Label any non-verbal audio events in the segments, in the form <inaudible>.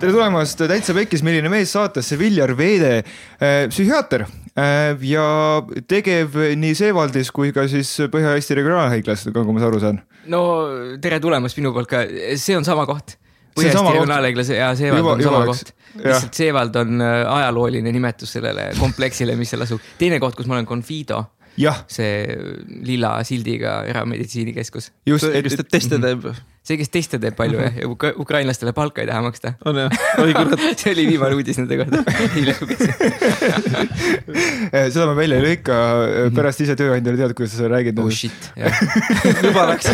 tere tulemast Täitsa Pekkis, milline mees saatesse, Viljar Veede, äh, psühhiaater äh, ja tegev nii Seewaldis kui ka siis Põhja-Eesti Regionaalhaiglas, nagu ma aru saan. no tere tulemast minu poolt ka, see on sama koht. Põhja-Eesti Regionaalhaiglas ja Seevald juba, on sama juba, koht. lihtsalt Seevald on äh, ajalooline nimetus sellele kompleksile, mis seal asub. teine koht, kus ma olen, Confido see lilla sildiga erameditsiinikeskus. just, et, et teste teeb mm. -hmm see, kes teste teeb palju jah, ja ukra ukrainlastele palka ei taha maksta. on jah, oi kurat. <laughs> See oli viimane uudis nende kohta, <laughs> eile lugesin. Seda ma välja ei lõika, pärast ise tööandjale tead, kuidas sa räägid. oh shit, <laughs> juba läks.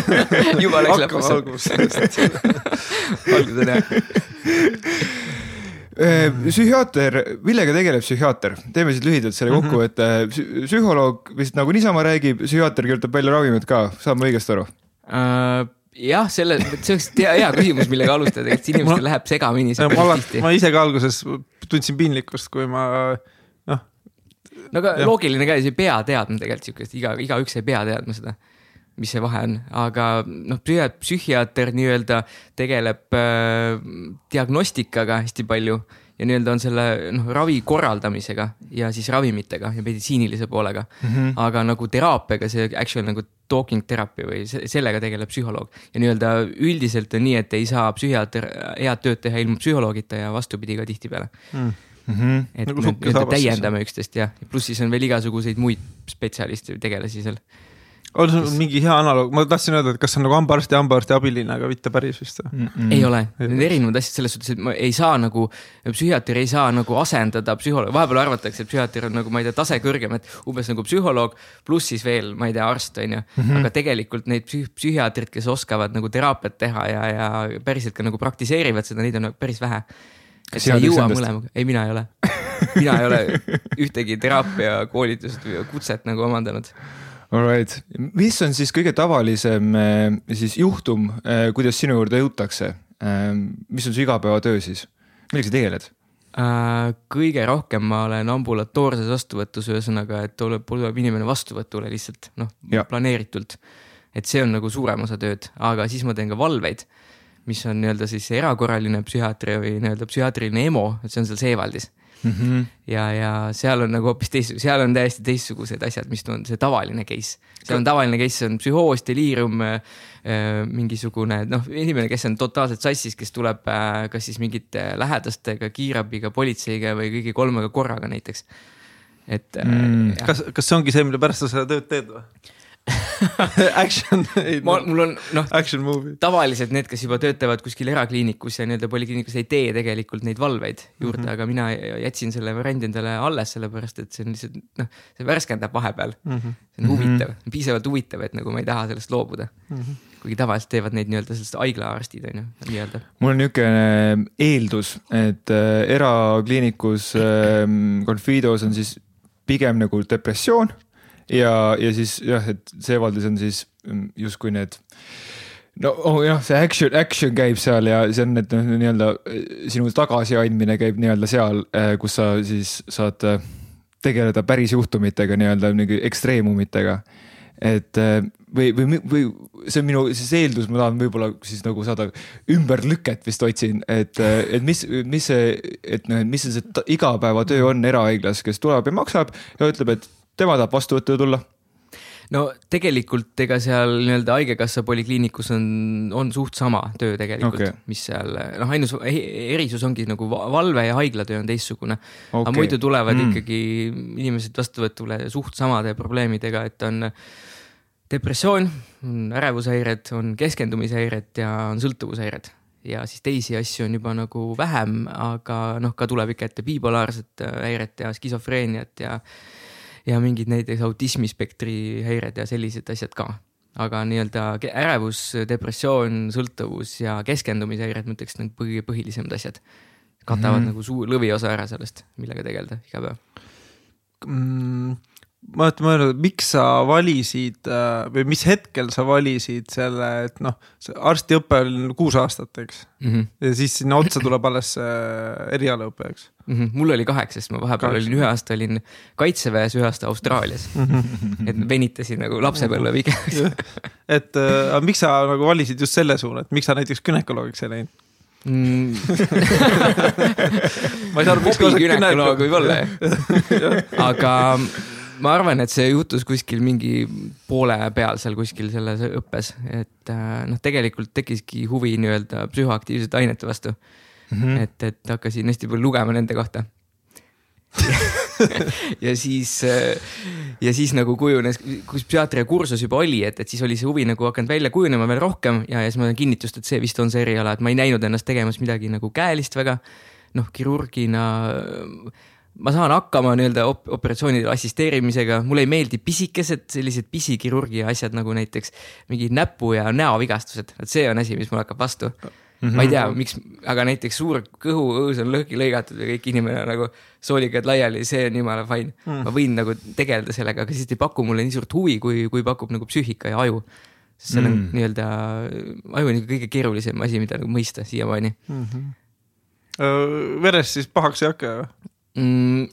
Juba läks lõpuks. sellest. Algus on jah Äh, psühhiaater, millega tegeleb psühhiaater, teeme siis lühidalt selle kokku, mhm. et äh, psühholoog vist nagu niisama räägib, psühhiaater kirjutab välja ravimid ka, saan ma õigesti aru? Uh,? Jah, selle, see oleks hea, hea küsimus, millega alustada, et inimestel ma, läheb segamini. ma, ma ise ka alguses tundsin piinlikkust, kui ma noh. no aga jah. loogiline ka, sa ei pea teadma tegelikult siukest, iga, igaüks ei pea teadma seda mis see vahe on, aga noh, psühhiaater nii-öelda tegeleb äh, diagnostikaga hästi palju ja nii-öelda on selle noh, ravi korraldamisega ja siis ravimitega ja meditsiinilise poolega mm. -hmm. aga nagu teraapiaga, see actual nagu talking therapy või sellega tegeleb psühholoog. ja nii-öelda üldiselt on nii, et ei saa psühhiaater head tööd teha ilma psühholoogita ja vastupidi ka tihtipeale mm. Mm -hmm. et nagu me nii-öelda täiendame üksteist jah, pluss siis on veel igasuguseid muid spetsialiste, tegelasi seal on sul mingi hea analoog, ma tahtsin öelda, et kas see on nagu hambaarst ja hambaarsti abiline, aga mitte päris vist mm. -mm. ei ole, need erinevad asjad selles suhtes, et ma ei saa nagu, psühhiaater ei saa nagu asendada psühholoogi, vahepeal arvatakse, et psühhiaater on nagu, ma ei tea, tase kõrgem, et umbes nagu psühholoog pluss siis veel, ma ei tea, arst on ju mm. -hmm. aga tegelikult neid psüh-, psühhiaatrid, kes oskavad nagu teraapiat teha ja, ja päriselt ka nagu praktiseerivad seda, neid on nagu päris vähe. et sa ei jõua mõlemaga, ei, mina ei ole mina ei ole ühtegi teraapiakoolitust või kutset nagu omandanud Alright, mis on siis kõige tavalisem eh, siis juhtum, eh, kuidas sinu juurde jõutakse? Eh, mis on su igapäevatöö siis, millega sa tegeled? Äh, kõige rohkem ma olen ambulatoorses vastuvõtus, ühesõnaga, et tuleb, tuleb inimene vastuvõtule lihtsalt noh, planeeritult. et see on nagu suurem osa tööd, aga siis ma teen ka valveid, mis on nii-öelda siis erakorraline psühhiaatri või nii-öelda psühhiaatriline EMO, et see on seal Seevaldis mm. -hmm. ja, ja seal on nagu hoopis teist, seal on täiesti teistsugused asjad, mis on see tavaline case. seal on tavaline case, see on psühhoos, deliirium äh,, mingisugune noh, inimene, kes on totaalselt sassis, kes tuleb äh, kas siis mingite lähedastega, kiirabiga, politseiga või kõigi kolmega korraga näiteks. et äh, mm.. kas, kas see ongi see, mille pärast sa seda tööd teed või? <laughs> Action ma, mul on noh, action movie. tavaliselt need, kes juba töötavad kuskil erakliinikus ja nii-öelda polikliinikus ei tee tegelikult neid valveid juurde mm, -hmm. aga mina jätsin selle variandi endale alles, sellepärast et see on lihtsalt noh, see värskendab vahepeal mm. -hmm. see on huvitav mm, -hmm. piisavalt huvitav, et nagu ma ei taha sellest loobuda mm. -hmm kuigi tavaliselt teevad neid nii-öelda sellised haiglaarstid on ju, nii-öelda. mul on niisugune eeldus, et äh, erakliinikus äh, Confidos on siis pigem nagu depressioon ja, ja siis jah, et Seevaldis on siis mm, justkui need no oh jah, see action, action käib seal ja see on need noh, nii-öelda sinu tagasiandmine käib nii-öelda seal, eh, kus sa siis saad eh, tegeleda päris juhtumitega nii-öelda mingi ekstreemumitega. et eh, või, või, või see on minu siis eeldus, ma tahan võib-olla siis nagu saada ümberlüket vist otsin, et, et mis, mis see, et noh, et mis see igapäevatöö on erahaiglas, kes tuleb ja maksab ja ütleb, et tema tahab vastuvõtule tulla no tegelikult ega seal nii-öelda Haigekassa polikliinikus on, on suht sama töö tegelikult okay., mis seal noh, ainus erisus ongi nagu valve ja haiglatöö on teistsugune okay.. aga muidu tulevad mm. ikkagi inimesed vastuvõtule suht samade probleemidega, et on depressioon, on ärevushäired, on keskendumishäired ja on sõltuvushäired ja siis teisi asju on juba nagu vähem, aga noh, ka tuleb ikka ette bipolaarset häiret ja skisofreeniat ja ja mingid näiteks autismispektri häired ja sellised asjad ka. aga nii-öelda ärevus, depressioon, sõltuvus ja keskendumishäired, ma ütleks nagu põhi, põhilisemad asjad. katavad mm -hmm. nagu suur lõviosa ära sellest, millega tegeleda iga päev mm ma olen mõelnud, et miks sa valisid äh, või mis hetkel sa valisid selle, et noh, arstiõpe on kuus aastat, eks mm. -hmm. ja siis sinna otsa tuleb alles äh, erialaõpe, eks mm. -hmm. mul oli kaheksa, sest ma vahepeal kaheksa. olin ühe aasta olin kaitseväes, ühe aasta Austraalias mm. -hmm. et venitasin nagu lapsepõlve pigem <laughs> et äh, miks sa nagu valisid just selle suuna, et miks sa näiteks günekoloogiks ei läinud? mm. <laughs> ma ei saa aru, miks hobigünekoloog võib-olla aga ma arvan, et see juhtus kuskil mingi poole peal seal kuskil selles õppes, et äh, noh, tegelikult tekkiski huvi nii-öelda psühhoaktiivsete ainete vastu mm. -hmm. et, et hakkasin hästi palju lugema nende kohta <laughs> ja siis, äh, ja siis nagu kujunes, kui psühhiaatria kursus juba oli, et, et siis oli see huvi nagu hakanud välja kujunema veel rohkem ja, ja siis ma olen kinnitust, et see vist on see eriala, et ma ei näinud ennast tegemas midagi nagu käelist väga. noh, kirurgina ma saan hakkama nii-öelda op operatsioonide assisteerimisega, mulle ei meeldi pisikesed sellised pisikirurgia asjad nagu näiteks mingi näpu ja näovigastused, et see on asi, mis mulle hakkab vastu mm. -hmm. ma ei tea, miks, aga näiteks suur kõhuõõs on lõhki lõigatud ja kõik inimene nagu soolikad laiali, see on jumala fine mm.. ma võin nagu tegeleda sellega, aga siis ei paku mulle nii suurt huvi, kui, kui pakub nagu psüühika ja aju. sest see on mm. nii-öelda, aju on kõige keerulisem asi, mida nagu mõista siiamaani mm. -hmm. veres siis pahaks ei hakka või? Mm,?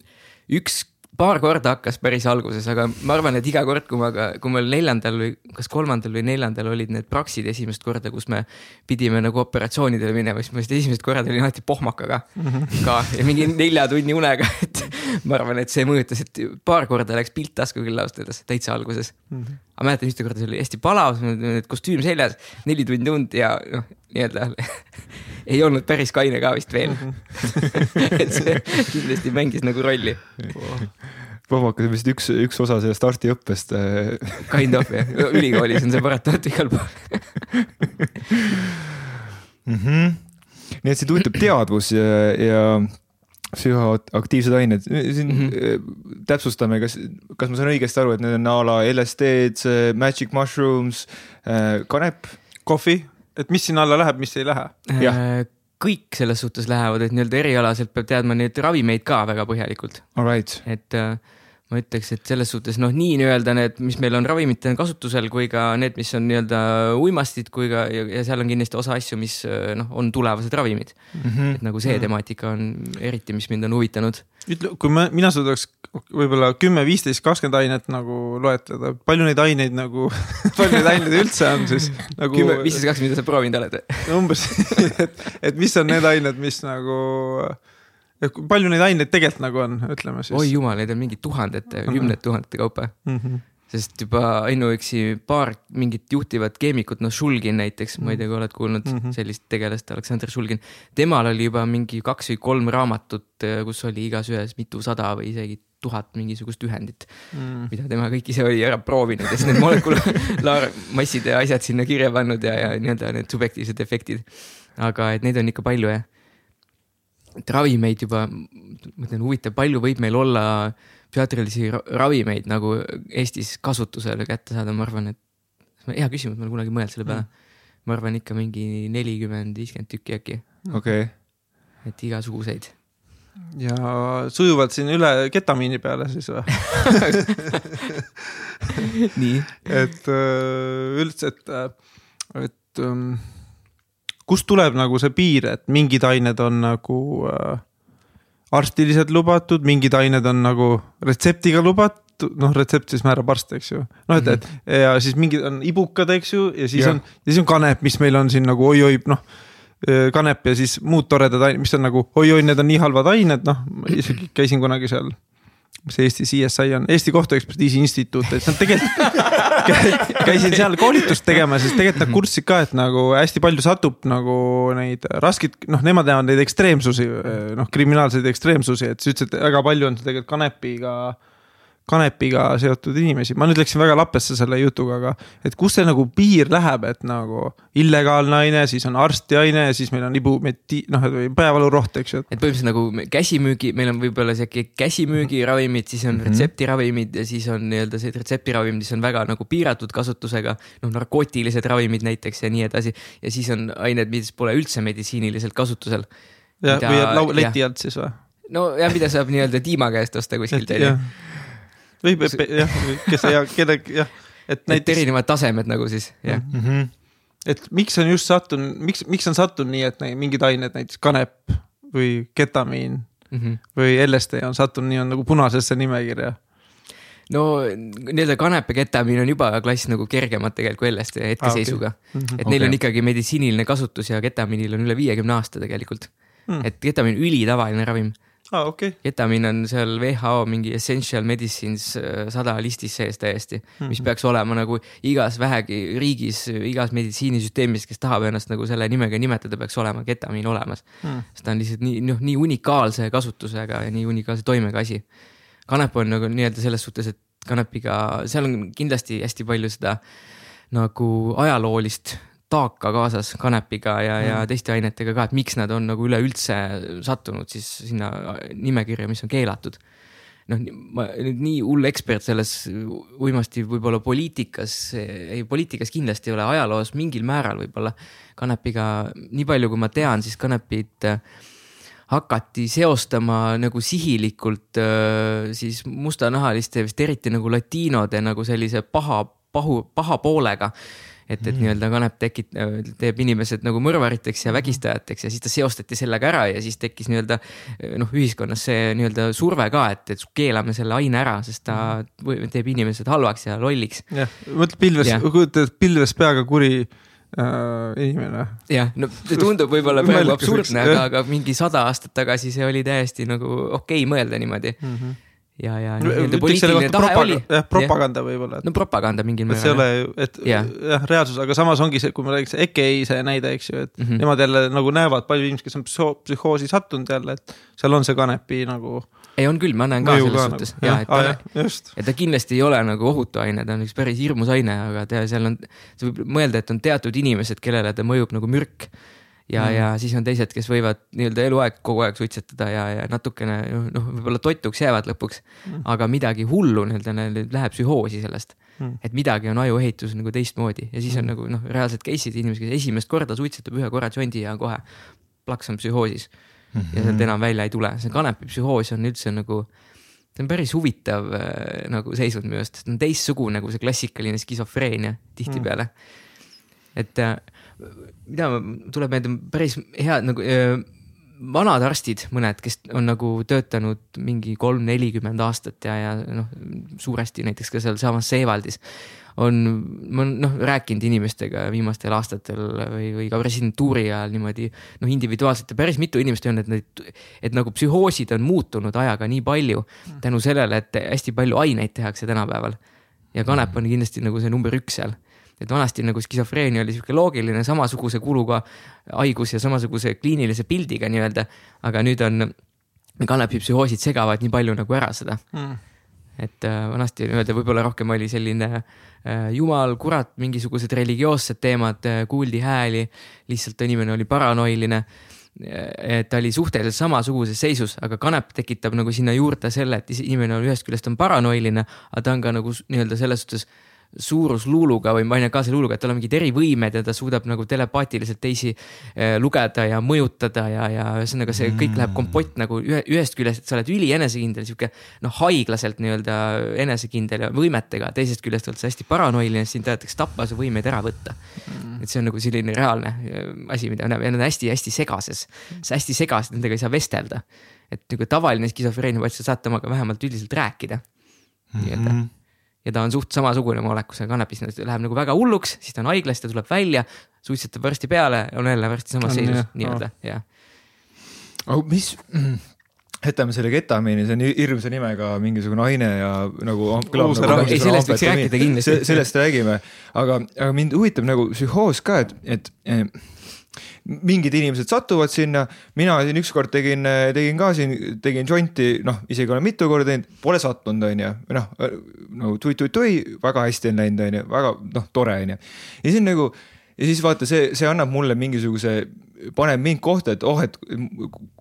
üks, paar korda hakkas päris alguses, aga ma arvan, et iga kord, kui ma ka, kui meil neljandal või kas kolmandal või neljandal olid need praksid esimest korda, kus me pidime nagu operatsioonidele minema, siis ma vist esimesed korrad olin alati pohmakaga mm -hmm. ka ja mingi nelja tunni unega, et <laughs> ma arvan, et see mõjutas, et paar korda läks pilt tasku küll ausalt öeldes, täitsa alguses mm. -hmm. aga mäletan, ühte korda see oli hästi palav, kostüüm seljas, neli tundi und ja noh, nii-öelda <laughs> ei olnud päris kaine ka vist veel. -hmm. <laughs> et see kindlasti mängis nagu rolli. Pohmakas on vist üks, üks osa sellest arstiõppest. Äh. Kind of jah, ülikoolis on see paratamatult igal pool mm. -hmm. nii et sind huvitab teadvus ja, ja psühhoaktiivsed ained, siin mm -hmm. täpsustame, kas, kas ma saan õigesti aru, et need on a la LSD-d, magic mushrooms, äh, kanep? kohvi et mis sinna alla läheb, mis ei lähe? Äh, kõik selles suhtes lähevad, et nii-öelda erialaselt peab teadma neid ravimeid ka väga põhjalikult. Right. et äh, ma ütleks, et selles suhtes noh, nii nii-öelda need, mis meil on ravimitena kasutusel, kui ka need, mis on nii-öelda uimastid, kui ka ja, ja seal on kindlasti osa asju, mis noh, on tulevased ravimid mm. -hmm. et nagu see -hmm. temaatika on eriti, mis mind on huvitanud. ütle, kui ma, mina suudaks võib-olla kümme, viisteist, kakskümmend ainet nagu loetleda, palju neid aineid nagu <laughs> palju neid aineid üldse on siis nagu? kümme, viisteist, kakskümmend, mida sa proovinud oled umbes <laughs> et, et mis on need ained, mis nagu palju neid aineid tegelikult nagu on, ütleme siis? oi jumal, neid on mingi tuhandete -hmm. kümnete tuhandete kaupa mm. -hmm. sest juba ainuüksi paar mingit juhtivat keemikut, noh, Šulgin näiteks mm, -hmm. ma ei tea, kui oled kuulnud mm -hmm. sellist tegelast, Aleksandr Šulgin. temal oli juba mingi kaks või kolm raamatut, kus oli igas ühes mitusada või isegi tuhat mingisugust ühendit mm., mida tema kõik ise oli ära proovinud ja siis need molekulaarmassid <laughs> ja asjad sinna kirja pannud ja, ja nii-öelda need subjektiivsed efektid. aga et neid on ikka palju jah et ravimeid juba, ma ütlen, huvitav, palju võib meil olla psühhiaatrilisi ravimeid nagu Eestis kasutusele kätte saada, ma arvan, et hea küsimus, ma olen kunagi mõelnud selle peale mm.. ma arvan ikka mingi nelikümmend, viiskümmend tükki äkki. okei okay.. et igasuguseid. ja sujuvalt siin üle ketamiini peale siis või <laughs> nii. et äh, üldse, et, äh, et um, kust tuleb nagu see piir, et mingid ained on nagu äh, arstiliselt lubatud, mingid ained on nagu retseptiga lubatud, noh, retsept siis määrab arst, eks ju. noh, et, et mhm. ja siis mingid on ibukad, eks ju, ja siis ja. on, ja siis on kanep, mis meil on siin nagu oi-oi, noh äh, kanep ja siis muud toredad ained, mis on nagu oi-oi, need on nii halvad ained, noh, isegi käisin kunagi seal mis Eesti CSI on, Eesti Kohtuekspertiisi Instituut, et nad tegelikult <laughs> käisin seal koolitust tegema, siis tegelikult nad kurtsid ka, et nagu hästi palju satub nagu neid raskeid, noh, nemad näevad neid ekstreemsusi, noh, kriminaalseid ekstreemsusi, et siis ütlesid, et väga palju on tegelikult kanepiga kanepiga seotud inimesi, ma nüüd läksin väga lappesse selle jutuga, aga et kus see nagu piir läheb, et nagu illegaalne aine, siis on arstiaine ja siis meil on ibumeti-, noh, peavaluroht, eks ju. et põhimõtteliselt nagu käsimüügi, meil on võib-olla sihuke käsimüügiravimid, siis on mm -hmm. retseptiravimid ja siis on nii-öelda sellised retseptiravimid, mis on väga nagu piiratud kasutusega. noh, narkootilised ravimid näiteks ja nii edasi ja siis on ained, mis pole üldse meditsiiniliselt kasutusel. ja, või jääb lau-, leti alt siis või? no ja mida saab nii-öelda tiima käest osta kuskilt on ju või jah, kes ja kelle jah, et näiteks. erinevad tasemed nagu siis jah mm -hmm. et miks on just sattunud, miks, miks on sattunud nii, et mingid ained, näiteks kanep või ketamiin mm -hmm. või LSD on sattunud nii on nagu punasesse nimekirja no nii-öelda kanep ja ketamiin on juba klass nagu kergemad tegelikult kui LSD hetkeseisuga ah,. Okay. Mm -hmm. et neil okay. on ikkagi meditsiiniline kasutus ja ketamiinil on üle viiekümne aasta tegelikult mm.. et ketamiin ülitavaline ravim ah,. Okay. ketamiin on seal WHO mingi essential medicines äh, sada listis sees täiesti mm, -hmm. mis peaks olema nagu igas vähegi riigis, igas meditsiinisüsteemis, kes tahab ennast nagu selle nimega nimetada, peaks olema ketamiin olemas mm.. sest ta on lihtsalt nii, noh, nii unikaalse kasutusega ja nii unikaalse toimega asi kanep on nagu nii-öelda selles suhtes, et kanepiga, seal on kindlasti hästi palju seda nagu ajaloolist taaka kaasas kanepiga ja mm., ja teiste ainetega ka, et miks nad on nagu üleüldse sattunud siis sinna nimekirja, mis on keelatud. noh, ma nüüd nii hull ekspert selles uimasti võib-olla poliitikas, ei poliitikas kindlasti ei ole, ajaloos mingil määral võib-olla kanepiga, nii palju kui ma tean, siis kanepit äh, hakati seostama nagu sihilikult äh, siis mustanahaliste, vist eriti nagu latiinode nagu sellise paha, pahu, paha poolega et, et mm. nii-öelda kanep tekit-, teeb inimesed nagu mõrvariteks ja vägistajateks ja siis ta seostati sellega ära ja siis tekkis nii-öelda noh, ühiskonnas see nii-öelda surve ka, et, et keelame selle aine ära, sest ta teeb inimesed halvaks ja lolliks. jah, mõtle pilves, kujutad pilves peaga kuri äh, inimene. jah, no see tundub võib-olla <laughs> praegu absurdne, aga, aga mingi sada aastat tagasi see oli täiesti nagu okei okay mõelda niimoodi mm. -hmm ja, ja nii-öelda poliitiline tahe propag oli. jah, propaganda võib-olla. no propaganda mingil määral. see ei ole, et jah ja,, reaalsus, aga samas ongi see, kui me räägiks EKI see näide, eks ju, et mm -hmm. nemad jälle nagu näevad, paljud inimesed, kes on psühho-, psühhoosi sattunud jälle, et seal on see kanepi nagu. ei, on küll, ma näen ka selles suhtes nagu. ja, et ta, et ta kindlasti ei ole nagu ohutu aine, ta on üks päris hirmus aine, aga ta seal on, sa võib mõelda, et on teatud inimesed, kellele ta mõjub nagu mürk ja mm., ja siis on teised, kes võivad nii-öelda eluaeg kogu aeg suitsetada ja, ja natukene noh, võib-olla toituks jäävad lõpuks. Mm.. aga midagi hullu nii-öelda neil läheb psühhoosi sellest. Mm.. et midagi on ajuehitus nagu teistmoodi. Ja siis on mm. nagu noh, reaalsed case'id, inimesed, kes esimest korda suitsetab ühe korra jondi ja kohe plaks on psühhoosis. Mm. -hmm. ja sealt enam välja ei tule, see kanepi psühhoos on üldse nagu see on päris huvitav äh, nagu seisund minu arust, see on teistsugune kui see klassikaline skisofreenia tihtipeale. Mm.. et äh, mida tuleb meelde, päris head nagu äh, vanad arstid, mõned, kes on nagu töötanud mingi kolm-nelikümmend aastat ja, ja noh, suuresti näiteks ka sealsamas Seewaldis on, ma olen noh, rääkinud inimestega viimastel aastatel või, või ka residentuuri ajal niimoodi noh, individuaalselt ja päris mitu inimest on, et need, et nagu psühhoosid on muutunud ajaga nii palju tänu sellele, et hästi palju aineid tehakse tänapäeval. ja kanep on kindlasti nagu see number üks seal et vanasti nagu skisofreenia oli sihuke loogiline samasuguse kuluga haigus ja samasuguse kliinilise pildiga nii-öelda, aga nüüd on kanepipsühhoosid segavad nii palju nagu ära seda mm. et äh, vanasti nii-öelda võib-olla rohkem oli selline äh, jumal, kurat, mingisugused religioossed teemad äh,, kuuldi hääli, lihtsalt inimene oli paranoiline et ta oli suhteliselt samasuguses seisus, aga kanep tekitab nagu sinna juurde selle, et inimene on ühest küljest on paranoiline, aga ta on ka nagu nii-öelda selles suhtes suurusluuluga või maniakaalse luuluga, et tal on mingid erivõimed ja ta suudab nagu telepaatiliselt teisi äh, lugeda ja mõjutada ja, ja ühesõnaga see kõik läheb kompott nagu ühe, ühest küljest, et sa oled ülienesekindel, sihuke noh, haiglaselt nii-öelda enesekindel ja võimetega, teisest küljest oled sa hästi paranoiline, sind tahetakse tappa, su võimeid ära võtta. Mm.. et see on nagu selline reaalne äh, asi, mida näeb ja nad on hästi-hästi segases, hästi segased, nendega ei saa vestelda. et nagu tavaline skisofreenia, vaid sa saad temaga vähemalt üldiselt rääkida. Nii-öelda mm -hmm ja ta on suht samasugune molekusega kannabis, läheb nagu väga hulluks, siis ta on haiglas, ta tuleb välja, suitsetab varsti peale, on jälle varsti samas seisus nii-öelda, jah. aga mis, jätame selle ketamiini, see on hirmsa nimega mingisugune aine ja nagu. Nagu ei, sellest võiks rääkida kindlasti. sellest räägime, aga, aga mind huvitab nagu psühhoos ka, et, et mingid inimesed satuvad sinna, mina siin ükskord tegin, tegin ka siin, tegin jointi, noh, isegi olen mitu korda teinud, pole sattunud, on ju, noh, no tui-tui-tui, väga hästi on läinud, on ju, väga noh, tore on ju. ja siis nagu ja siis vaata, see, see annab mulle mingisuguse, paneb mind kohta, et oh, et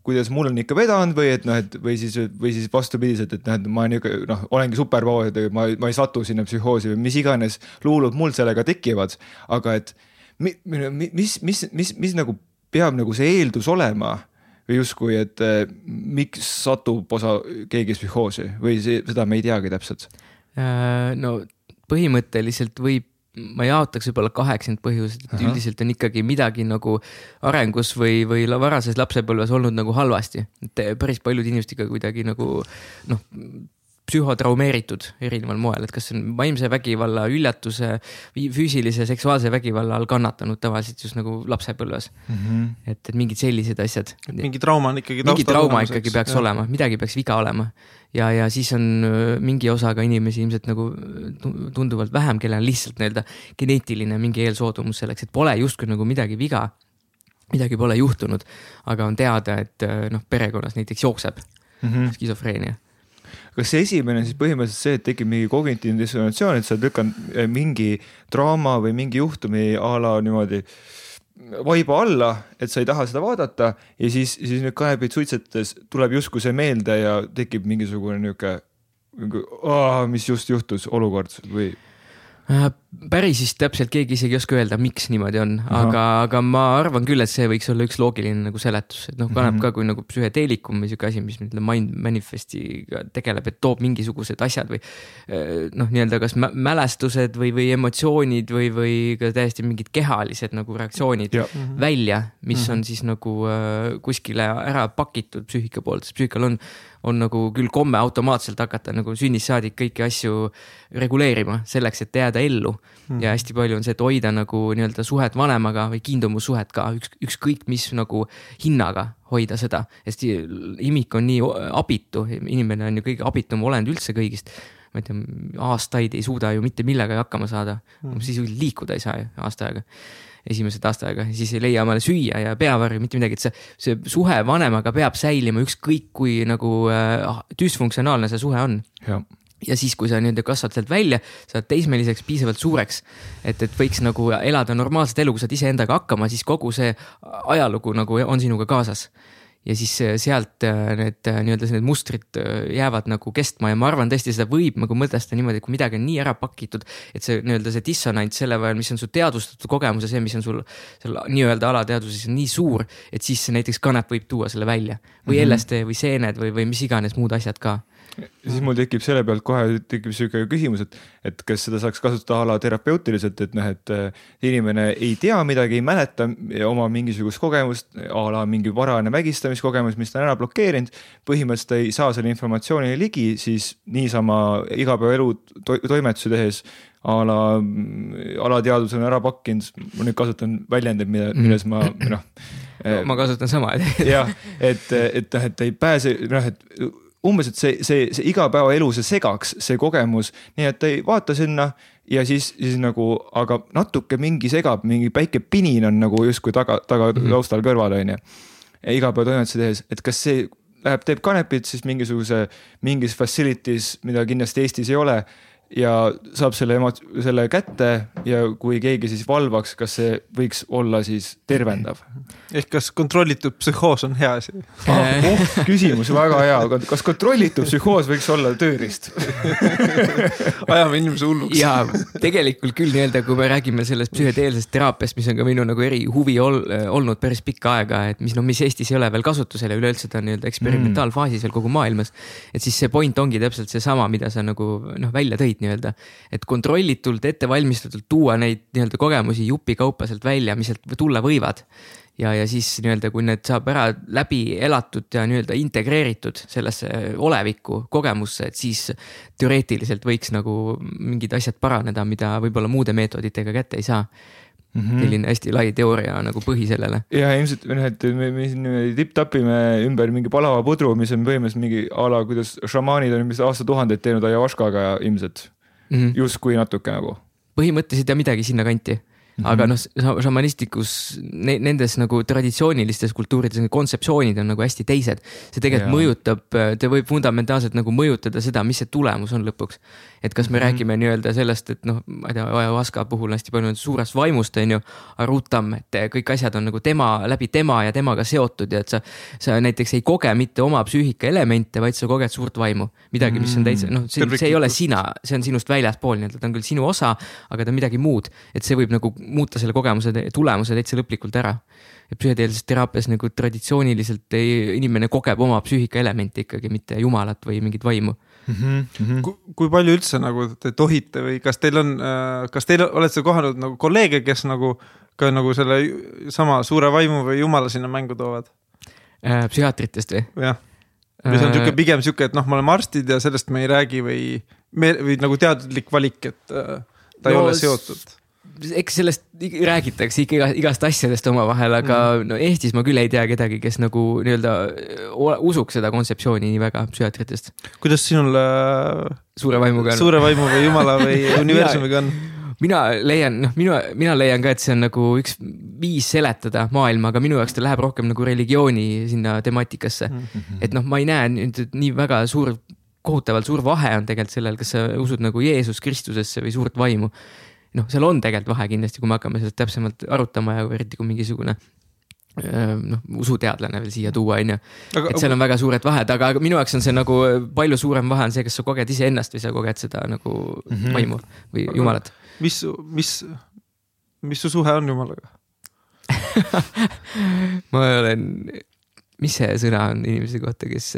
kuidas mul on ikka vedanud või et noh, et või siis, või siis vastupidiselt, et noh, et ma nihuke noh, olengi superpower, ma, ma ei satu sinna psühhoosi või mis iganes luulud mul sellega tekivad, aga et mis, mis, mis, mis nagu peab nagu see eeldus olema või justkui, et äh, miks satub osa, keegi psühhoosi või see, seda me ei teagi täpselt? Äh, no põhimõtteliselt võib, ma jaotaks võib-olla kaheks need põhjused, et Aha. üldiselt on ikkagi midagi nagu arengus või, või varases lapsepõlves olnud nagu halvasti. et päris paljud inimesed ikka kuidagi nagu noh psühhotraumeeritud erineval moel, et kas see on vaimse vägivalla, hüljatuse, füüsilise, seksuaalse vägivalla all kannatanud tavaliselt just nagu lapsepõlves mm. -hmm. et, et mingid sellised asjad. mingi trauma on ikkagi. mingi trauma ikkagi peaks ja. olema, midagi peaks viga olema ja, ja siis on mingi osaga inimesi ilmselt nagu tunduvalt vähem, kellel on lihtsalt nii-öelda geneetiline mingi eelsoodumus selleks, et pole justkui nagu midagi viga. midagi pole juhtunud, aga on teada, et noh, perekonnas näiteks jookseb mm -hmm. skisofreenia kas see esimene siis põhimõtteliselt see, et tekib mingi kognitiivne dissonatsioon, et sa lükkad eh, mingi draama või mingi juhtumi a la niimoodi vaiba alla, et sa ei taha seda vaadata ja siis, siis nüüd kanepit suitsetades tuleb justkui see meelde ja tekib mingisugune niisugune, mis just juhtus olukord või? Äh, päris vist täpselt keegi isegi ei oska öelda, miks niimoodi on, aga, aga ma arvan küll, et see võiks olla üks loogiline nagu seletus, et noh, kanep mm -hmm. ka kui nagu psühhedeelikum või sihuke asi, mis ütleme mind manifestiga tegeleb, et toob mingisugused asjad või. Äh, noh, nii-öelda kas mälestused või, või emotsioonid või, või ka täiesti mingid kehalised nagu reaktsioonid ja. Mhm. välja, mis mm -hmm. on siis nagu äh, kuskile ära pakitud psüühika poolt, sest psüühikal on on nagu küll komme automaatselt hakata nagu sünnist saadik kõiki asju reguleerima selleks, et jääda ellu mm.. ja hästi palju on see, et hoida nagu nii-öelda suhet vanemaga või kiindumussuhet ka üks, ükskõik mis nagu hinnaga hoida seda, sest imik on nii abitu, inimene on ju kõige abitum olend üldse kõigist. Ma ei tea, aastaid ei suuda ju mitte millegagi hakkama saada. Mm., siis liikuda ei saa ju aasta aega esimesed aasta aega, siis ei leia omale süüa ja peavarju, mitte midagi, et see, see suhe vanemaga peab säilima, ükskõik kui nagu äh, düsfunktsionaalne see suhe on. Ja siis, kui sa nii-öelda kasvad sealt välja, saad teismeliseks piisavalt suureks, et, et võiks nagu elada normaalset elu, kui saad iseendaga hakkama, siis kogu see ajalugu nagu on sinuga kaasas. Ja siis äh, sealt äh, need äh, nii-öelda need mustrid jäävad nagu kestma. Ja ma arvan tõesti, seda võib nagu mõtestada niimoodi, et kui midagi on nii ära pakitud, et see nii-öelda see dissonants selle vahel, mis on su teadvustatud kogemus ja see, mis on sul seal nii-öelda alateadvuses on nii suur, et siis näiteks kanep võib tuua selle välja. Või mm -hmm. LSD või seened või, või mis iganes muud asjad ka siis mul tekib selle pealt kohe tekib sihuke küsimus, et, et kas seda saaks kasutada a la terapeutiliselt, et noh, et inimene ei tea midagi, ei mäleta oma mingisugust kogemust, a la mingi varajane vägistamiskogemus, mis ta on ära blokeerinud. põhimõtteliselt ta ei saa selle informatsioonile ligi, siis niisama igapäevaelu to toimetusi tehes a la alateadvus on ära pakkinud, ma nüüd kasutan väljendit, mida, mhm. milles ma noh no,. ma kasutan sama jah, et, et noh, et ei pääse noh, et umbes, et see, see, see igapäevaelu, see segaks, see kogemus, nii et ei vaata sinna ja siis, siis nagu, aga natuke mingi segab, mingi väike pinin on nagu justkui taga, taga mm -hmm. taustal kõrval, on ju. igapäevatoimetusi tehes, et kas see läheb, teeb kanepit siis mingisuguse, mingis facility's, mida kindlasti Eestis ei ole ja saab selle emo-, selle kätte ja kui keegi siis valvaks, kas see võiks olla siis tervendav? ehk kas kontrollitud psühhoos on hea asi ah,? oh, küsimus väga hea, kas kontrollitud psühhoos võiks olla tööriist <laughs> ajame inimese hulluks. ja tegelikult küll nii-öelda, kui me räägime sellest psühhedeelsest teraapiast, mis on ka minu nagu erihuvi ol, olnud päris pikka aega, et mis noh, mis Eestis ei ole veel kasutusel ja üleüldse ta on nii-öelda eksperimentaalfaasis veel kogu maailmas. et siis see point ongi täpselt seesama, mida sa nagu noh, välja tõid nii-öelda. et kontrollitult, ettevalmistatult tuua neid nii-öelda kogemusi jupikaupa sealt välja, mis sealt tulla võivad. ja, ja siis nii-öelda, kui need saab ära läbi elatud ja nii-öelda integreeritud sellesse olevikku kogemusse, et siis teoreetiliselt võiks nagu mingid asjad paraneda, mida võib-olla muude meetoditega kätte ei saa Mm -hmm. selline hästi lai teooria nagu põhi sellele. ja ilmselt noh, et me, me siin tipp-tapime ümber mingi palava pudru, mis on põhimõtteliselt mingi a la, kuidas šamaanid on vist aastatuhandeid teinud ajavaškaga ilmselt mm -hmm. justkui natuke nagu. põhimõtteliselt ja midagi sinnakanti. Aga noh, šamanistlikus ne,, nendes nagu traditsioonilistes kultuurides need kontseptsioonid on nagu hästi teised. see tegelikult ja. mõjutab, ta võib fundamentaalselt nagu mõjutada seda, mis see tulemus on lõpuks et kas me mm -hmm. räägime nii-öelda sellest, et noh, ma ei tea, Ayahuasca puhul hästi palju on suurest vaimust, on ju, Arutam, et kõik asjad on nagu tema, läbi tema ja temaga seotud ja et sa, sa näiteks ei koge mitte oma psüühika elemente, vaid sa koged suurt vaimu. midagi, mis on täitsa, noh, see, see ei ole sina, see on sinust väljaspool nii-öelda, ta on küll sinu osa, aga ta on midagi muud. et see võib nagu muuta selle kogemuse, tulemuse täitsa lõplikult ära et psühhedeelses teraapias nagu traditsiooniliselt ei, inimene kogeb oma psüühika elementi ikkagi, mitte jumalat või mingit vaimu mm. -hmm. Kui, kui palju üldse nagu te tohite või kas teil on, äh, kas teil olete kohanud nagu kolleege, kes nagu ka nagu selle sama suure vaimu või jumala sinna mängu toovad äh,? psühhiaatritest või? jah või see on sihuke pigem sihuke, et noh, me oleme arstid ja sellest me ei räägi või me või nagu teadlik valik, et äh, ta no, ei ole seotud eks sellest räägitakse ikka igast asjadest omavahel, aga mm. no Eestis ma küll ei tea kedagi, kes nagu nii-öelda usuks seda kontseptsiooni nii väga psühhiaatritest. kuidas sinul äh, suure vaimuga on? suure vaimu või jumala või <laughs> universumiga on? mina leian, noh, minu, mina leian ka, et see on nagu üks viis seletada maailma, aga minu jaoks ta läheb rohkem nagu religiooni sinna temaatikasse mm. -hmm. et noh, ma ei näe nüüd nii väga suur, kohutavalt suur vahe on tegelikult sellel, kas sa usud nagu Jeesus Kristusesse või suurt vaimu noh, seal on tegelikult vahe kindlasti, kui me hakkame sellest täpsemalt arutama ja eriti kui mingisugune noh, usuteadlane veel siia tuua, on ju. et seal on väga suured vahed, aga minu jaoks on see nagu palju suurem vahe on see, kas sa koged iseennast või sa koged seda nagu mm -hmm. vaimu või jumalat. mis, mis, mis su suhe on jumalaga <laughs> ma olen, mis see sõna on inimese kohta, kes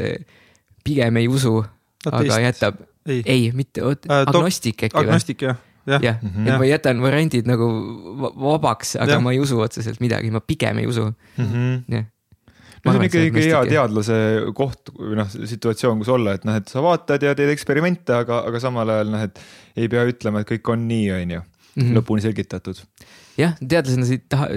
pigem ei usu, aga jätab, ei, ei, mitte, äh, agnostik äkki või? agnostik jah jah ja, mm, -hmm. et ma jätan variandid nagu vabaks, aga ja. ma ei usu otseselt midagi, ma pigem ei usu mm. -hmm. jah no see on ikkagi hea teadlase koht või noh, situatsioon, kus olla, et noh, et sa vaatad ja teed eksperimente, aga, aga samal ajal noh, et ei pea ütlema, et kõik on nii, on ju, mhm. lõpuni selgitatud jah, teadlasena sa ei taha,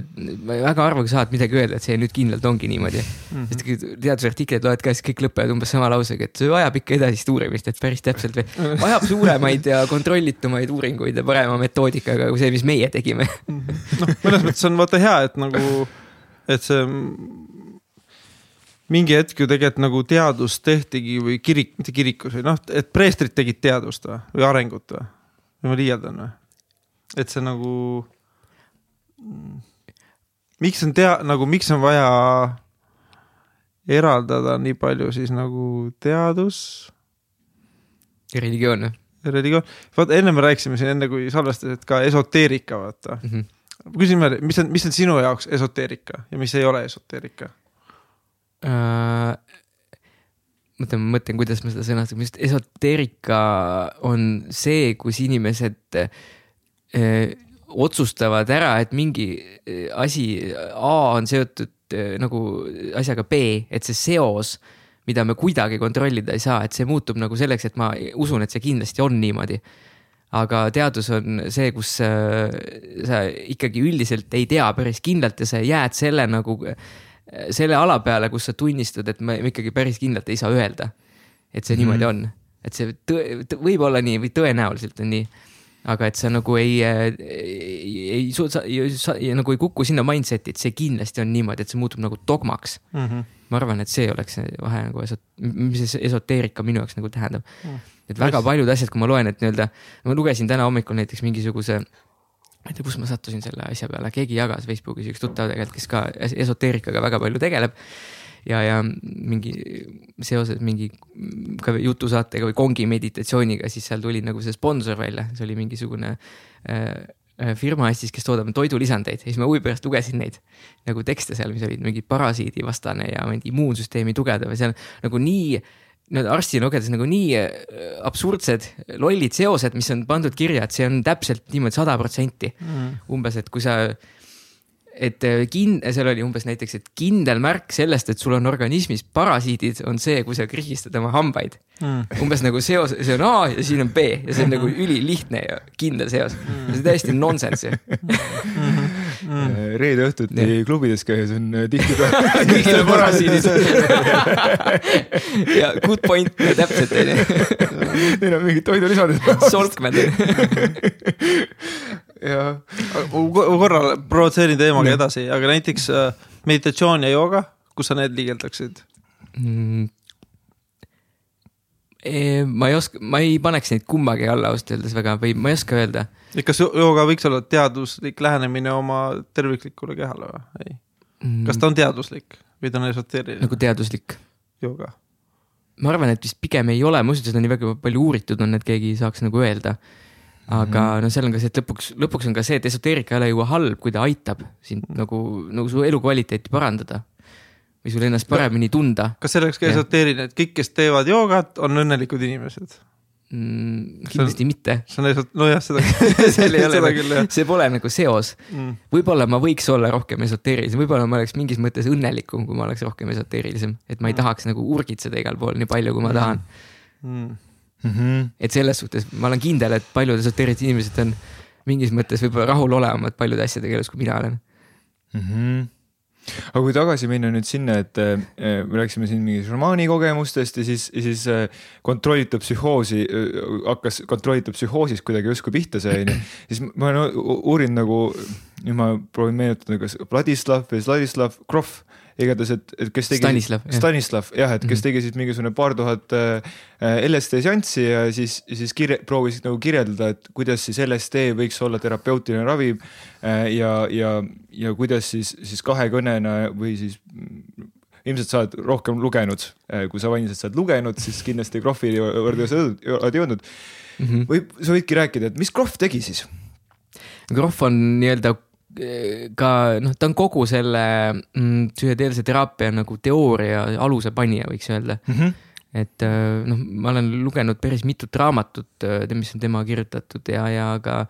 väga harva saad midagi öelda, et see nüüd kindlalt ongi niimoodi mm. -hmm. sest kui teadusartikleid loed ka, siis kõik lõpevad umbes sama lausega, et see vajab ikka edasist uurimist, et päris täpselt või vajab suuremaid ja kontrollitumaid uuringuid ja parema metoodikaga kui see, mis meie tegime noh, mõnes mõttes on vaata hea, et nagu, et see mingi hetk ju tegelikult nagu teadust tehtigi või kirik, mitte kirikus või noh, et preestrid tegid teadust või, või arengut või? või ma liialdan või? et see nagu miks on tea-, nagu miks on vaja eraldada nii palju siis nagu teadus? ja religioon või? religioon, vaata enne me rääkisime siin enne kui salvestasid ka esoteerika, vaata mm. -hmm. küsime, mis on, mis on sinu jaoks esoteerika ja mis ei ole esoteerika uh,? mõtlen, ma mõtlen, kuidas ma seda sõnastan, just esoteerika on see, kus inimesed uh, otsustavad ära, et mingi eh, asi A on seotud eh, nagu asjaga B, et see seos, mida me kuidagi kontrollida ei saa, et see muutub nagu selleks, et ma usun, et see kindlasti on niimoodi. aga teadus on see, kus äh, sa ikkagi üldiselt ei tea päris kindlalt ja sa jääd selle nagu, selle ala peale, kus sa tunnistad, et me ikkagi päris kindlalt ei saa öelda. et see mm -hmm. niimoodi on, et see võib olla nii või tõenäoliselt on nii aga et sa nagu ei, ei, ei suuda, nagu ei kuku sinna mindset'i, et see kindlasti on niimoodi, et see muutub nagu dogmaks mm. -hmm. ma arvan, et see oleks vahe nagu esot-, mis see esoteerika minu jaoks nagu tähendab mm. -hmm. et väga paljud asjad, kui ma loen, et nii-öelda, ma lugesin täna hommikul näiteks mingisuguse ma ei tea, kus ma sattusin selle asja peale, keegi jagas Facebookis üks tuttav tegelikult, kes ka esoteerikaga väga palju tegeleb ja, ja mingi seoses mingi ka jutusaatega või kongi meditatsiooniga, siis seal tuli nagu see sponsor välja, see oli mingisugune äh, äh firma Eestis, kes toodab toidulisandeid ja siis ma huvi pärast lugesin neid nagu tekste seal, mis olid mingi parasiidivastane ja mingi immuunsüsteemi tugevdav ja seal nagu nii nii-öelda arstina lugedes nagu nii äh, absurdsed, lollid seosed, mis on pandud kirja, et see on täpselt niimoodi sada protsenti. Mm. umbes, et kui sa et äh, kin-, seal oli umbes näiteks, et kindel märk sellest, et sul on organismis parasiidid, on see, kui sa krihistad oma hambaid. Mm.. umbes nagu seos, see on A ja siin on B ja see on nagu ülilihtne ja kindel seos. Mm.. see on täiesti nonsense. Ju <laughs> mm.. reede õhtuti klubides käies on äh, tihtipeale kõigil <laughs> <laughs> on parasiidid. Ja good point, täpselt onju. Neil on mingid toidulisandid. solkmed jah, korra provotseerin teemaga mm. edasi, aga näiteks äh, meditatsioon ja jooga, kus sa need liigeldaksid mm.? ma ei oska, ma ei paneks neid kumbagi alla ausalt öeldes väga või ma ei oska öelda. kas jooga võiks olla teaduslik lähenemine oma terviklikule kehale või? ei mm.. kas ta on teaduslik või ta on esoteeriline? nagu teaduslik. jooga. ma arvan, et vist pigem ei ole, ma usun, seda nii väga palju uuritud on, et keegi saaks nagu öelda mm -hmm. no seal on ka see, et lõpuks, lõpuks on ka see, et esoteerika ei ole ju halb, kui ta aitab sind mm -hmm. nagu, nagu su elukvaliteeti parandada. või sul ennast paremini tunda. kas see oleks ka esoteeriline, et kõik, kes teevad joogat, on õnnelikud inimesed? mm,? kindlasti on, mitte. see on lihtsalt, nojah, seda seal ei ole, nagu- see pole nagu seos mm.. võib-olla ma võiks olla rohkem esoteerilisem, võib-olla ma oleks mingis mõttes õnnelikum, kui ma oleks rohkem esoteerilisem, et ma ei mm. tahaks nagu urgitseda igal pool nii palju, kui ma mm. tahan mm.. Mm -hmm. et selles suhtes ma olen kindel, et paljud esoteerilised inimesed on mingis mõttes võib-olla rahulolevamad paljude asjadega elus, kui mina olen mm. -hmm aga kui tagasi minna nüüd sinna, et äh, me rääkisime siin mingi šamaani kogemustest ja siis, siis äh, kontrollitud psühhoosi äh, hakkas kontrollitud psühhoosist kuidagi justkui pihta see onju, siis ma olen uurinud nagu, nüüd ma proovin meenutada, kas Vladislav või Vladislav Krov igatahes, et, et kes tegi. Stanislav. Stanislav jah, et kes mhm. tegi siis mingisugune paar tuhat äh, LSD seanssi ja siis, siis kirje, proovis nagu kirjeldada, et kuidas siis LSD võiks olla terapeutiline ravim äh, ja, ja, ja kuidas siis, siis kahekõnena või siis ilmselt sa oled rohkem lugenud, äh, kui sa mainisid, sa oled lugenud, siis kindlasti Krohvi juurde oled jõudnud mm. -hmm. või sa võidki rääkida, et mis Krohv tegi siis? Krohv on nii-öelda ka noh, ta on kogu selle mm, psühhedeelse teraapia nagu teooria aluse panija, võiks öelda mm. -hmm et äh, noh, ma olen lugenud päris mitut raamatut, äh, mis on tema kirjutatud ja, ja ka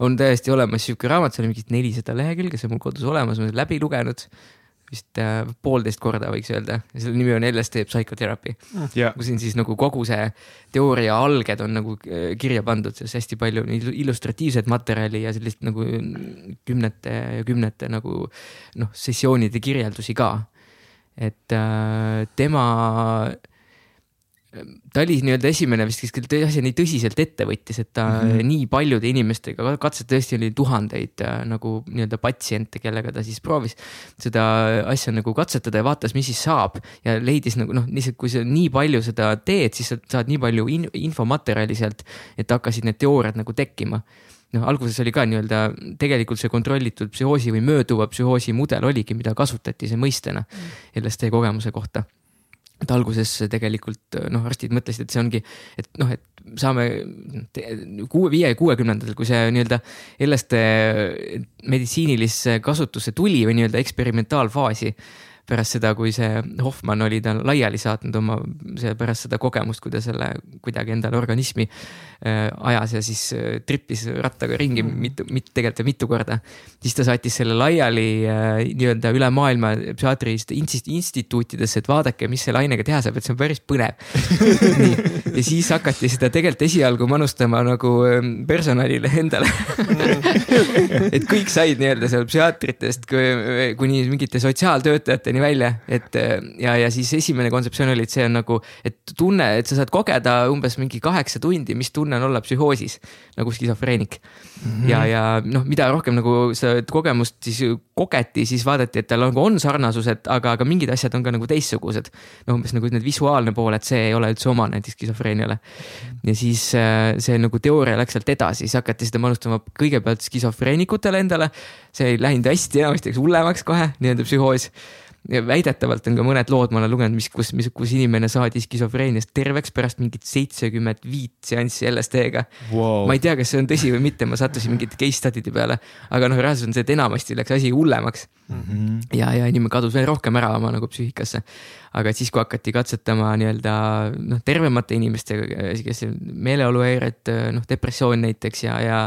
on täiesti olemas sihuke raamat, seal on mingid nelisada lehekülge, see on mul kodus olemas, ma olen läbi lugenud vist äh, poolteist korda võiks öelda. Selle nimi on LSD Psychotherapy. Yeah.. kus siin siis nagu kogu see teooria alged on nagu äh, kirja pandud, selles hästi palju illustratiivset materjali ja sellist nagu kümnete ja kümnete nagu noh, sessioonide kirjeldusi ka. et äh, tema äh, ta oli nii-öelda esimene vist, kes asja nii tõsiselt ette võttis, et ta mm -hmm. nii paljude inimestega katset tõesti oli tuhandeid äh, nagu nii-öelda patsiente, kellega ta siis proovis seda asja nagu katsetada ja vaatas, mis siis saab ja leidis nagu noh, lihtsalt kui sa nii palju seda teed, siis sa saad nii palju in infomaterjali sealt, et hakkasid need teooriad nagu tekkima noh, alguses oli ka nii-öelda tegelikult see kontrollitud psühhoosi või mööduva psühhoosi mudel oligi, mida kasutati see mõistena mm. LSD kogemuse kohta et alguses tegelikult noh, arstid mõtlesid, et see ongi, et noh, et saame kuue, viie, kuuekümnendatel, kui see nii-öelda LSD meditsiinilisse kasutusse tuli või nii-öelda eksperimentaalfaasi pärast seda, kui see Hoffmann oli ta laiali saatnud oma, see pärast seda kogemust, kui ta selle kuidagi endale organismi äh, ajas ja siis äh, trippis rattaga ringi mm. mitu, mitu, tegelikult mitu korda. siis ta saatis selle laiali äh, nii-öelda üle maailma psühhiaatriliste instituutidesse, et vaadake, mis selle ainega teha saab, et see on päris põnev <laughs> ja siis hakati seda tegelikult esialgu manustama nagu ähm, personalile endale <laughs> et kõik said nii-öelda seal psühhiaatritest kuni mingite sotsiaaltöötajateni lõpuni välja, et ja, ja siis esimene kontseptsioon oli, et see on nagu, et tunne, et sa saad kogeda umbes mingi kaheksa tundi, mis tunne on olla psühhoosis nagu skisofreenik mm. -hmm. ja, ja noh, mida rohkem nagu seda kogemust siis kogeti, siis vaadati, et tal nagu on sarnasused, aga, aga mingid asjad on ka nagu teistsugused. no umbes nagu need visuaalne pool, et see ei ole üldse oma näiteks skisofreeniale. ja siis see nagu teooria läks sealt edasi, siis hakati seda manustama kõigepealt skisofreenikutele endale. see ei läinud hästi, enamasti läks hullemaks kohe, nii-öelda psühhoos ja väidetavalt on ka mõned lood, ma olen lugenud, mis, kus, mis, kus inimene saadi skisofreeniast terveks pärast mingit seitsekümmend viit seanssi LSD-ga wow.. ma ei tea, kas see on tõsi või mitte, ma sattusin mingite case study'de peale, aga noh, reaalsus on see, et enamasti läks asi hullemaks mm. -hmm. ja, ja inimene kadus veel rohkem ära oma nagu psüühikasse. aga et siis, kui hakati katsetama nii-öelda noh, tervemate inimestega, kes meeleoluhäired, noh, depressioon näiteks ja, ja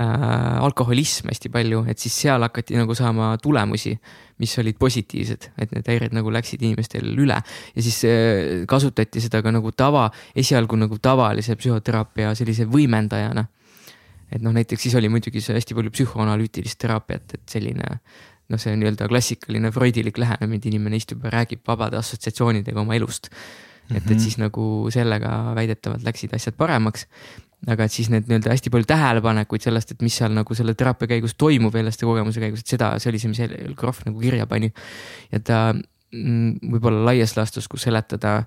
äh, alkoholism hästi palju, et siis seal hakati nagu saama tulemusi mis olid positiivsed, et need häired nagu läksid inimestel üle ja siis äh, kasutati seda ka nagu tava, esialgu nagu tavalise psühhoteraapia sellise võimendajana. et noh, näiteks siis oli muidugi see hästi palju psühhoanalüütilist teraapiat, et selline noh, see nii-öelda klassikaline freudilik lähenemine, inimene istub ja räägib vabade assotsiatsioonidega oma elust. et, et mhm. siis nagu sellega väidetavalt läksid asjad paremaks aga et siis need nii-öelda hästi palju tähelepanekuid sellest, et mis seal nagu selle teraapia käigus toimub LSD kogemuse käigus, et seda, see oli see, mis Krohv nagu kirja pani. ja ta mm, võib-olla laias laastus, kus seletada,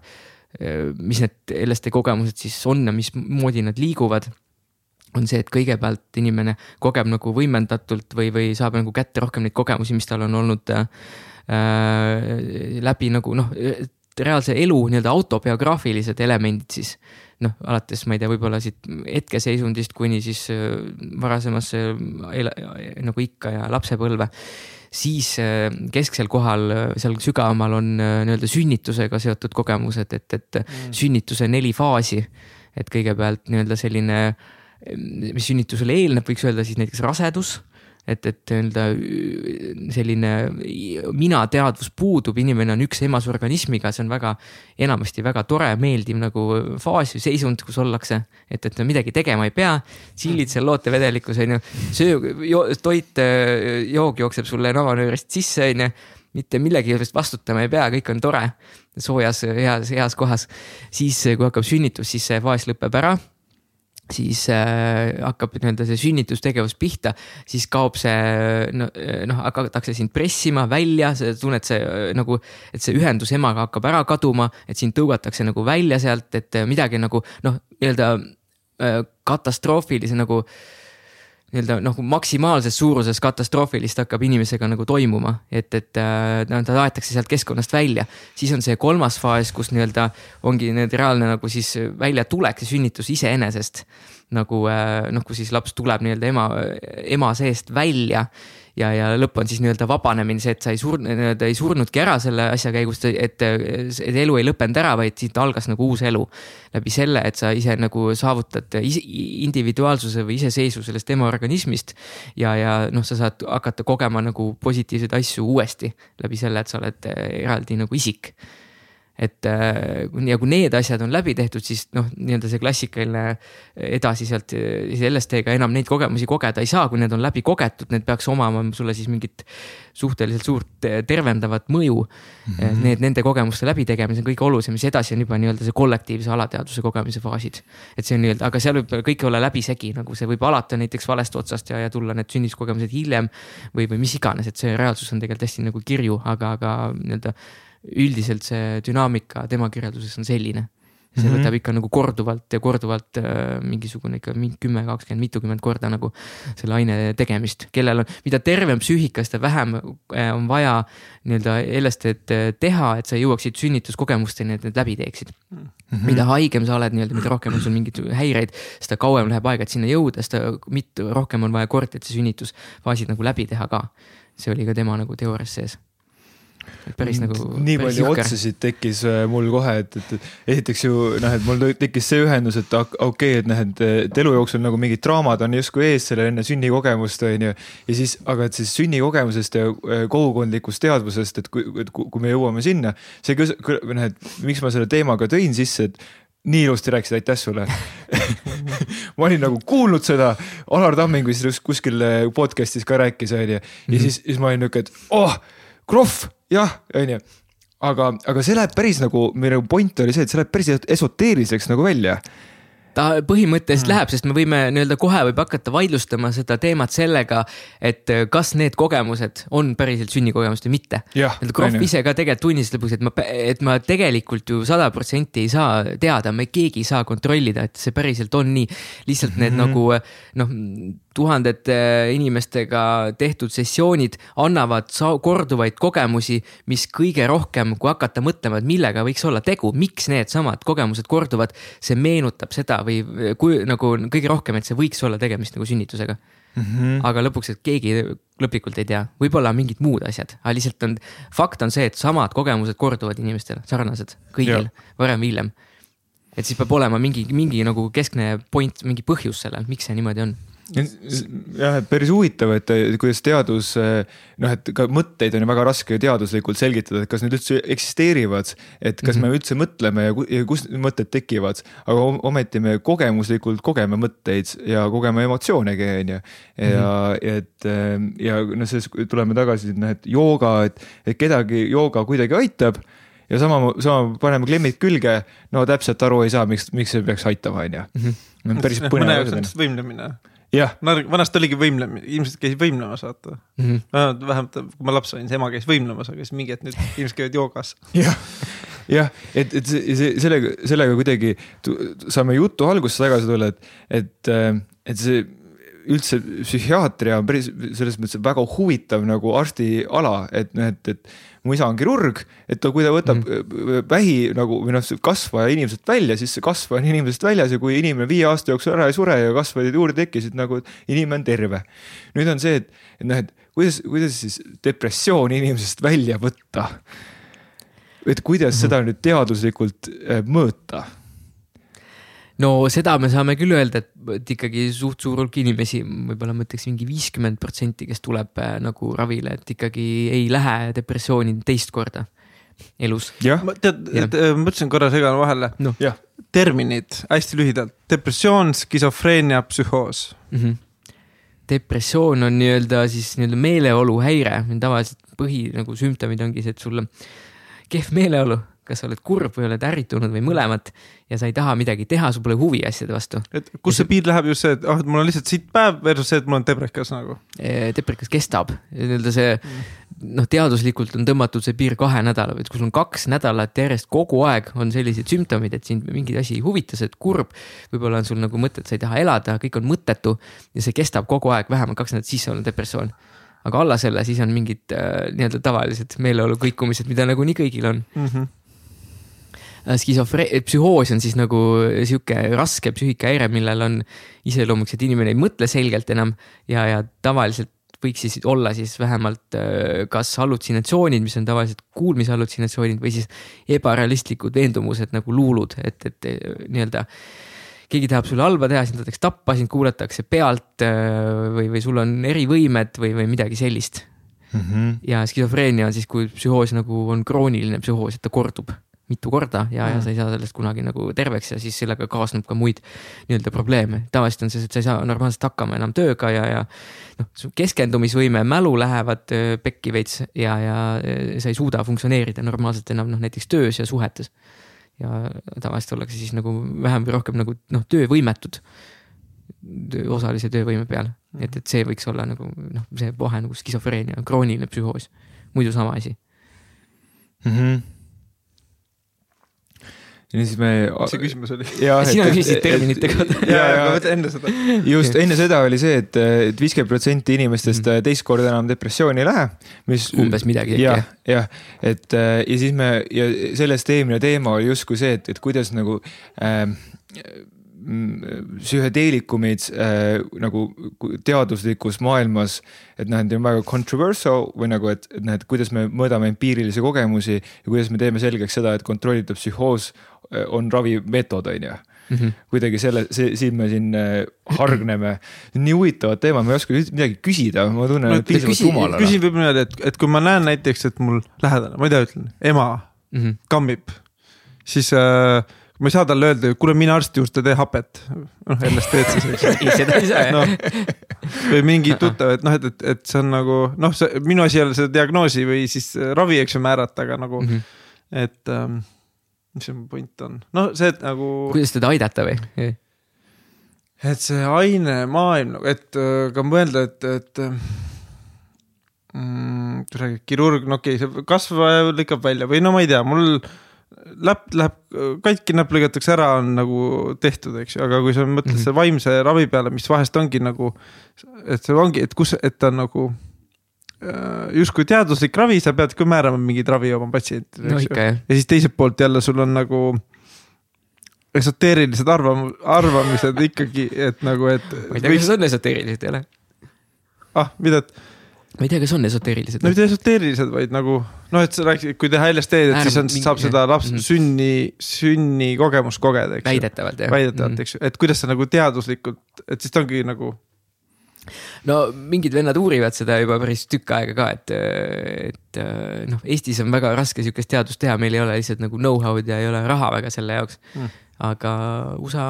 mis need LSD kogemused siis on ja mismoodi nad liiguvad on see, et kõigepealt inimene kogeb nagu võimendatult või, või saab nagu kätte rohkem neid kogemusi, mis tal on olnud äh, läbi nagu noh, reaalse elu nii-öelda autobiograafilised elemendid siis noh, alates ma ei tea, võib-olla siit hetkeseisundist kuni siis äh, varasemasse nagu ikka ja lapsepõlve siis äh, kesksel kohal, äh, seal sügavamal on nii-öelda sünnitusega seotud kogemused, et, et mm. sünnituse neli faasi et kõigepealt nii-öelda selline, mis sünnitusele eelneb, võiks öelda siis näiteks rasedus et, et nii-öelda selline mina teadvus puudub, inimene on üks emasorganismiga, see on väga, enamasti väga tore, meeldiv nagu faas või seisund, kus ollakse. et, et midagi tegema ei pea, chill'id seal lootevedelikus on ju, söö, toit, joog jookseb sulle navanöörist sisse on ju mitte millegi eest vastutama ei pea, kõik on tore, soojas, heas, heas kohas. siis, kui hakkab sünnitus, siis see faas lõpeb ära siis äh, hakkab nii-öelda see sünnitustegevus pihta, siis kaob see noh no, hakatakse sind pressima välja, sa tunned see äh, nagu, et see ühendus emaga hakkab ära kaduma, et sind tõugatakse nagu välja sealt, et midagi nagu noh, nii-öelda äh, katastroofilise nagu äh, nii-öelda nagu maksimaalses suuruses katastroofilist hakkab inimesega nagu toimuma, et, et no ta aetakse sealt keskkonnast välja. siis on see kolmas faas, kus nii-öelda ongi nüüd reaalne nagu siis väljatulek, see sünnitus iseenesest. nagu noh, kui siis laps tuleb nii-öelda ema, ema seest välja ja, ja lõpp on siis nii-öelda vabanemine, see, et sa ei surnud, nii-öelda ei surnudki ära selle asja käigus, et, et elu ei lõppenud ära, vaid siit algas nagu uus elu. läbi selle, et sa ise nagu saavutad individuaalsuse või iseseisvu sellest ema organismist. ja, ja noh, sa saad hakata kogema nagu positiivseid asju uuesti läbi selle, et sa oled eraldi nagu isik et äh, ja kui need asjad on läbi tehtud, siis noh, nii-öelda see klassikaline edasi sealt LSD-ga enam neid kogemusi kogeda ei saa, kui need on läbi kogetud, need peaks omama sulle siis mingit suhteliselt suurt tervendavat mõju mm. -hmm. Need, nende kogemuste läbitegemine on kõige olulisem, siis edasi on juba nii-öelda see kollektiivse alateadvuse kogemise faasid. et see on nii-öelda, aga seal võib kõik olla läbisegi, nagu see võib alata näiteks valest otsast ja, ja tulla need sünnituskogemused hiljem või, või mis iganes, et see reaalsus on tegelikult hästi nagu kirju, aga, aga nii-öelda üldiselt see dünaamika tema kirjelduses on selline. see mm -hmm. võtab ikka nagu korduvalt ja korduvalt äh, mingisugune ikka mingi kümme, kakskümmend, mitukümmend korda nagu selle aine tegemist, kellel on, mida tervem psüühika, seda vähem äh, on vaja nii-öelda LSD-d äh, teha, et sa jõuaksid sünnituskogemusteni, et need läbi teeksid mm. -hmm. mida haigem sa oled nii-öelda, mida rohkem on sul mingeid häireid, seda kauem läheb aega, et sinna jõuda, seda mitu rohkem on vaja kordi, et see sünnitusfaasid nagu läbi teha ka. see oli ka tema nagu teoorias sees päris nagu. nii palju jõhker. otsasid tekkis äh, mul kohe, et, et esiteks ju noh, et mul tekkis see ühendus, et okei okay,, et noh, et elu jooksul nagu mingid draamad on justkui ees selle enne sünnikogemust on ju. ja siis, aga et siis sünnikogemusest ja äh, kogukondlikust teadvusest, et kui, et kui me jõuame sinna, see noh, et miks ma selle teemaga tõin sisse, et nii ilusti rääkisid, aitäh sulle <laughs> ma olin nagu kuulnud seda, Alar Tamming vist kuskil äh, podcast'is ka rääkis, onju. ja mhm. siis, siis ma olin niuke, et oh, krohv jah, onju aga, aga see läheb päris nagu, meie nagu point oli see, et see läheb päris esoteeriliseks nagu välja ta põhimõtteliselt mm. läheb, sest me võime nii-öelda kohe võib hakata vaidlustama seda teemat sellega, et äh, kas need kogemused on päriselt sünnikogemused või mitte. Krohv ise ka tegelikult tunnistas lõpuks, et ma, et ma tegelikult ju sada protsenti ei saa teada, me keegi ei saa kontrollida, et see päriselt on nii. lihtsalt need mm -hmm. nagu äh, noh, tuhandete inimestega tehtud sessioonid annavad korduvaid kogemusi, mis kõige rohkem, kui hakata mõtlema, et millega võiks olla tegu, miks needsamad kogemused korduvad, see meenutab seda või kui nagu kõige rohkem, et see võiks olla tegemist nagu sünnitusega mm. -hmm. aga lõpuks, et keegi lõplikult ei tea, võib-olla mingid muud asjad, aga lihtsalt on, fakt on see, et samad kogemused korduvad inimestel, sarnased kõigil, varem või hiljem. et siis peab olema mingi, mingi nagu keskne point, mingi põhjus sellel, miks see niimoodi on jah, et päris huvitav, et kuidas teadus noh, et ka mõtteid on ju väga raske teaduslikult selgitada, et kas need üldse eksisteerivad. et kas mm -hmm. me üldse mõtleme ja, kust need mõtted tekivad, aga ometi me kogemuslikult kogeme mõtteid ja kogeme emotsioonegi, on ju. ja mm, -hmm. et ja noh, siis tuleme tagasi sinna, et jooga, et, et kedagi jooga kuidagi aitab ja sama, sama paneme klemmid külge, no täpselt aru ei saa, miks, miks see peaks aitama, on ju. Mhm. päris põnev. mõne jaoks on võimlemine jah. vanasti oligi võimlemine, inimesed käisid võimlemas, vaata mm. -hmm. vähemalt kui ma laps olin, siis ema käis võimlemas, aga siis mingi hetk nüüd <laughs> inimesed käivad joogas. jah, jah, et, et see, sellega, sellega kuidagi saame jutu algusesse tagasi tulla, et, et, et see üldse psühhiaatria on päris selles mõttes väga huvitav nagu arstiala, et noh, et, et mu isa on kirurg, et ta, kui ta võtab mm. vähi nagu või noh, kasvaja inimeselt välja, siis see kasvaja on inimesest väljas ja kui inimene viie aasta jooksul ära ei sure ja kasvajaid juurde tekkisid, nagu inimene on terve. nüüd on see, et, et noh, et kuidas, kuidas siis depressiooni inimesest välja võtta? et kuidas mm. seda nüüd teaduslikult mõõta? No seda me saame küll öelda, et, ikkagi suht suur hulk inimesi, võib-olla ma ütleks mingi viiskümmend protsenti, kes tuleb äh, nagu ravile, et ikkagi ei lähe depressiooni teist korda elus. ma tead, äh, mõtlesin korra segan vahele. No.. terminid hästi lühidalt, depressioon, skisofreenia, psühhoos. Mm. -hmm depressioon on nii-öelda siis nii-öelda meeleoluhäire, tavaliselt põhi nagu sümptomid ongi see, et sul on kehv meeleolu kas sa oled kurb või oled ärritunud või mõlemat ja sa ei taha midagi teha, sul pole huvi asjade vastu. et kus see piir läheb just see, et ah et mul on lihtsalt sitt päev versus see, et mul on deprekas nagu? deprekas kestab, nii-öelda see noh, teaduslikult on tõmmatud see piir kahe nädala või et kui sul on kaks nädalat järjest kogu aeg on sellised sümptomid, et sind mingi asi ei huvita, sa oled kurb. võib-olla on sul nagu mõte, et sa ei taha elada, kõik on mõttetu ja see kestab kogu aeg vähemalt kaks nädalat, siis sul on depressioon aga alla selle siis on mingid äh, nii-öelda tavalised meeleolu kõikumised, mida nagunii kõigil on mm. -hmm skisofre-, psühhoos on siis nagu sihuke raske psüühikahäire, millel on iseloomuks, et inimene ei mõtle selgelt enam ja, ja tavaliselt võiks siis olla siis vähemalt äh, kas hallutsinatsioonid, mis on tavaliselt kuulmishallutsinatsioonid või siis ebarealistlikud veendumused nagu luulud, et, et äh, nii-öelda keegi tahab sulle halba teha, sind tahetakse tappa, sind kuulatakse pealt või, või sul on erivõimed või, või midagi sellist mm. -hmm. ja skisofreenia on siis, kui psühhoos nagu on krooniline psühhoos, et ta kordub mitu korda ja ja sa ei saa sellest kunagi nagu terveks ja siis sellega kaasneb ka muid nii-öelda probleeme. tavaliselt on see, et sa ei saa normaalselt hakkama enam tööga ja, ja noh, su keskendumisvõime, mälu lähevad pekki veits ja, ja sa ei suuda funktsioneerida normaalselt enam noh, näiteks töös ja suhetes. ja tavaliselt ollakse siis nagu vähem või rohkem nagu noh, töövõimetud töö, osalise töövõime peal mm., et, et see võiks olla nagu noh, see vahe nagu skisofreenia, krooniline psühhoos, muidu sama asi mm. -hmm ja siis me. mis see küsimus oli? <laughs> sina küsisid terminite <laughs> kohta. ja, ja, enne seda. just enne seda oli see, et, et viiskümmend protsenti inimestest mm teist korda enam depressiooni ei lähe, mis. umbes midagi. jah, jah, et äh, ja siis me ja sellest eelmine teema oli justkui see, et, et kuidas nagu äh, psühhedeelikumid äh, nagu teaduslikus maailmas, et noh, need on väga controversial või nagu, et, et noh, et kuidas me mõõdame empiirilisi kogemusi ja kuidas me teeme selgeks seda, et kontrollitud psühhoos on ravimeetod, on ju. Mm -hmm. kuidagi selle, see, siin me siin äh, hargneme, nii huvitavad teemad, ma ei oska midagi küsida, ma tunnen no, piisavalt rumalana. küsin võib-olla niimoodi, et, et kui ma näen näiteks, et mul lähedane, ma ei tea, ütlen ema mm -hmm. kammib, siis äh, ma ei saa talle öelda, kuule mine arsti juurde, tee hapet. noh, LSD-d siis, eks <laughs> ei, seda ei saa no,. või mingi tuttav, et noh, et, et, et see on nagu noh, see minu asi ei ole seda diagnoosi või siis ravi, eks ju, määrata, aga nagu mm, -hmm. et ähm, mis see point on, no see, et nagu. kuidas teda aidata või? et see ainemaailm, et äh, ka mõelda, et, et mm, kirurg, no okei okay,, see kasvaja lõikab välja või no ma ei tea, mul läpp läheb katki, näpp lõigatakse ära, on nagu tehtud, eks ju, aga kui sa mõtled mm -hmm. selle vaimse ravi peale, mis vahest ongi nagu. et see ongi, et kus, et ta on nagu äh, justkui teaduslik ravi, sa pead ka määrama mingeid ravi oma patsientidele no,. ja siis teiselt poolt jälle sul on nagu esoteerilised arvam-, arvamised ikkagi, et nagu, et. ma ei tea, kas on esoteerilised jälle. ah, mida, et ma ei tea, kas on esoteerilised. no mitte esoteerilised, vaid nagu noh, et sa rääkisid, kui teha LSD-d, et siis on, saab seda laps mm -hmm. sünni, sünnikogemust kogeda, eks ju. väidetavalt jah. väidetavalt mm, -hmm. eks ju, et kuidas sa nagu teaduslikult, et siis ta ongi nagu. No mingid vennad uurivad seda juba päris tükk aega ka, et, et noh, Eestis on väga raske sihukest teadust teha, meil ei ole lihtsalt nagu know-how'd ja ei ole raha väga selle jaoks mm.. aga USA,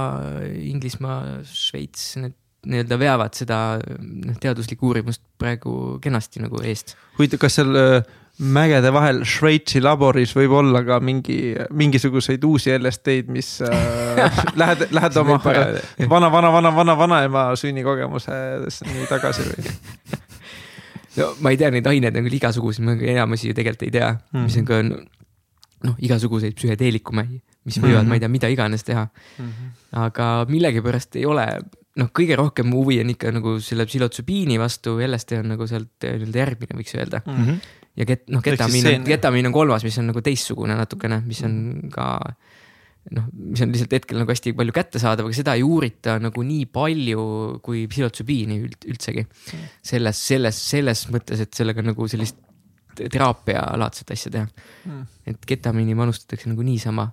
Inglismaa, Šveits, need nii-öelda veavad seda noh, teaduslikku uurimust praegu kenasti nagu eest. huvitav, kas seal äh, mägede vahel Šveitsi laboris võib olla ka mingi, mingisuguseid uusi LSD-d, mis äh, <laughs> lähed, lähed oma vana, vana, vana, vana, vanaema sünnikogemusesse nii tagasi või? no ma ei tea, neid aineid on küll igasuguseid, ma enamusi ju tegelikult ei tea mm., mis on ka noh, igasuguseid psühhedeelikume, mis võivad mm, -hmm. ma ei tea, mida iganes teha mm. -hmm. aga millegipärast ei ole noh, kõige rohkem huvi on ikka nagu selle psühhotsübiini vastu, LSD on nagu sealt eh, nii-öelda järgmine, võiks öelda mm. -hmm. Ja ket-, noh, ketamiin on, ketamiin on kolmas, mis on nagu teistsugune natukene, mis on ka noh, mis on lihtsalt hetkel nagu hästi palju kättesaadav, aga seda ei uurita nagu nii palju kui psühhotsübiini üld, üldsegi. selles, selles, selles mõttes, et sellega nagu sellist teraapialaadset asja teha mm.. et ketamiini manustatakse nagu niisama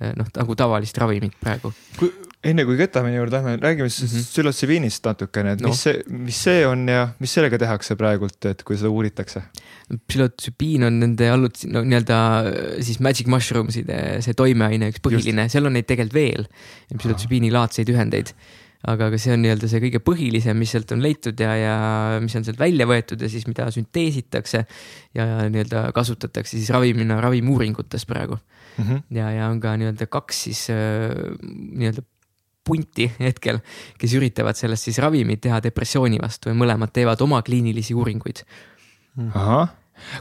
eh, noh, nagu tavalist ravimit praegu. Enne kui ketamiini juurde lähme, räägime siis mm -hmm. psühhotsübiinist natukene, et no. mis see, mis see on ja mis sellega tehakse praegult, et kui seda uuritakse? psühhotsübiin on nende allut-, no nii-öelda siis magic mushrooms'ide see toimeaine üks põhiline, seal on neid tegelikult veel, psühhotsübiini laadseid ühendeid aga, aga see on nii-öelda see kõige põhilisem, mis sealt on leitud ja, ja mis on sealt välja võetud ja siis mida sünteesitakse ja nii-öelda kasutatakse siis ravimina ravimiuuringutes praegu mm. -hmm. ja, ja on ka nii-öelda kaks siis äh, nii-öelda punti hetkel, kes üritavad sellest siis ravimit teha depressiooni vastu ja mõlemad teevad oma kliinilisi uuringuid. ahah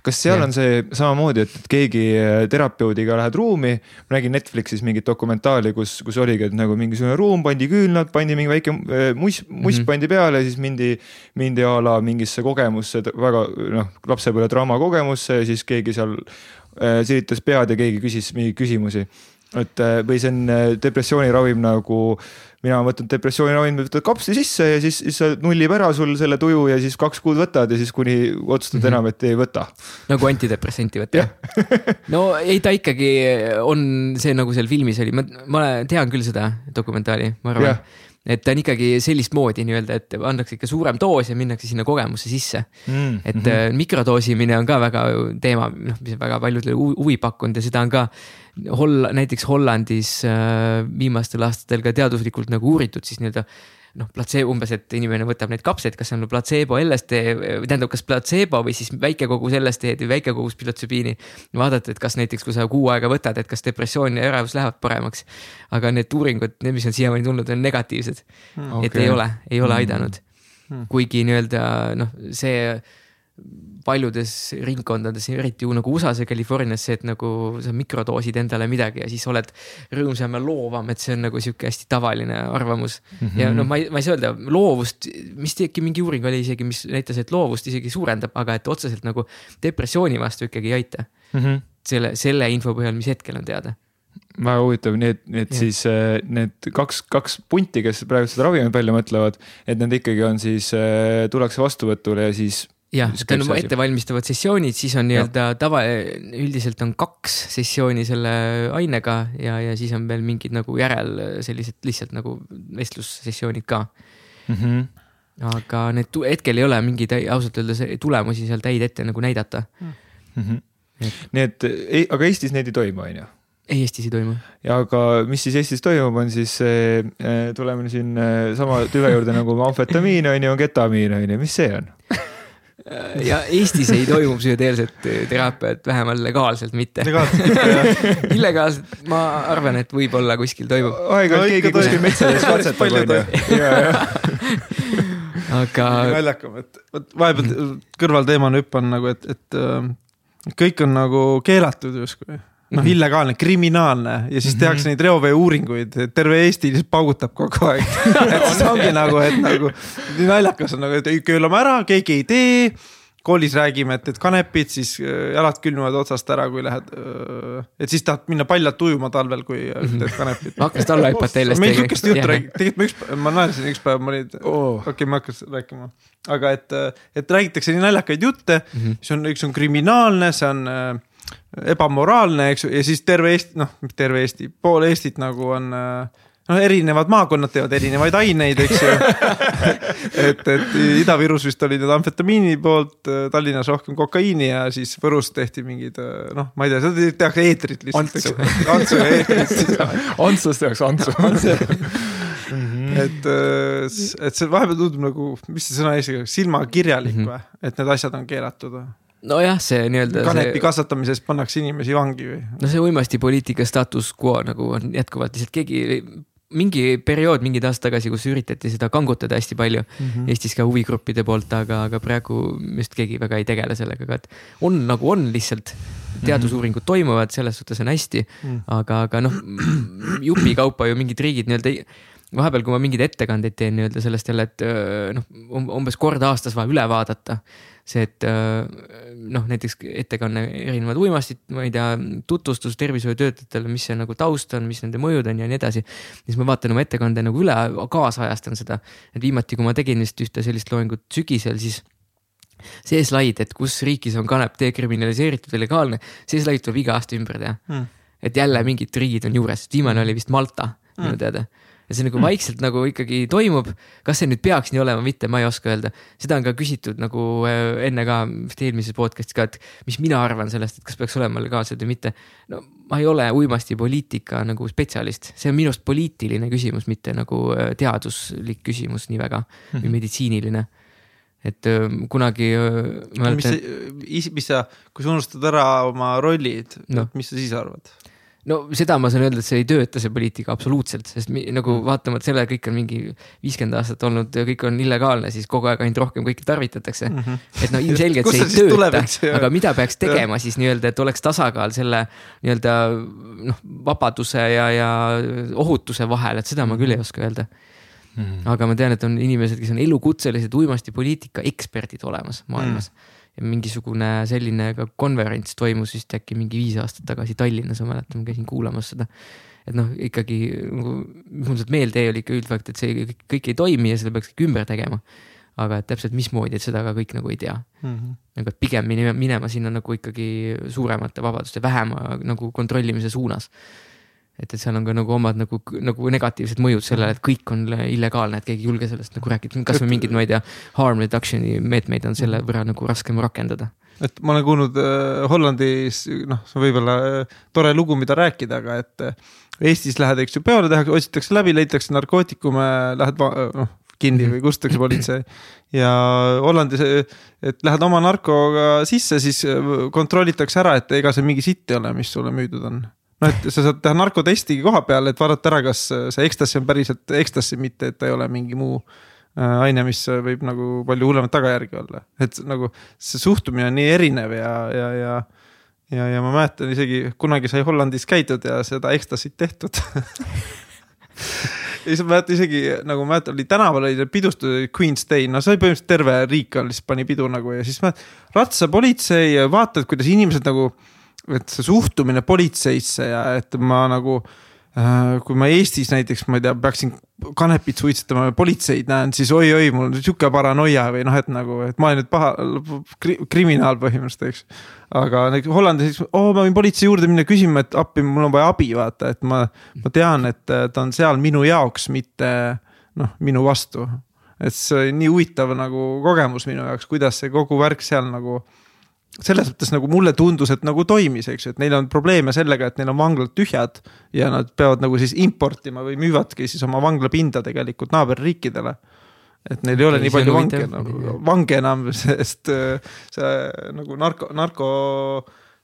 kas seal ja. on see samamoodi, et keegi äh, terapeudiga lähed ruumi, ma nägin Netflixis mingit dokumentaali, kus, kus oligi, et nagu mingisugune ruum, pandi küünlad, pandi mingi väike äh, must, must mm -hmm. pandi peale siis mindi, mindi a la mingisse kogemusse, väga noh, lapsepõlve draama kogemusse ja siis keegi seal äh, silitas pead ja keegi küsis mingeid küsimusi. Et või see on depressiooniravim nagu äh, mina võtan depressiooniravimi, võtad kapsli sisse ja siis, siis nullib ära sul selle tuju ja siis kaks kuud võtad ja siis kuni otsustad mm -hmm. enam, et ei võta. nagu antidepressenti võtta <laughs> no ei, ta ikkagi on see, nagu seal filmis oli, ma, ma tean küll seda dokumentaali, ma arvan et ta on ikkagi sellist moodi nii-öelda, et antakse ikka suurem doos ja minnakse sinna kogemusse sisse mm,. et mm -hmm. mikrodoosimine on ka väga teema, noh, mis on väga paljudele huvi pakkunud ja seda on ka Holl-, näiteks Hollandis äh, viimastel aastatel ka teaduslikult nagu uuritud siis nii-öelda noh, platseebo umbes, et inimene võtab neid kapsleid, kas see on platseebo LSD, tähendab, kas platseebo või siis väike kogus LSD-d või väike kogus psühhotsübiini. vaadata, et kas näiteks, kui sa kuu aega võtad, et kas depressioon ja ärevus lähevad paremaks. aga need uuringud, need, mis on siiamaani tulnud, on negatiivsed hmm.. et okay. ei ole, ei ole aidanud hmm.. kuigi nii-öelda noh, see paljudes ringkondades, eriti nagu USA-s ja Californias see, et nagu sa mikrodoosid endale midagi ja siis oled rõõmsam ja loovam, et see on nagu sihuke hästi tavaline arvamus mm. -hmm. ja no ma ei, ma ei saa öelda loovust, mis äkki mingi uuring oli isegi, mis näitas, et loovust isegi suurendab, aga et otseselt nagu depressiooni vastu ikkagi ei aita mm. -hmm. selle, selle info põhjal, mis hetkel on teada väga huvitav, nii et, nii et ja. siis äh, need kaks, kaks punti, kes praegu seda ravimit välja mõtlevad, et need ikkagi on siis, äh, tullakse vastuvõtule ja siis jah, ta on ettevalmistavad sessioonid, siis on nii-öelda tava, üldiselt on kaks sessiooni selle ainega ja, ja siis on veel mingid nagu järel sellised lihtsalt nagu vestlussessioonid ka mm. -hmm. aga need hetkel ei ole mingeid ausalt öeldes tulemusi seal täid ette nagu näidata mm. -hmm. Et... et, aga Eestis neid ei toimu, on ju? ei, Eestis ei toimu. ja aga mis siis Eestis toimub, on siis äh, tuleme siin äh, sama tüve juurde nagu amfetamiin on ju, ketamiin on ju, mis see on <laughs> ja Eestis ei toimu psühhedeelset teraapiat, vähemalt legaalselt mitte. <laughs> illegaalselt ma arvan, et võib-olla kuskil toimub. aeg-ajalt keegi kuskil metsades katsetab onju. aga. naljakam, et vot vahepeal kõrvalteemana hüppan nagu, et, et äh, kõik on nagu keelatud justkui noh, illegaalne, kriminaalne ja siis tehakse neid reoveeuuringuid, terve Eesti lihtsalt paugutab kogu aeg <laughs> et siis ongi nagu, et nagu nii naljakas on nagu, et keelame ära, keegi ei tee koolis räägime, et, et kanepid, siis äh, jalad külmuvad otsast ära, kui lähed. Äh, et siis tahad minna paljalt ujuma talvel, kui äh, <laughs> teed kanepit. ma hakkasin alla hüpata sellest. meil sihukest juttu räägib, tegelikult ma üks, ma naersin üks päev, ma olin oh., okei okay,, ma hakkasin rääkima. aga et, et räägitakse nii naljakaid jutte mm, -hmm. mis on, üks on kriminaalne, see on äh, ebamoraalne, eks ju, ja siis terve Eesti, noh, mitte terve Eesti, pool Eestit nagu on noh, erinevad maakonnad teevad erinevaid aineid, eks ju <laughs> et, et Ida-Virus vist oli need amfetamiini poolt, Tallinnas rohkem kokaiini ja siis Võrus tehti mingid noh, ma ei tea, seda tehakse eetrit lihtsalt. <laughs> Antsu ja eetrit. <laughs> Antsust tehakse Antsu et, et see vahepeal tundub nagu, mis see sõna eesti keeles, silmakirjalik mm -hmm. või, et need asjad on keelatud või? Nojah, see nii-öelda. kanepi see... kasvatamisest pannakse inimesi vangi või? no see uimastipoliitika status quo nagu on jätkuvalt lihtsalt keegi, mingi periood mingid aastad tagasi, kus üritati seda kangutada hästi palju mm -hmm. Eestis ka huvigruppide poolt, aga, aga praegu vist keegi väga ei tegele sellega, aga et on nagu on lihtsalt. teadusuuringud toimuvad, selles suhtes on hästi mm, -hmm. aga, aga noh, jupikaupa ju mingid riigid nii-öelda vahepeal, kui ma mingeid ettekandeid teen nii-öelda sellest jälle, et noh, umbes kord aastas vaja üle vaadata see, et äh, noh, näiteks ettekanne erinevad uimastid, ma ei tea, tutvustus tervishoiutöötajatele, mis see nagu taust on, mis nende mõjud on ja nii edasi. siis ma vaatan oma ettekande nagu üle, kaasajastan seda, et viimati, kui ma tegin vist ühte sellist loengut sügisel, siis see slaid, et kus riigis on kanep dekriminaliseeritud või legaalne, see slaid tuleb iga aasta ümber teha. Mm.. et jälle mingid riigid on juures, viimane oli vist Malta mm. minu teada ja see nagu mm. vaikselt nagu ikkagi toimub. kas see nüüd peaks nii olema, mitte, ma ei oska öelda. seda on ka küsitud nagu äh, enne ka vist eelmises podcast'is ka, et mis mina arvan sellest, et kas peaks olema legaalsed või mitte. no ma ei ole uimastipoliitika nagu spetsialist, see on minu arust poliitiline küsimus, mitte nagu äh, teaduslik küsimus nii väga mm -hmm. või mhm. meditsiiniline et äh, kunagi mis, mis sa, kui sa unustad ära oma rollid no., mis sa siis arvad? No seda ma saan öelda, et see ei tööta, see poliitika absoluutselt, sest mi, nagu mm. vaatamata sellele, kõik on mingi viiskümmend aastat olnud ja kõik on illegaalne, siis kogu aeg ainult rohkem kõike tarvitatakse mm. -hmm. et no ilmselgelt see ei tööta, aga mida peaks tegema siis nii-öelda, et oleks tasakaal selle nii-öelda noh, vabaduse ja, ja ohutuse vahel, et seda ma küll ei oska öelda mm. -hmm. aga ma tean, et on inimesed, kes on elukutselised uimastipoliitika eksperdid olemas maailmas mm ja mingisugune selline ka konverents toimus vist äkki mingi viis aastat tagasi Tallinnas, ma mäletan, ma käisin kuulamas seda. et noh, ikkagi nagu, mul sealt meelde jäi, oli ikka üldfakt, et see kõik, kõik ei toimi ja seda peaks kõik ümber tegema. aga et täpselt mismoodi, et seda ka kõik nagu ei tea mm. -hmm. nagu, et pigem minema, minema sinna nagu ikkagi suuremate vabaduste, vähema nagu kontrollimise suunas et, et seal on ka nagu omad nagu, nagu negatiivsed mõjud sellele, et kõik on illegaalne, et keegi ei julge sellest nagu rääkida, kasvõi mingeid, ma ei tea, harm reduction'i meetmeid on selle võrra nagu raskem rakendada. et ma olen kuulnud äh, Hollandis, noh, see on võib-olla äh, tore lugu, mida rääkida, aga et äh, Eestis lähed, eks ju, peole tehakse, otsitakse läbi, leitakse narkootikume, lähed noh kinni või kustutatakse politsei. ja Hollandis, et lähed oma narkoga sisse, siis äh, kontrollitakse ära, et ega see mingi sitt ei ole, mis sulle müüdud on noh, et sa saad teha narkotesti koha peal, et vaadata ära, kas see ekstasi on päriselt ekstasi, mitte et ta ei ole mingi muu äh, aine, mis võib nagu palju hullemat tagajärgi olla, et nagu see suhtumine on nii erinev ja, ja, ja. ja, ja ma mäletan isegi kunagi sai Hollandis käidud ja seda ekstasit tehtud <laughs> ja siis ma mäletan isegi nagu ma mäletan, oli tänaval oli pidustus Queen's Day, no see oli põhimõtteliselt terve riik oli, siis pani pidu nagu ja siis ma ratsapolitsei, vaatad, kuidas inimesed nagu et see suhtumine politseisse ja et ma nagu äh, kui ma Eestis näiteks, ma ei tea, peaksin kanepit suitsetama ja politseid näen, siis oi-oi, mul on sihuke paranoia või noh, et nagu, et ma olen nüüd paha kri, kriminaal põhimõtteliselt, eks. aga Hollandis, oo, ma võin politsei juurde minna küsima, et appi, mul on vaja abi, vaata, et ma, ma tean, et ta on seal minu jaoks, mitte noh, minu vastu. et see on nii huvitav nagu kogemus minu jaoks, kuidas see kogu värk seal nagu selles mõttes nagu mulle tundus, et nagu toimis, eks ju, et neil on probleeme sellega, et neil on vanglad tühjad. ja nad peavad nagu siis importima või müüvadki siis oma vanglapinda tegelikult naaberriikidele. et neil ei ole nii palju vange, nagu, vange enam, <laughs> sest äh, see nagu narko, narko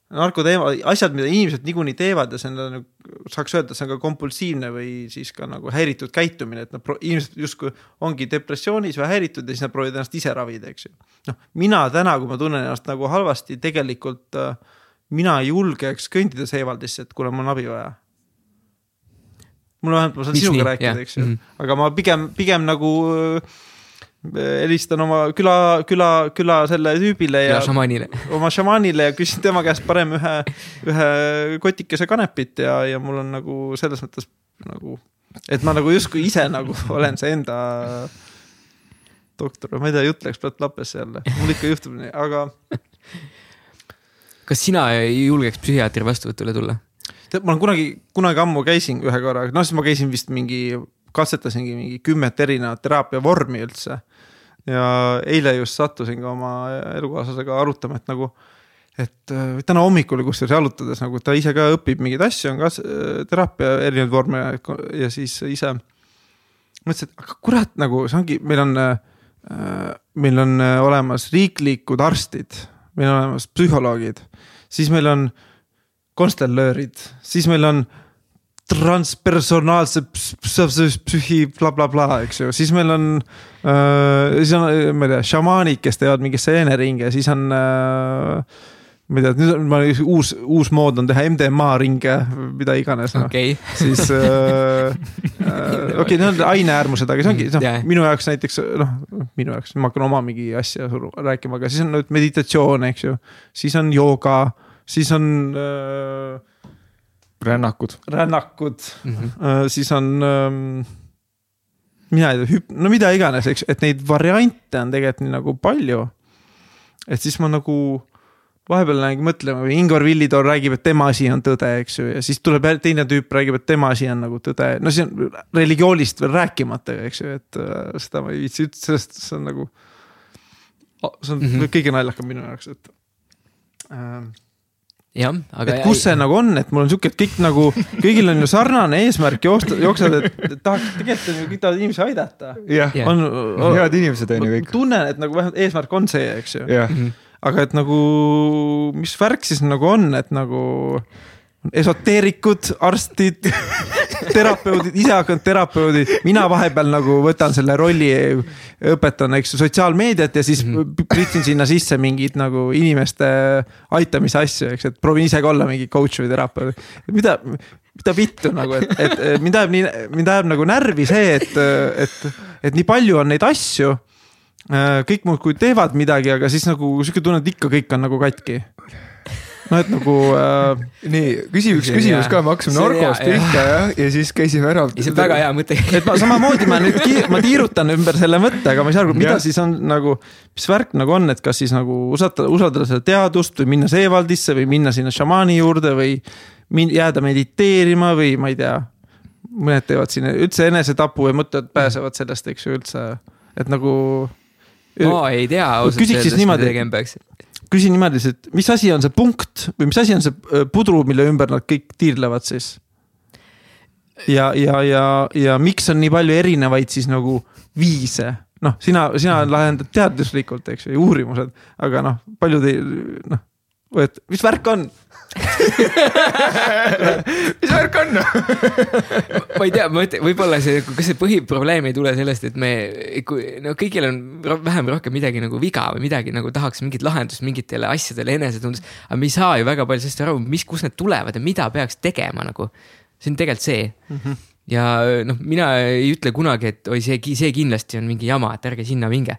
narkoteema, asjad, mida inimesed niikuinii teevad ja see on nagu, saaks öelda, see on ka kompulsiivne või siis ka nagu häiritud käitumine, et nad, inimesed justkui ongi depressioonis või häiritud ja siis nad proovivad ennast ise ravida, eks ju. noh, mina täna, kui ma tunnen ennast nagu halvasti, tegelikult äh, mina ei julgeks kõndida Seevaldisse, et kuule, mul on abi vaja. mul vähemalt, ma saan sinuga rääkida, eks ju mm, -hmm. aga ma pigem, pigem nagu äh, helistan oma küla, küla, küla selle tüübile ja. šamaanile. oma šamaanile ja küsin tema käest parem ühe, ühe kotikese kanepit ja, ja mul on nagu selles mõttes nagu, et ma nagu justkui ise nagu <laughs> olen see enda doktor, ma ei tea, jutt läks praegu lappesse jälle, mul ikka juhtub nii, aga. kas sina ei julgeks psühhiaatri vastuvõtule tulla? tead, ma olen kunagi, kunagi ammu käisin ühe korra, noh siis ma käisin vist mingi katsetasingi mingi kümmet erinevat teraapia vormi üldse. Ja eile just sattusin ka oma elukaaslasega arutama, et nagu, et äh, täna hommikul kusjuures jalutades nagu ta ise ka õpib mingeid asju, on ka äh, teraapia erinevaid vorme ja siis ise mõtlesin, et aga kurat, nagu see ongi, meil on äh,, meil on olemas riiklikud arstid, meil on olemas psühholoogid, siis meil on konstellöörid, siis meil on transpersonaalse psühhi blablabla bla, bla, eks ju, siis meil on siis on, ma ei tea, šamaanid, kes teevad mingeid seeneringe, siis on äh, ma ei tea, nüüd on ma, uus, uus mood on teha MDMA ringe, mida iganes no.. okei okay.. siis äh, <laughs> äh, okei okay,, need on aineäärmused, aga see ongi noh yeah., minu jaoks näiteks noh, minu jaoks, ma hakkan oma mingi asja rääkima, aga siis on nüüd meditatsioon, eks ju. siis on jooga, siis on äh, rännakud. rännakud mm, -hmm. siis on ähm,, mina ei tea, hüp-, no mida iganes, eks, et neid variante on tegelikult nii nagu palju. et siis ma nagu vahepeal nagu mõtlema või Ingvar Villitoor räägib, et tema asi on tõde, eks ju, ja siis tuleb teine tüüp räägib, et tema asi on nagu tõde, no see on religioonist veel rääkimata, eks ju, et äh, seda ma ei viitsi üldse, sest see on nagu. see on mm -hmm. kõige naljakam minu jaoks, et äh, jah, aga. et kus see nagu on, et mul on sihuke, et kõik nagu, kõigil on ju sarnane eesmärk joosta, jooksed, et tahaks, tegelikult on ju, kõik tahavad inimesi aidata. jah, on, on, head inimesed on ju kõik. tunnen, et nagu vähemalt eesmärk on see, eks ju. -hmm aga et nagu, mis värk siis nagu on, et nagu esoteerikud, arstid, <laughs> terapeudid, ise hakanud terapeudid, mina vahepeal nagu võtan selle rolli, õpetan, eks ju, sotsiaalmeediat ja siis mhm. pritsin sinna sisse mingeid nagu inimeste aitamise asju, eks, et proovin ise ka olla mingi coach või terapeut. mida, mida vittu nagu, et, et mind ajab nii, mind ajab nagu närvi see, et, et, et nii palju on neid asju kõik muudkui teevad midagi, aga siis nagu sihuke tunne, et ikka kõik on nagu katki no et nagu äh.... nii, küsi üks küsimus ka, me hakkasime narkost pihta jah, ja siis käisime ära. see on väga hea mõte et ma samamoodi ma nüüd, ma tiirutan ümber selle mõtte, aga ma ei saa aru, mida ja. siis on nagu, mis värk nagu on, et kas siis nagu usaldada, usaldada seda teadust või minna Seevaldisse või minna sinna šamaani juurde või min, jääda mediteerima või ma ei tea. mõned teevad siin üldse enesetapu ja mõtlevad, pääsevad sellest, eks ju üldse, et nagu ma ei tea ausalt öeldes, mida tegema peaks küsin niimoodi, et mis asi on see punkt või mis asi on see äh, pudru, mille ümber nad kõik tiirlevad siis? ja, ja, ja, ja miks on nii palju erinevaid siis nagu viise, noh, sina, sina lahendad teaduslikult, eks ju, uurimused, aga noh, paljud ei, noh, et mis värk on <laughs> mis värk on ma ei tea, ma ütlen, võib-olla see, kas see põhiprobleem ei tule sellest, et me, kui no kõigil on vähem või rohkem midagi nagu viga või midagi nagu tahaks mingit lahendust mingitele asjadele enesetundes. aga me ei saa ju väga palju sellest aru, mis, kust need tulevad ja mida peaks tegema nagu. see on tegelikult see mm. -hmm ja noh, mina ei ütle kunagi, et oi, see, see kindlasti on mingi jama, et ärge sinna minge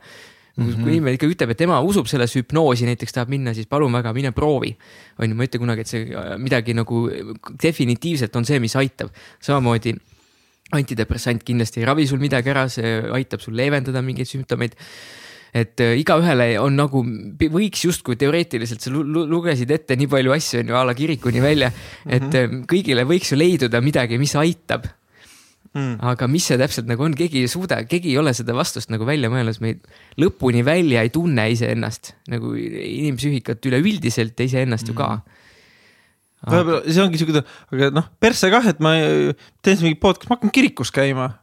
Mm -hmm. kui inimene ikka ütleb, et tema usub sellesse hüpnoosi, näiteks tahab minna, siis palun väga, mine proovi. on ju, ma ei ütle kunagi, et see äh, midagi nagu definitiivselt on see, mis aitab, samamoodi antidepressant kindlasti ei ravi sul midagi ära, see aitab sul leevendada mingeid sümptomeid et äh, igaühele on nagu, võiks justkui teoreetiliselt, sa lugesid ette nii palju asju, on ju, a la kirikuni välja, et mm -hmm. kõigile võiks ju leiduda midagi, mis aitab mm.. aga mis see täpselt nagu on, keegi ei suuda, keegi ei ole seda vastust nagu välja mõelnud, me lõpuni välja ei tunne iseennast. Nagu inimpsüühikat üleüldiselt ja iseennast ju ka. Mm. Võib-olla see ongi siuke, aga noh, persse kah, et ma teen siis mingi podcast, ma hakkan kirikus käima.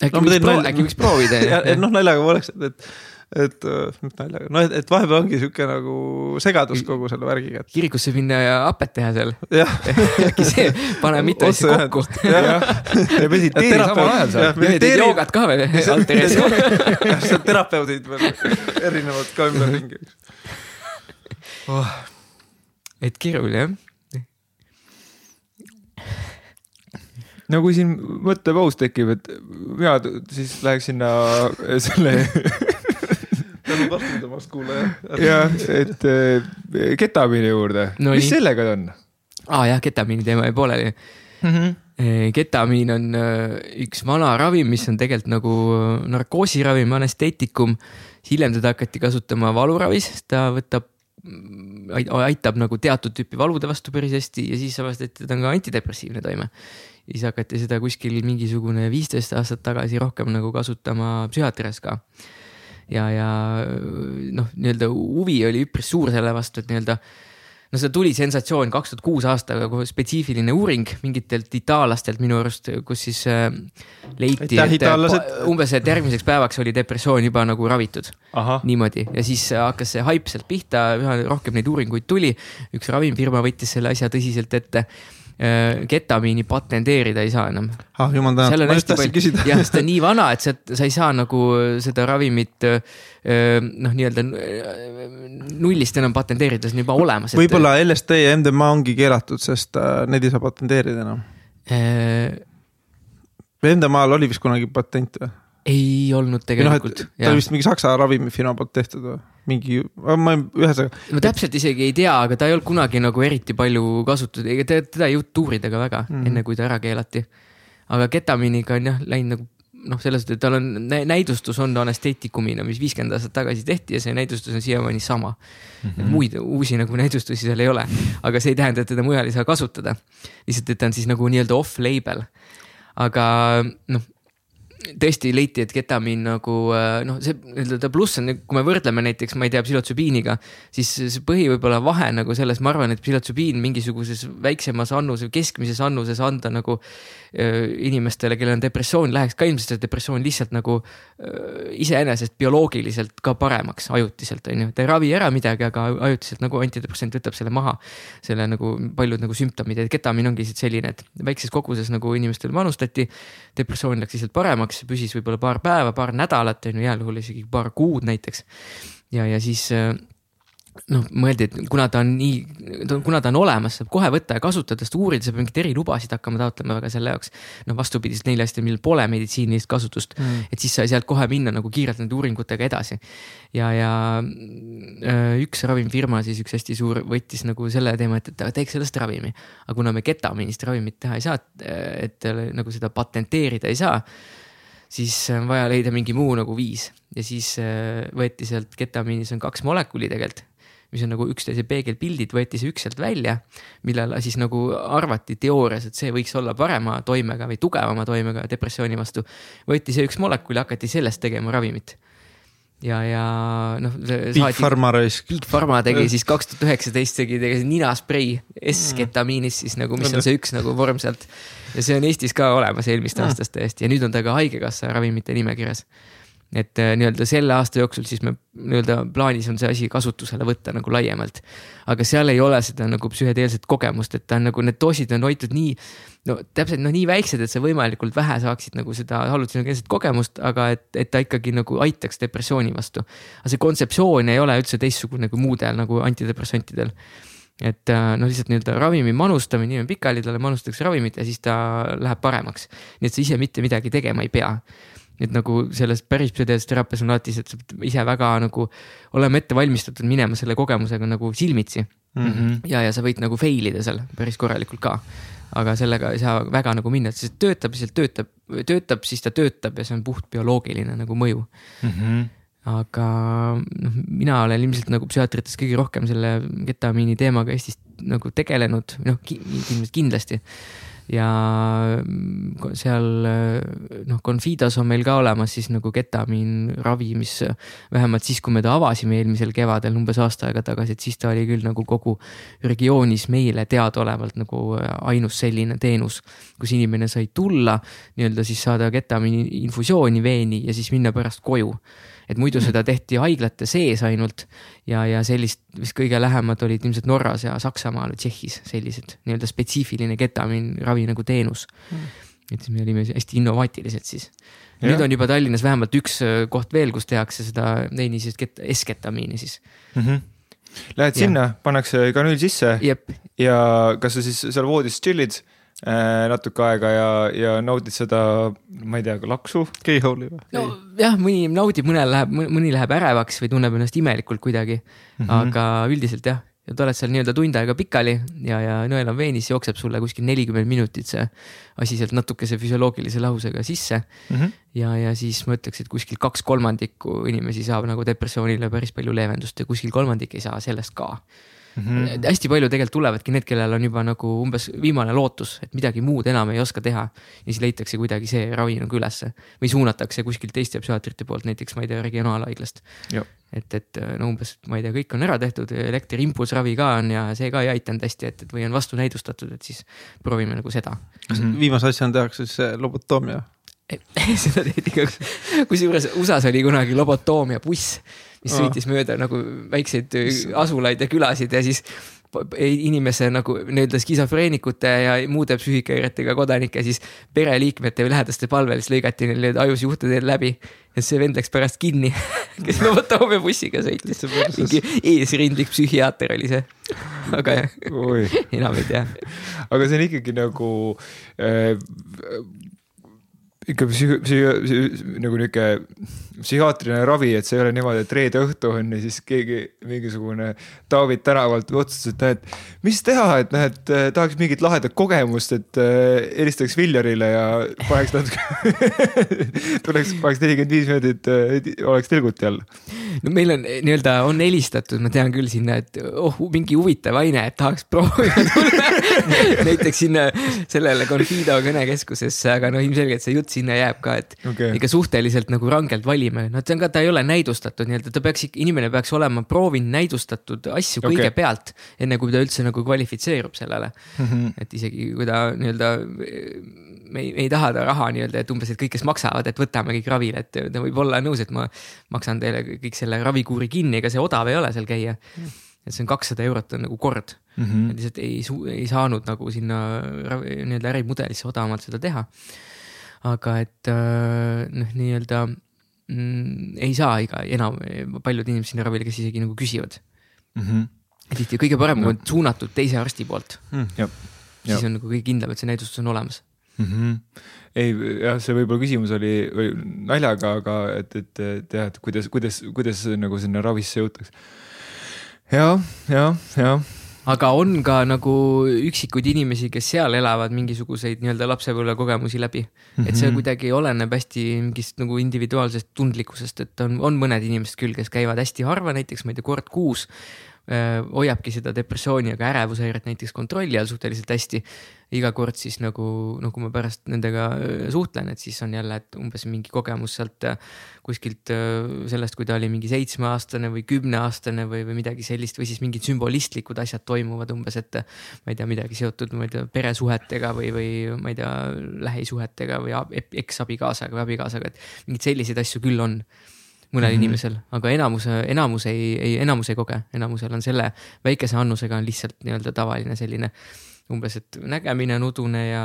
äkki no, võiks, proo äkki võiks proovida <laughs> noh, naljaga pooleks, et et mis naljaga, noh, et, et vahepeal ongi sihuke nagu segadus kogu selle värgiga et.... kirikusse minna ja hapet teha seal. <laughs> äkki see, pane mitu asja kokku. <laughs> ja mediteeri samal ajal seal. ja teed joogat ka veel. <laughs> Seal terapeudid veel erinevad ka ümberringi. Oh.. et keeruline jah. No kui siin mõttepaus tekib, et mina siis läheks sinna selle tänud vastupidamast kuulaja. jah, et äh, ketamiini juurde no, mis nii. sellega on? aa ah, jah, ketamiini teema jäi pooleli mm. -hmm. ketamiin on äh, üks vana ravim, mis on tegelikult nagu narkoosiravim, anesteetikum. hiljem teda hakati kasutama valuravis, ta võtab aitab nagu teatud tüüpi valude vastu päris hästi ja siis avastati, et ta on ka antidepressiivne toime. siis hakati seda kuskil mingisugune viisteist aastat tagasi rohkem nagu kasutama psühhiaatrias ka ja, ja noh, nii-öelda huvi oli üpris suur selle vastu, et nii-öelda no see tuli sensatsioon kaks tuhat kuus aastaga, spetsiifiline uuring mingitelt itaallastelt minu arust, kus siis äh, leiti, et umbes, et järgmiseks päevaks oli depressioon juba nagu ravitud. niimoodi ja siis hakkas see haip sealt pihta, üha rohkem neid uuringuid tuli. üks ravimfirma võttis selle asja tõsiselt ette Äh, ketamiini patenteerida ei saa enam. ah jumal tänatud, ma just tahtsin küsida. jah, sest ta on nii vana, et sa, sa ei saa nagu seda ravimit äh, noh, nii-öelda äh, nullist enam patenteerida, see on juba olemas. võib-olla LSD ja MDMA ongi keelatud, sest neid ei saa patenteerida enam äh.... MDMA-l oli vist kunagi patent või? Ei olnud tegelikult no,. ta oli vist mingi saksa ravimifirma poolt tehtud või? mingi, ma ühesõnaga. ma täpselt isegi ei tea, aga ta ei olnud kunagi nagu eriti palju kasutatud, ega teda ei jõudnud tuurida ka väga mm enne, kui ta ära keelati. aga ketamiiniga on jah läinud nagu noh, selles suhtes, et tal on näidustus on anesteetikumina, mis viiskümmend aastat tagasi tehti ja see näidustus on siiamaani sama mm. -hmm. muid uusi nagu näidustusi seal ei ole, aga see ei tähenda, et teda mujal ei saa kasutada. lihtsalt, et ta on siis nagu nii-öelda off-label. aga noh tõesti leiti, et ketamiin nagu äh, noh, see nii-öelda pluss on, kui me võrdleme näiteks, ma ei tea, psühhotsübiiniga, siis see põhi võib-olla vahe nagu selles, ma arvan, et psühhotsübiin mingisuguses väiksemas annus või keskmises annuses anda nagu inimestele, kellel on depressioon, läheks ka ilmselt see depressioon lihtsalt nagu äh, iseenesest bioloogiliselt ka paremaks ajutiselt on ju, ta ei ravi ära midagi, aga ajutiselt nagu antidepressant võtab selle maha. selle nagu paljud nagu sümptomid ja ketamiin ongi lihtsalt selline, et väikses koguses nagu inimestele manustati, depressioon läks lihtsalt paremaks püsis võib-olla paar päeva, paar nädalat, on ju, heal juhul isegi paar kuud näiteks. ja, ja siis äh, noh, mõeldi, et kuna ta on nii, kuna ta on olemas, saab kohe võtta ja kasutada, sest uurida, sa pead mingeid erilubasid hakkama taotlema väga selle jaoks. noh, vastupidiselt neile asjadele, millel pole meditsiinilist kasutust mm., et siis sai sealt kohe minna nagu kiirelt nende uuringutega edasi. ja, ja äh, üks ravimifirma siis, üks hästi suur, võttis nagu selle teema, et, et teeks sellest ravimi. aga kuna me ketamiinist ravimit teha ei saa, et, et nagu seda patenteerida ei saa siis on vaja leida mingi muu nagu viis ja siis äh, võeti sealt ketamiinis on kaks molekuli tegelikult mis on nagu üksteise peegelpildid, võeti see üks sealt välja, millele siis nagu arvati teoorias, et see võiks olla parema toimega või tugevama toimega depressiooni vastu. võeti see üks molekul ja hakati sellest tegema ravimit ja, ja noh. Big Pharma raisk. Big Pharma tegi siis kaks tuhat üheksateist tegi, tegi ninasprei S-ketamiinis siis nagu, mis on see üks nagu vorm sealt ja see on Eestis ka olemas eelmist aastast täiesti ja nüüd on ta ka haigekassa ravimite nimekirjas. Et äh, nii-öelda selle aasta jooksul siis me nii-öelda plaanis on see asi kasutusele võtta nagu laiemalt. aga seal ei ole seda nagu psühhedeelset kogemust, et ta on nagu need doosid on hoitud nii. no täpselt noh, nii väiksed, et sa võimalikult vähe saaksid nagu seda hallutsinogeenset kogemust, aga et, et ta ikkagi nagu aitaks depressiooni vastu. aga see kontseptsioon ei ole üldse teistsugune kui muudel nagu antidepressantidel et äh, no lihtsalt nii-öelda ravimi manustamine, inimene pikali, talle manustatakse ravimit ja siis ta läheb paremaks. nii et sa ise mitte midagi tegema ei pea. Et nagu selles päris psühhedeelses teraapias on alati see, et sa pead ise väga nagu olema ette valmistatud minema selle kogemusega nagu silmitsi mm. -hmm. ja, ja sa võid nagu fail ida seal päris korralikult ka. aga sellega ei saa väga nagu minna, et see töötab, lihtsalt töötab, töötab, siis ta töötab ja see on puht bioloogiline nagu mõju mm. -hmm aga noh, mina olen ilmselt nagu psühhiaatritest kõige rohkem selle ketamiini teemaga Eestis nagu tegelenud, noh kindlasti. Ja seal noh, Confidas on meil ka olemas siis nagu ketamiin ravi, mis vähemalt siis, kui me ta avasime eelmisel kevadel umbes aasta aega tagasi, et siis ta oli küll nagu kogu regioonis meile teadaolevalt nagu ainus selline teenus, kus inimene sai tulla nii-öelda siis saada ketamiini infusiooni veeni ja siis minna pärast koju et muidu seda tehti haiglate sees ainult ja, ja sellist vist kõige lähemad olid ilmselt Norras ja Saksamaal või Tšehhis sellised nii-öelda spetsiifiline ketamiin ravi nagu teenus mm.. et siis me olime hästi innovaatilised siis. nüüd on juba Tallinnas vähemalt üks äh, koht veel, kus tehakse seda neinises S-ketamiini siis mm. -hmm. Lähed ja. sinna, pannakse kanüül sisse Jep. ja kas sa siis seal voodis chill'id natuke aega ja, ja naudid seda, ma ei tea, laksu, keyhole'i või? nojah, mõni naudib, mõnel läheb, mõni läheb ärevaks või tunneb ennast imelikult kuidagi mm. -hmm. aga üldiselt jah, ja sa oled seal nii-öelda tund aega pikali ja, ja nõel on veenis, jookseb sulle kuskil nelikümmend minutit see asi sealt natukese füsioloogilise lahusega sisse mm. -hmm. ja, ja siis ma ütleks, et kuskil kaks kolmandikku inimesi saab nagu depressioonile päris palju leevendust ja kuskil kolmandik ei saa sellest ka mm. -hmm. hästi palju tegelikult tulevadki need, kellel on juba nagu umbes viimane lootus, et midagi muud enam ei oska teha. ja siis leitakse kuidagi see ravi nagu ülesse või suunatakse kuskilt teiste psühhiaatrite poolt, näiteks ma ei tea, regionaalhaiglast. et, et no umbes, ma ei tea, kõik on ära tehtud, elektriimpulssravi ka on ja see ka ei aidanud hästi, et, et või on vastunäidustatud, et siis proovime nagu seda. kas mm -hmm. viimase asjana tehakse siis lobotoomia? <laughs> seda tehti ka, kusjuures USA-s oli kunagi lobotoomia buss mis sõitis mööda nagu väikseid äh, asulaid ja külasid ja siis inimese nagu nii-öelda skisofreenikute ja muude psüühikahäiretega kodanike siis pereliikmete või lähedaste palvel siis lõigati neil need ajusjuhtudel läbi. ja see vend läks pärast kinni, <laughs> kes lobotoomia bussiga sõitis. mingi eesrindlik psühhiaater oli see. <laughs> aga jah, enam ei tea. aga see on ikkagi nagu äh, ikka psühho-, psühho-, nagu nihuke psühhiaatriline ravi, et see ei ole niimoodi, et reede õhtu on ja siis keegi, mingisugune David tänavalt otsustas, et näed, mis teha, et noh, eh, tahaks mingit lahedat kogemust, et äh, helistaks Viljarile ja paneks natuke <laughs> tuleks, paneks nelikümmend viis minutit äh,, oleks tilguti all. no meil on nii-öelda, on helistatud, ma tean küll sinna, et oh, mingi huvitav aine, et tahaks proovida tulla <laughs> näiteks sinna sellele Confido kõnekeskusesse, aga no ilmselgelt see jutt jutt sinna jääb ka, et okay. ikka suhteliselt nagu rangelt valime, noh, see on ka, ta ei ole näidustatud nii-öelda, ta peaks inimene peaks olema proovinud näidustatud asju okay. kõigepealt, enne kui ta üldse nagu kvalifitseerub sellele mm. -hmm. et isegi kui ta nii-öelda, me ei, me ei taha ta raha nii-öelda, et umbes, et kõik, kes maksavad, et võtame kõik ravile, et ta võib olla nõus, et ma maksan teile kõik selle ravikuuri kinni, ega see odav ei ole seal käia mm. et see on kakssada eurot on nagu kord mm, -hmm. et lihtsalt ei, ei saanud nagu sinna nii-öelda ärimudelisse odavamalt seda teha aga et äh, noh, nii-öelda mm, ei saa iga, enam, paljud inimesed sinna ravile, kes isegi nagu küsivad mm. -hmm. tihti kõige parem, kui on suunatud teise arsti poolt mm,. siis on nagu kõige kindlam, et see näidustus on olemas mm. -hmm. ei jah, see võib-olla küsimus oli, oli naljaga, aga et, et, et jah, et kuidas, kuidas, kuidas nagu sinna ravisse jõutakse. ja, ja, ja aga on ka nagu üksikuid inimesi, kes seal elavad mingisuguseid nii-öelda lapsepõlve kogemusi läbi mm. -hmm. et see mhm. kuidagi oleneb hästi mingist nagu individuaalsest tundlikkusest, et on, on mõned inimesed küll, kes käivad hästi harva, näiteks ma ei tea, kord kuus hoiabki seda depressiooni, aga ärevushäiret näiteks kontrolli all suhteliselt hästi. iga kord siis nagu, no kui ma pärast nendega äh, suhtlen, et siis on jälle, et umbes mingi kogemus sealt äh, kuskilt sellest, kui ta oli mingi seitsmeaastane või kümneaastane või, või midagi sellist või siis mingid sümbolistlikud asjad toimuvad umbes, et. ma ei tea, midagi seotud, ma ei tea, peresuhetega või, või ma ei tea, lähisuhetega või eksabikaasaga või abikaasaga, et mingeid selliseid asju küll on mõnel mm -hmm. inimesel, aga enamus, enamus ei, ei, enamus ei koge, enamusel on selle väikese annusega on lihtsalt nii-öelda tavaline selline umbes, et nägemine on udune ja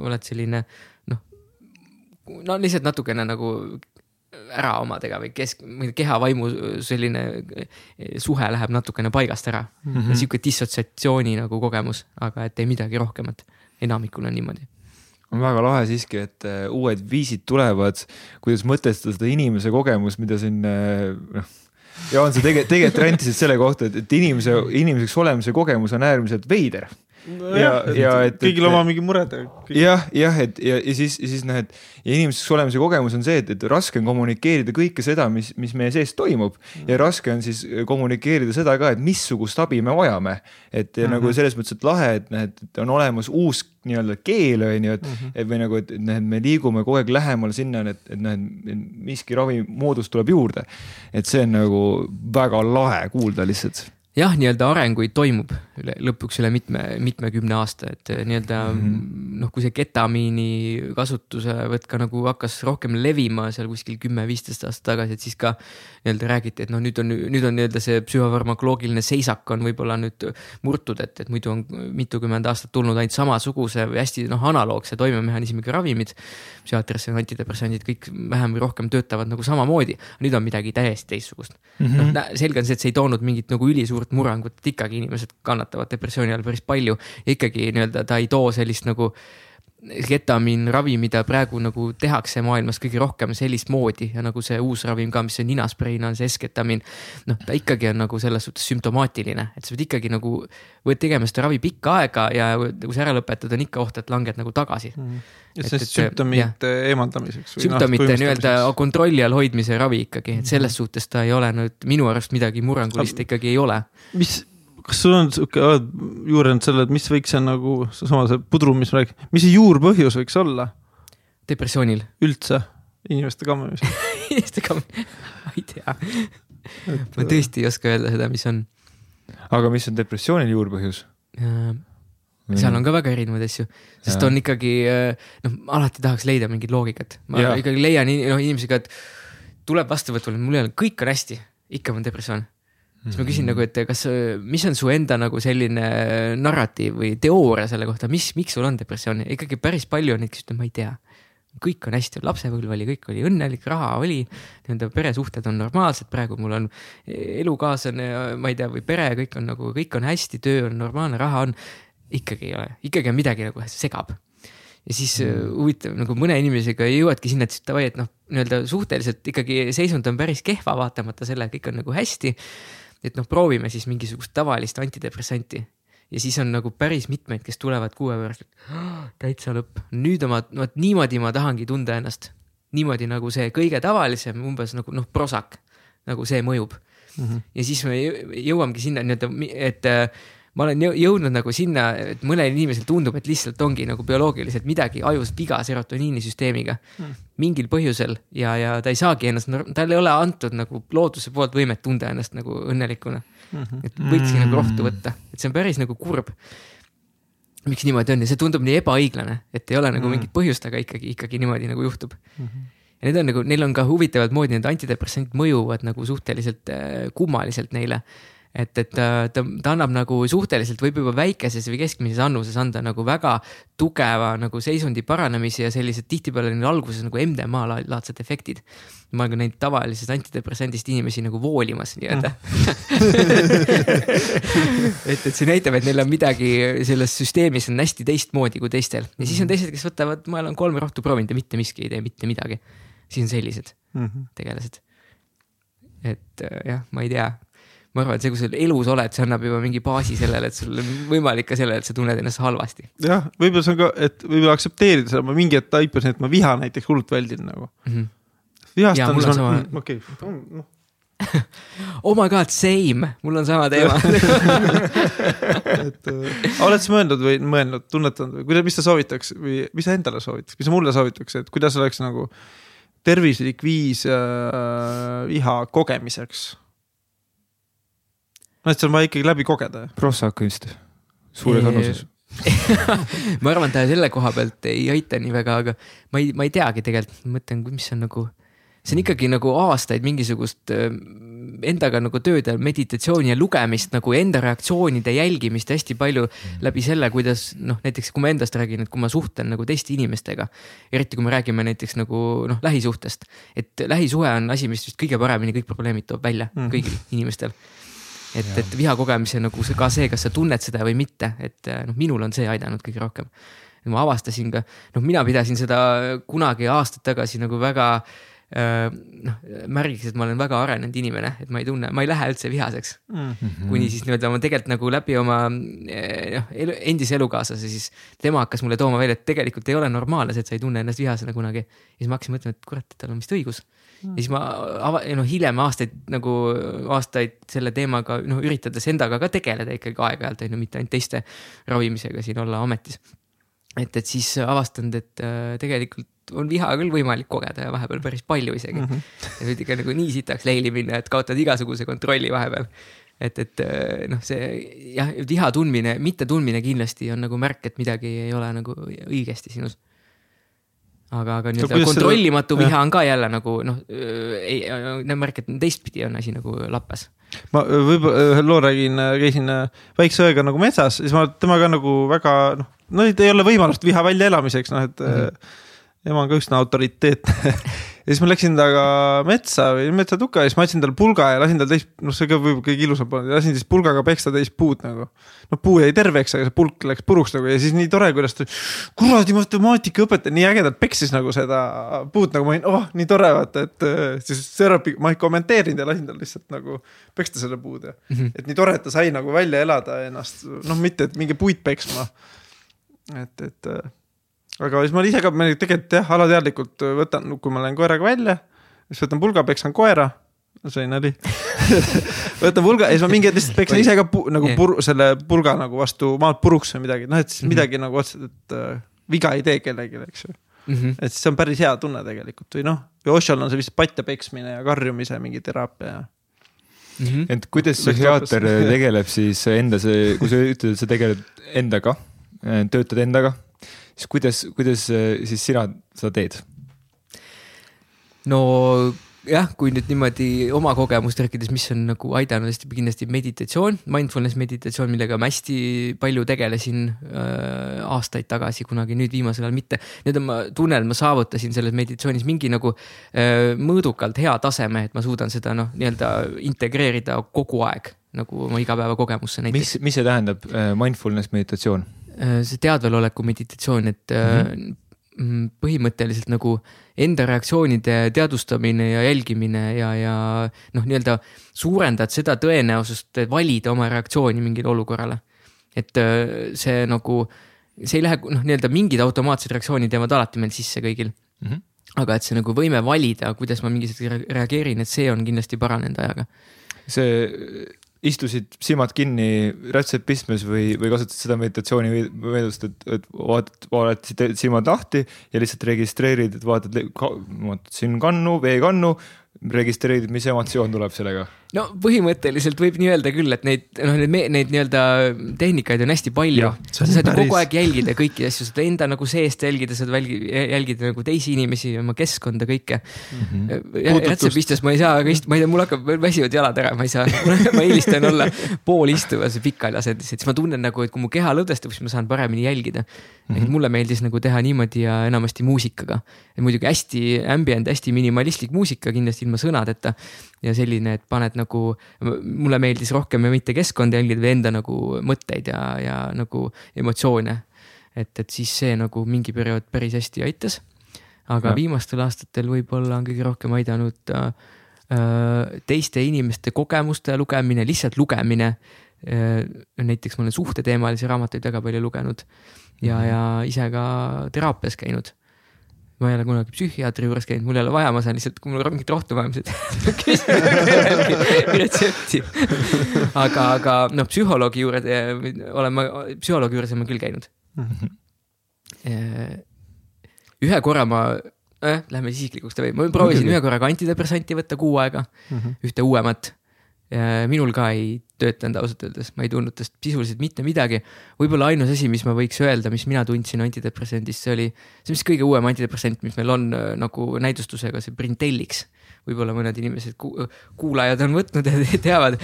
oled selline noh, no lihtsalt natukene nagu ära omadega või kesk, keha-vaimu selline suhe läheb natukene paigast ära mm. -hmm. sihuke dissotsiatsiooni nagu kogemus, aga et ei midagi rohkemat. enamikul on niimoodi on väga lahe siiski, et äh, uued viisid tulevad, kuidas mõtestada seda inimese kogemust, mida siin äh, noh. ja on see tegelikult, tegelikult rentisid selle kohta, et, et inimese, inimeseks olemise kogemus on äärmiselt veider no. ja, ja et. kõigil oma mingi mured. jah, jah, et ja, ja siis, siis noh, et ja inimeseks olemise kogemus on see, et, et raske on kommunikeerida kõike seda, mis, mis meie sees toimub ja raske on siis kommunikeerida seda ka, et missugust abi me vajame. et mm -hmm. nagu selles mõttes, et lahe, et noh, et on olemas uus nii-öelda keel on ju, et mm, -hmm. et või nagu, et, noh, et me liigume kogu aeg lähemale sinna, et, et noh, et miski ravimoodus tuleb juurde. et see on nagu väga lahe kuulda lihtsalt jah, nii-öelda arenguid toimub üle, lõpuks üle mitme, mitmekümne aasta, et eh, nii-öelda mm -hmm. noh, kui see ketamiini kasutusevõtt ka nagu hakkas rohkem levima seal kuskil kümme-viisteist aastat tagasi, et siis ka nii-öelda räägiti, et noh, nüüd on, nüüd on nii-öelda see psühhofarmakoloogiline seisak on võib-olla nüüd murtud, et, et muidu on mitukümmend aastat tulnud ainult samasuguse või hästi noh, analoogse toimemehhanismiga ravimid. psühhiaatriasse antidepressandid kõik vähem või rohkem töötavad nagu samamoodi, nüüd on midagi täiesti teistsugust mm. -hmm. noh, selge on see, et see ei toonud mingit nagu ülisuurt suurt murrangut, ikkagi inimesed kannatavad depressiooni all päris palju. ikkagi nii-öelda ta ei too sellist nagu ketamiin ravi, mida praegu nagu tehakse maailmas kõige rohkem sellist moodi ja nagu see uus ravim ka, mis on ninaspreina, on see S-ketamiin. noh, ta ikkagi on nagu selles suhtes sümptomaatiline, et sa pead ikkagi nagu, võid tegema seda ravi pikka aega ja kui sa ära lõpetad, on ikka oht, et langed nagu tagasi mm. et see sümptomite eemaldamiseks. sümptomite nii-öelda kontrolli all hoidmise ravi ikkagi, et selles -hmm. suhtes ta ei ole nüüd minu arust midagi murrangulist ikkagi ei ole. mis kas sul on sihuke, oled juurenud selle, et mis võiks see nagu, seesama see pudru, mis ma räägin, mis see juurpõhjus võiks olla? depressioonil. üldse, inimeste kammimisel <laughs> inimeste kammimisel, ma ei tea. ma tõesti ei oska öelda seda, mis on. aga mis on depressioonil juurpõhjus? seal on ka väga erinevaid asju, sest ja. on ikkagi noh, alati tahaks leida mingit loogikat, ma ja. ikkagi leian noh inimesega, et tuleb vastuvõtule, mul ei ole, kõik on hästi, ikka on depressioon siis ma küsin nagu, et kas, mis on su enda nagu selline narratiiv või teooria selle kohta, mis, miks sul on depressioon, ikkagi päris palju on neid, kes ütlevad, ma ei tea. kõik on hästi, lapsepõlv oli, kõik oli õnnelik, raha oli, nii-öelda peresuhted on normaalsed, praegu mul on elukaaslane, ma ei tea, või pere, kõik on nagu, kõik on hästi, töö on normaalne, raha on. ikkagi ei ole, ikkagi on midagi nagu segab ja siis mm. huvitav nagu mõne inimesega jõuadki sinna, et davai, et noh, nii-öelda suhteliselt ikkagi seisund on päris kehva, vaatamata sellele, kõik on nagu hästi. Et noh, proovime siis mingisugust tavalist antidepressanti ja siis on nagu päris mitmeid, kes tulevad kuu aja pärast, et täitsa lõpp, nüüd oma, vot niimoodi ma tahangi tunda ennast. niimoodi nagu see kõige tavalisem, umbes nagu noh, prosak, nagu see mõjub mm. -hmm. ja siis me jõuamegi sinna nii-öelda, et äh, ma olen jõudnud nagu sinna, et mõnel inimesel tundub, et lihtsalt ongi nagu bioloogiliselt midagi ajus viga serotoniinisüsteemiga mm. mingil põhjusel ja, ja ta ei saagi ennast, tal ei ole antud nagu looduse poolt võimet tunda ennast nagu õnnelikuna mm. -hmm. et võikski mm. nagu rohtu võtta, et see on päris nagu kurb. miks niimoodi on ja see tundub nii ebaõiglane, et ei ole nagu mm. mingit põhjust, aga ikkagi, ikkagi niimoodi nagu juhtub mm. -hmm ja need on nagu, neil on ka huvitavat moodi, need antidepressandid mõjuvad nagu suhteliselt äh, kummaliselt neile et, et ta, ta, ta annab nagu suhteliselt, võib juba väikeses või keskmises annuses anda nagu väga tugeva nagu seisundi paranemise ja sellised tihtipeale alguses nagu MDMA laadsed efektid. ma olen ka näinud tavalisest antidepressandist inimesi nagu voolimas nii-öelda <laughs> et, et see näitab, et neil on midagi selles süsteemis on hästi teistmoodi kui teistel ja siis on teised, kes võtavad, ma olen kolm rohtu proovinud ja mitte miski ei tee mitte midagi. siis on sellised mm -hmm. tegelased. et jah, ma ei tea ma arvan, et see, kui sa elus oled, see annab juba mingi baasi sellele, et sul on võimalik ka sellele, et sa tunned ennast halvasti. jah, võib-olla see on ka, et võib-olla aktsepteerida seda, ma mingi hetk taipasin, et ma viha näiteks hullult väldin nagu mm. -hmm. vihastan, siis ma, mm, okei, noh <laughs> oh my god, same, mul on sama teema <laughs> et äh, oled sa mõelnud või mõelnud, tunnetanud või kuidas, mis sa soovitaks või mis sa endale soovitaks, mis sa mulle soovitaks, et kuidas oleks nagu tervislik viis äh, viha kogemiseks no et see on vaja ikkagi läbi kogeda. Prossak vist, suures annuses <laughs> ma arvan, ta selle koha pealt ei aita nii väga, aga ma ei, ma ei teagi tegelikult, mõtlen, mis on nagu, see on ikkagi nagu aastaid mingisugust endaga nagu tööd ja meditatsiooni ja lugemist nagu enda reaktsioonide jälgimist hästi palju mm. läbi selle, kuidas noh, näiteks kui ma endast räägin, et kui ma suhtlen nagu teiste inimestega. eriti kui me räägime näiteks nagu noh, lähisuhtest, et lähisuhe on asi, mis vist kõige paremini kõik probleemid toob välja mm. kõigil inimestel et, et viha kogemise nagu see, ka see, kas sa tunned seda või mitte, et noh, minul on see aidanud kõige rohkem. ma avastasin ka, noh, mina pidasin seda kunagi aastaid tagasi nagu väga äh, noh, märgiks, et ma olen väga arenenud inimene, et ma ei tunne, ma ei lähe üldse vihaseks mm. -hmm. kuni siis nii-öelda ma tegelikult nagu läbi oma eh, noh, endise elukaaslase, siis tema hakkas mulle tooma välja, et tegelikult ei ole normaalne see, et sa ei tunne ennast vihasena kunagi. ja siis ma hakkasin mõtlema, et kurat, et tal on vist õigus mm.. Ja siis ma ava-, noh hiljem aastaid nagu aastaid selle teemaga noh, üritades endaga ka tegeleda ikkagi aeg-ajalt on ju, mitte ainult teiste ravimisega siin olla ametis. et, et siis avastanud, et äh, tegelikult on viha küll võimalik kogeda ja vahepeal päris palju isegi mm. -hmm. ja võib ikka nagu nii sitaks leili minna, et kaotad igasuguse kontrolli vahepeal et, et äh, noh, see jah, viha tundmine, mittetundmine kindlasti on nagu märk, et midagi ei ole nagu õigesti sinus aga, aga nii-öelda kontrollimatu seda... viha on ka jälle nagu noh, ei, märk, et teistpidi on asi nagu lappes. ma võib-olla loo räägin, käisin väikse õega nagu metsas, siis ma temaga nagu väga noh, no ei ole võimalust viha väljaelamiseks, noh et mm. -hmm ema on ka üsna autoriteetne <laughs> ja siis ma läksin temaga metsa või metsatukka ja siis ma andsin talle pulga ja lasin tal teist, noh, see ka võib-olla kõige ilusam polnud, lasin siis pulgaga peksta teist puud nagu. noh, puu jäi terveks, aga see pulk läks puruks nagu ja siis nii tore, kuidas ta, kuradi matemaatikaõpetaja nii ägedalt peksis nagu seda puud nagu ma olin, oh nii tore vaata, et äh, siis Serapi, ma ei kommenteerinud ja lasin tal lihtsalt nagu peksta selle puud ja mm. -hmm. et nii tore, et ta sai nagu välja elada ennast, noh, mitte, et minge puid peksma. et, et äh, aga siis ma ise ka tegelikult jah, alateadlikult võtan, kui ma lähen koeraga välja, siis võtan pulga, peksan koera see oli nali <laughs> võtan pulga ja siis ma mingi hetk lihtsalt peksan ise ka pu, nagu pur, selle pulga nagu vastu maad puruks või midagi, noh, et siis mm -hmm. midagi nagu otseselt, et äh, viga ei tee kellelegi, eks ju mm. -hmm. et see on päris hea tunne tegelikult või noh, või Oshol on see vist patja peksmine ja karjumise mingi teraapia ja mm. -hmm. et kuidas psühhiaater tegeleb siis enda see, kui sa ütled, et sa tegeled endaga, töötad endaga siis kuidas, kuidas äh, siis sina seda teed? no jah, kui nüüd niimoodi oma kogemust rääkides, mis on nagu aidanud hästi kindlasti meditatsioon, mindfulness meditatsioon, millega ma hästi palju tegelesin äh, aastaid tagasi kunagi, nüüd viimasel ajal mitte. nüüd on, ma tunnen, ma saavutasin selles meditatsioonis mingi nagu äh, mõõdukalt hea taseme, et ma suudan seda noh, nii-öelda integreerida kogu aeg nagu oma igapäevakogemusse näiteks. mis, mis see tähendab, äh, mindfulness meditatsioon? See teadveloleku meditatsioon, et mm -hmm. põhimõtteliselt nagu enda reaktsioonide teadvustamine ja jälgimine ja, ja noh, nii-öelda suurendad seda tõenäosust valida oma reaktsiooni mingile olukorrale. et see nagu, see ei lähe, noh, nii-öelda mingid automaatsed reaktsioonid jäävad alati meil sisse kõigil mm. -hmm. aga et see nagu võime valida, kuidas ma mingis hetkes reageerin, et see on kindlasti paranenud ajaga. see istusid silmad kinni rätsep pistmes või, või kasutasid seda meditatsiooni meeldust, et, et vaatad, vaatasid silmad lahti ja lihtsalt registreerid, et vaatad, vaatasin kannu, veekannu, registreerid, mis emotsioon tuleb sellega no põhimõtteliselt võib nii öelda küll, et neid, noh, neid, neid nii-öelda tehnikaid on hästi palju. sa saad päris... kogu aeg jälgida kõiki asju, saad enda nagu seest jälgida, saad välgi, jälgida nagu teisi inimesi, oma keskkonda, kõike mm. -hmm. rätsepistes ma ei saa, ma ei tea, mul hakkab, väsivad jalad ära, ma ei saa <laughs> ma eelistan olla poolistuvas pikali asendis, et siis ma tunnen nagu, et kui mu keha lõdvestub, siis ma saan paremini jälgida mm. -hmm. mulle meeldis nagu teha niimoodi ja enamasti muusikaga. muidugi hästi ambient, hästi minimalistlik muusika, kindlasti ilma sõnadeta ja selline, et paned nagu, mulle meeldis rohkem mitte keskkonda jälgida või enda nagu mõtteid ja, ja nagu emotsioone. et, et siis see nagu mingi periood päris hästi aitas. aga ja. viimastel aastatel võib-olla on kõige rohkem aidanud äh, äh teiste inimeste kogemuste lugemine, lihtsalt lugemine äh,. näiteks ma olen suhteteemalisi raamatuid väga palju lugenud ja mm, -hmm. ja ise ka teraapias käinud ma ei ole kunagi psühhiaatri juures käinud, mul ei ole vaja, ma saan lihtsalt, kui mul on mingit rohtu vaja, ma lihtsalt küsin <laughs> retsepti. aga, aga noh, psühholoogi juurde olen ma, psühholoogi juures olen ma küll käinud mm. -hmm. ühe korra ma eh,, lähme isiklikuks, ma proovisin ühe korraga antidepressanti võtta kuu aega mm, -hmm. ühte uuemat minul ka ei töötanud ausalt öeldes, ma ei tundnud tast sisuliselt mitte midagi. võib-olla ainus asi, mis ma võiks öelda, mis mina tundsin antidepressandist, see oli, see vist kõige uuem antidepressant, mis meil on äh, nagu näidustusega, see Brintellix. võib-olla mõned inimesed ku,, kuulajad on võtnud ja teavad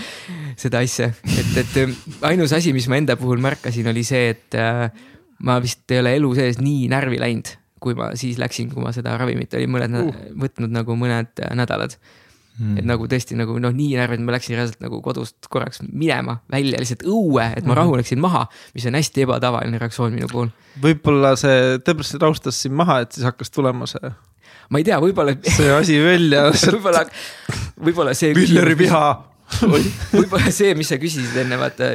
seda asja, et, et äh, ainus asi, mis ma enda puhul märkasin, oli see, et äh, ma vist ei ole elu sees nii närvi läinud, kui ma siis läksin, kui ma seda ravimit olin mõned uh. võtnud nagu mõned nädalad Mm. et nagu tõesti nagu noh, nii närvi, et ma läksin reaalselt nagu kodust korraks minema välja lihtsalt õue, et ma mm. rahuneksin maha, mis on hästi ebatavaline reaktsioon minu puhul. võib-olla see depressioon raustas sind maha, et siis hakkas tulema see. ma ei tea, võib-olla. see asi välja <laughs> võib-olla, võib-olla see. Villeri viha võib-olla see, mis sa küsisid enne, vaata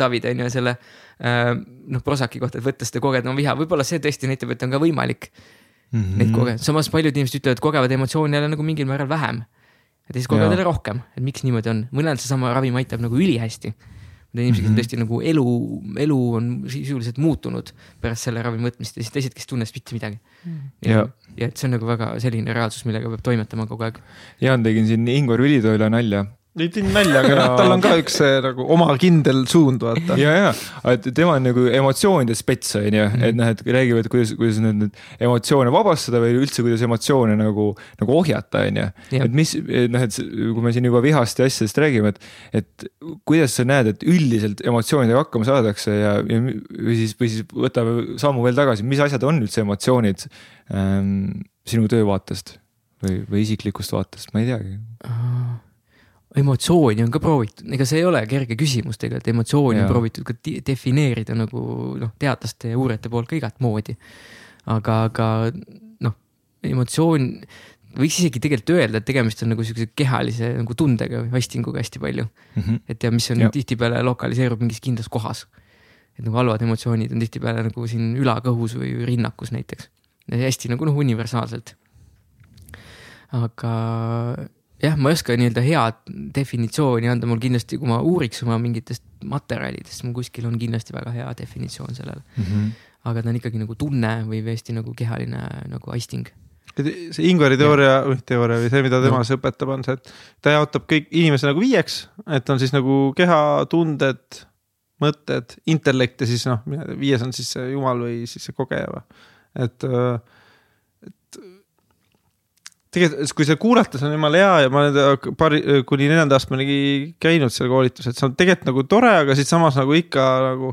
David on ju selle äh, noh, Prosaki kohta, et võtta seda kogeda oma viha, võib-olla see tõesti näitab, et on ka võimalik mm -hmm. neid kogeda, samas paljud inimesed ütlevad, kogevad emotsioone jälle nagu mingil määral vähem ja teised kogevad jälle rohkem, et miks niimoodi on, mõnel seesama ravim aitab nagu ülihästi. Need inimesed, kes mhm. tõesti nagu elu, elu on sisuliselt muutunud pärast selle ravimi võtmist ja siis teised, kes tunnes mitte midagi. Mhm. ja, ja et see on nagu väga selline reaalsus, millega peab toimetama kogu aeg. Jaan tegin siin Ingvar Ülitoila nalja ei teinud nalja, aga <laughs> tal on ka üks see nagu oma kindel suund, vaata. ja, ja, et tema on nagu emotsioonide spets on ju, et noh, et räägivad, kuidas, kuidas nüüd need emotsioone vabastada või üldse, kuidas emotsioone nagu, nagu ohjata, on ju. et mis, noh, et kui me siin juba vihast ja asjadest räägime, et, et kuidas sa näed, et üldiselt emotsioonidega hakkama saadakse ja, ja või siis, või siis võtame sammu veel tagasi, mis asjad on üldse emotsioonid ähm, sinu töö vaatest või, või isiklikust vaatest, ma ei teagi emotsiooni on ka proovitud, ega see ei ole kerge küsimus tegelikult, emotsiooni ja. on proovitud ka defineerida nagu noh, teadlaste ja uurijate poolt ka igat moodi. aga, aga noh, emotsioon, võiks isegi tegelikult öelda, et tegemist on nagu sihukese kehalise nagu tundega või vastinguga hästi palju mm. -hmm. et ja mis on tihtipeale lokaliseerub mingis kindlas kohas. et nagu halvad emotsioonid on tihtipeale nagu siin ülakõhus või rinnakus näiteks. hästi nagu noh, universaalselt. aga jah, ma ei oska nii-öelda head definitsiooni anda, mul kindlasti, kui ma uuriks oma mingitest materjalidest, mul kuskil on kindlasti väga hea definitsioon sellele mm. -hmm. aga ta on ikkagi nagu tunne või hästi nagu kehaline nagu aisting. see Ingvari teooria, või teooria või see, mida tema siis õpetab, on see, et ta jaotab kõik inimese nagu viieks, et on siis nagu keha, tunded, mõtted, intellekt ja siis noh, viies on siis see jumal või siis see kogeja või, et äh, tegelikult, kui seda kuulata, see on jumala hea ja ma olen paari, kuni neljanda astmeni käinud seal koolitusel, see on tegelikult nagu tore, aga siis samas nagu ikka nagu.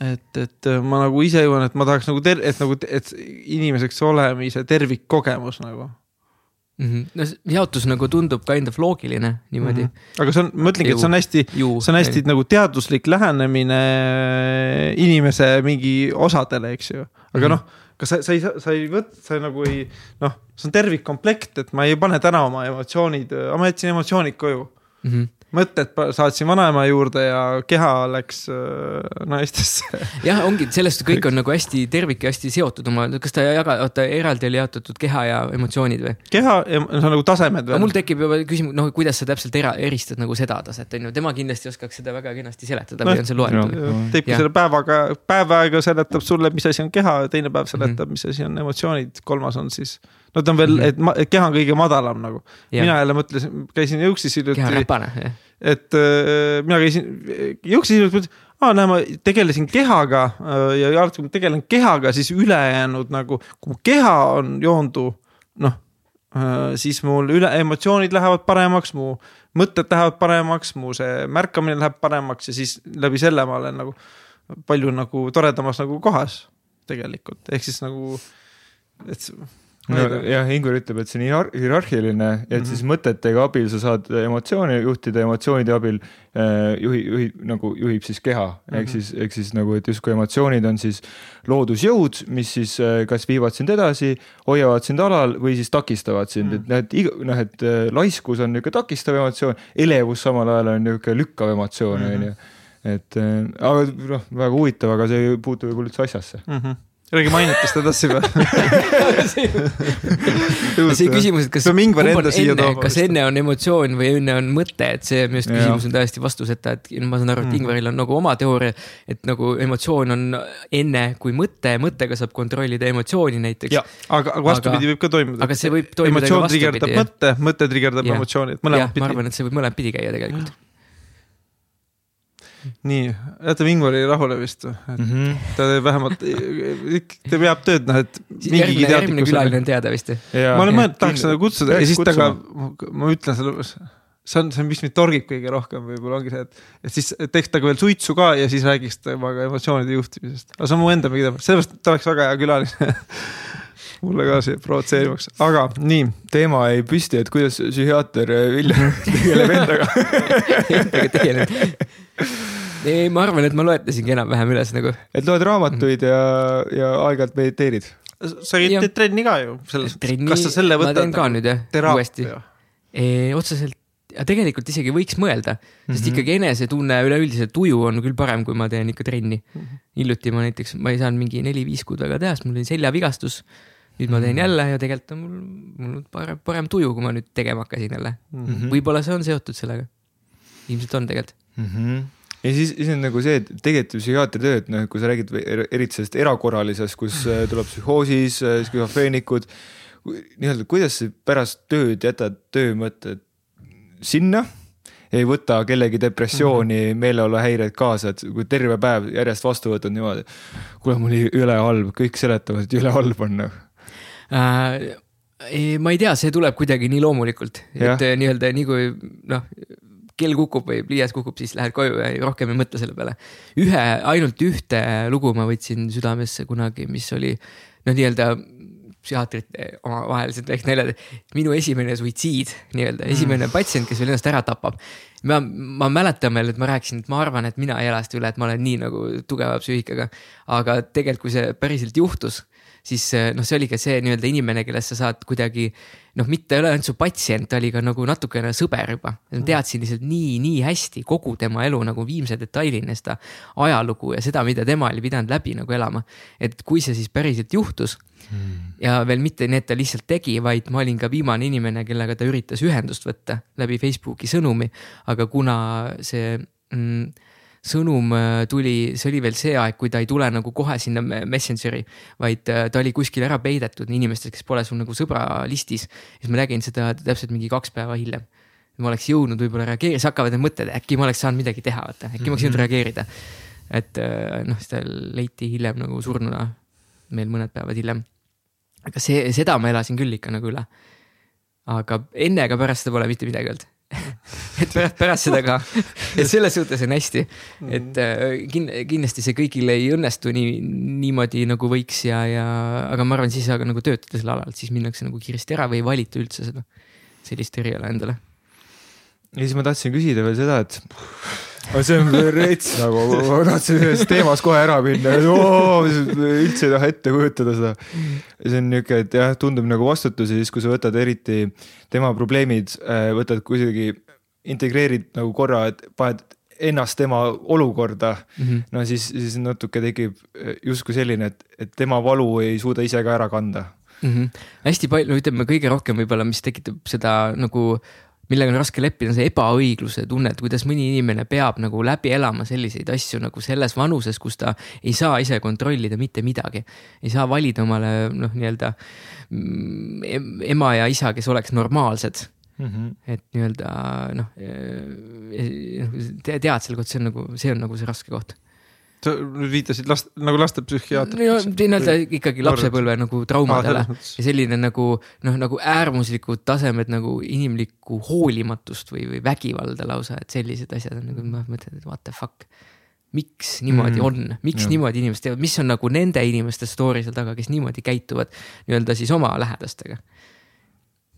et, et ma nagu ise jõuan, et ma tahaks nagu ter-, et nagu, et inimeseks olemise tervikkogemus nagu mm. -hmm. no see jaotus nagu tundub kind of loogiline niimoodi mm. -hmm. aga see on, ma ütlengi, et see on hästi, see on hästi nagu teaduslik lähenemine inimese mingi osadele, eks ju, aga mm -hmm. noh kas sa, sa ei, sa ei võt-, sa nagu ei noh, see on tervikkomplekt, et ma ei pane täna oma emotsioonid, ma jätsin emotsioonid koju mm. -hmm mõtted saatsin vanaema juurde ja keha läks äh, naistesse. jah, ongi, sellest <laughs> kõik on nagu hästi tervik ja hästi seotud oma, kas ta jaga, oota eraldi oli jaotatud keha ja emotsioonid või? keha, see on nagu tasemed veel. mul tekib juba küsimus, noh, kuidas sa täpselt era-, eristad nagu seda taset, on ju, tema kindlasti oskaks seda väga kenasti seletada no, või on see loetud. teebki selle päevaga, päev aega seletab sulle, mis asi on keha, teine päev seletab mm, -hmm. mis asi on emotsioonid, kolmas on siis no ta on veel, et ma, keha on kõige madalam nagu. mina jälle mõtlesin, käisin jõuksis hiljuti. keha räpane, jah. et äh, mina käisin jõuksis hiljuti, mõtlesin, aa näe, ma tegelesin kehaga äh, ja alati kui ma tegelen kehaga, siis ülejäänud nagu, kui mu keha on joondu, noh äh,, siis mul üle, emotsioonid lähevad paremaks, mu mõtted lähevad paremaks, mu see märkamine läheb paremaks ja siis läbi selle ma olen nagu palju nagu toredamas nagu kohas tegelikult, ehk siis nagu, et no jah, Ingur ütleb, et see on hierarhiline et mm -hmm. siis mõtetega abil sa saad emotsioone juhtida, emotsioonide abil äh, juhi, juhi nagu juhib siis keha mm -hmm. ehk mhm. siis, ehk siis nagu, et justkui emotsioonid on siis loodusjõud, mis siis äh, kas viivad sind edasi, hoiavad sind alal või siis takistavad sind mm, -hmm. et need noh, et äh, laiskus on niisugune takistav emotsioon, elevus samal ajal on niisugune lükkav emotsioon mhm. mm -hmm. et aga noh, väga huvitav, aga see ei puutu võib-olla üldse asjasse mm. -hmm räägi mainetest edasi või <laughs> see küsimus, et kas, enne, kas enne on emotsioon või enne on mõte, et see minu arust küsimus on täiesti vastuseta, et ma saan aru, et mm. Ingvaril on nagu oma teooria. et nagu emotsioon on enne kui mõte, mõttega saab kontrollida emotsiooni näiteks. aga, aga vastupidi võib ka toimuda. aga see võib toimuda emotsioon trigerdab mõtte, mõte trigerdab emotsiooni, et mõlemat pidi. ma arvan, et see võib mõlemat pidi käia tegelikult nii, jätame Ingvari rahule vist mm. -hmm. ta teeb vähemalt, ta peab tööd, noh, et. järgmine, järgmine külaline on teada vist ma olen mõelnud, tahaks teda kutsuda. Ja siis temaga, ma ütlen selle, see on, see on, mis mind torgib kõige rohkem võib-olla ongi see, et, et siis teeks temaga veel suitsu ka ja siis räägiks temaga emotsioonide juhtimisest. aga see on mu enda teema, sellepärast ta oleks väga hea külaline. <laughs> Mulle ka see provotseerivaks, aga nii. teema jäi püsti, et kuidas psühhiaater Viljar <laughs> tegeleb endaga. <laughs> Endaga tegeleb ei, ma arvan, et ma loetlesingi enam-vähem üles nagu. et loed raamatuid ja, ja aeg-ajalt mediteerid? sa teed trenni ka ju, selles mõttes, kas sa selle võtad? ma teen ka nüüd jah, uuesti. otseselt, ja tegelikult isegi võiks mõelda, sest mm -hmm. ikkagi enesetunne, üleüldiselt tuju on küll parem, kui ma teen ikka trenni mm. -hmm. hiljuti ma näiteks, ma ei saanud mingi neli-viis kuud väga teha, sest mul oli seljavigastus. nüüd ma teen mhm. jälle ja tegelikult on mul, mul parem, parem tuju, kui ma nüüd tegema hakkasin jälle mm -hmm.. võib-olla see on seotud sellega. ilmselt on tegelikult mm. -hmm ja siis, siis on nagu see, et tegelikult psühhiaatri töö, et noh, kui sa räägid eriti sellest erakorralisest, kus äh, <laughs> tuleb psühhoosis, äh, skisofreenikud, nii-öelda, kuidas sa pärast tööd jätad töömõtted sinna ei võta kellegi depressiooni mm -hmm., meeleoluhäireid kaasa, et kui terve päev järjest vastu võtad niimoodi. kuule, mul oli üle halb, kõik seletavad, et jõle halb on nagu äh,. Ma ei tea, see tuleb kuidagi nii loomulikult, et nii-öelda nii kui noh, kell kukub või pliiats kukub, siis lähed koju ja rohkem ei mõtle selle peale. ühe, ainult ühte lugu ma võtsin südamesse kunagi, mis oli noh, nii-öelda psühhiaatrite omavahelised ehk naljad. minu esimene suitsiid, nii-öelda esimene mm. patsient, kes veel ennast ära tapab. ma, ma mäletan veel, et ma rääkisin, et ma arvan, et mina ei ela seda üle, et ma olen nii nagu tugeva psüühikaga. aga tegelikult, kui see päriselt juhtus siis eh, noh, see oli ka see nii-öelda inimene, kellest sa saad kuidagi noh, mitte ei ole ainult su patsient, ta oli ka nagu natukene sõber juba. ma teadsin lihtsalt nii, nii hästi kogu tema elu nagu viimse detailini seda ajalugu ja seda, mida tema oli pidanud läbi nagu elama. et kui see siis päriselt juhtus hmm. ja veel mitte nii, et ta lihtsalt tegi, vaid ma olin ka viimane inimene, kellega ta üritas ühendust võtta läbi Facebooki sõnumi, aga kuna see mm, sõnum äh, tuli, see oli veel see aeg, kui ta ei tule nagu kohe sinna Messengeri, vaid äh, ta oli kuskil ära peidetud inimestest, kes pole sul nagu sõbralistis. siis ma nägin seda täpselt mingi kaks päeva hiljem. ma oleks jõudnud võib-olla reageerida, siis hakkavad need mõtted, äkki ma oleks saanud midagi teha, vaata, äkki ma oleks jõudnud mhm. reageerida. et äh, noh, ta leiti hiljem nagu surnuna, meil mõned päevad hiljem. aga see, seda ma elasin küll ikka nagu üle. aga enne ega pärast seda pole mitte midagi olnud <laughs> et pärast, pärast seda ka, et selles suhtes on hästi, et äh, kin-, kindlasti see kõigil ei õnnestu nii, niimoodi nagu võiks ja, ja aga ma arvan, siis aga nagu töötada sel alal, siis minnakse nagu kiiresti ära või ei valita üldse seda, sellist eriala endale. ja siis ma tahtsin küsida veel seda, et aga see on rets nagu, ma tahtsin ühes teemas kohe ära minna, üldse ei taha ette kujutada seda. see on niuke, et jah, tundub nagu vastutus ja siis, kui sa võtad eriti tema probleemid, äh, võtad kuidagi, integreerid nagu korra, et paned ennast tema olukorda mm, -hmm. no siis, siis natuke tekib äh, justkui selline, et, et tema valu ei suuda ise ka ära kanda mm. -hmm. hästi palju, ütleme kõige rohkem võib-olla, mis tekitab seda nagu millega on raske leppida, on see ebaõigluse tunne, et kuidas mõni inimene peab nagu läbi elama selliseid asju nagu selles vanuses, kus ta ei saa ise kontrollida mitte midagi. ei saa valida omale noh, nii-öelda mm, ema ja isa, kes oleks normaalsed Mm -hmm. et nii-öelda noh, eh, tead selle kohta, see on nagu, see on nagu see raske koht sa nüüd viitasid last, nagu lastepsühhiaater. no nii-öelda ikkagi lapsepõlve nagu traumadele ah, ja selline nagu noh, nagu äärmuslikud tasemed nagu inimlikku hoolimatust või, või vägivalda lausa, et sellised asjad on nagu ma mõtlen, et what the fuck. miks niimoodi mm, on, miks ja. niimoodi inimesed teevad, mis on nagu nende inimeste story seal taga, kes niimoodi käituvad nii-öelda siis oma lähedastega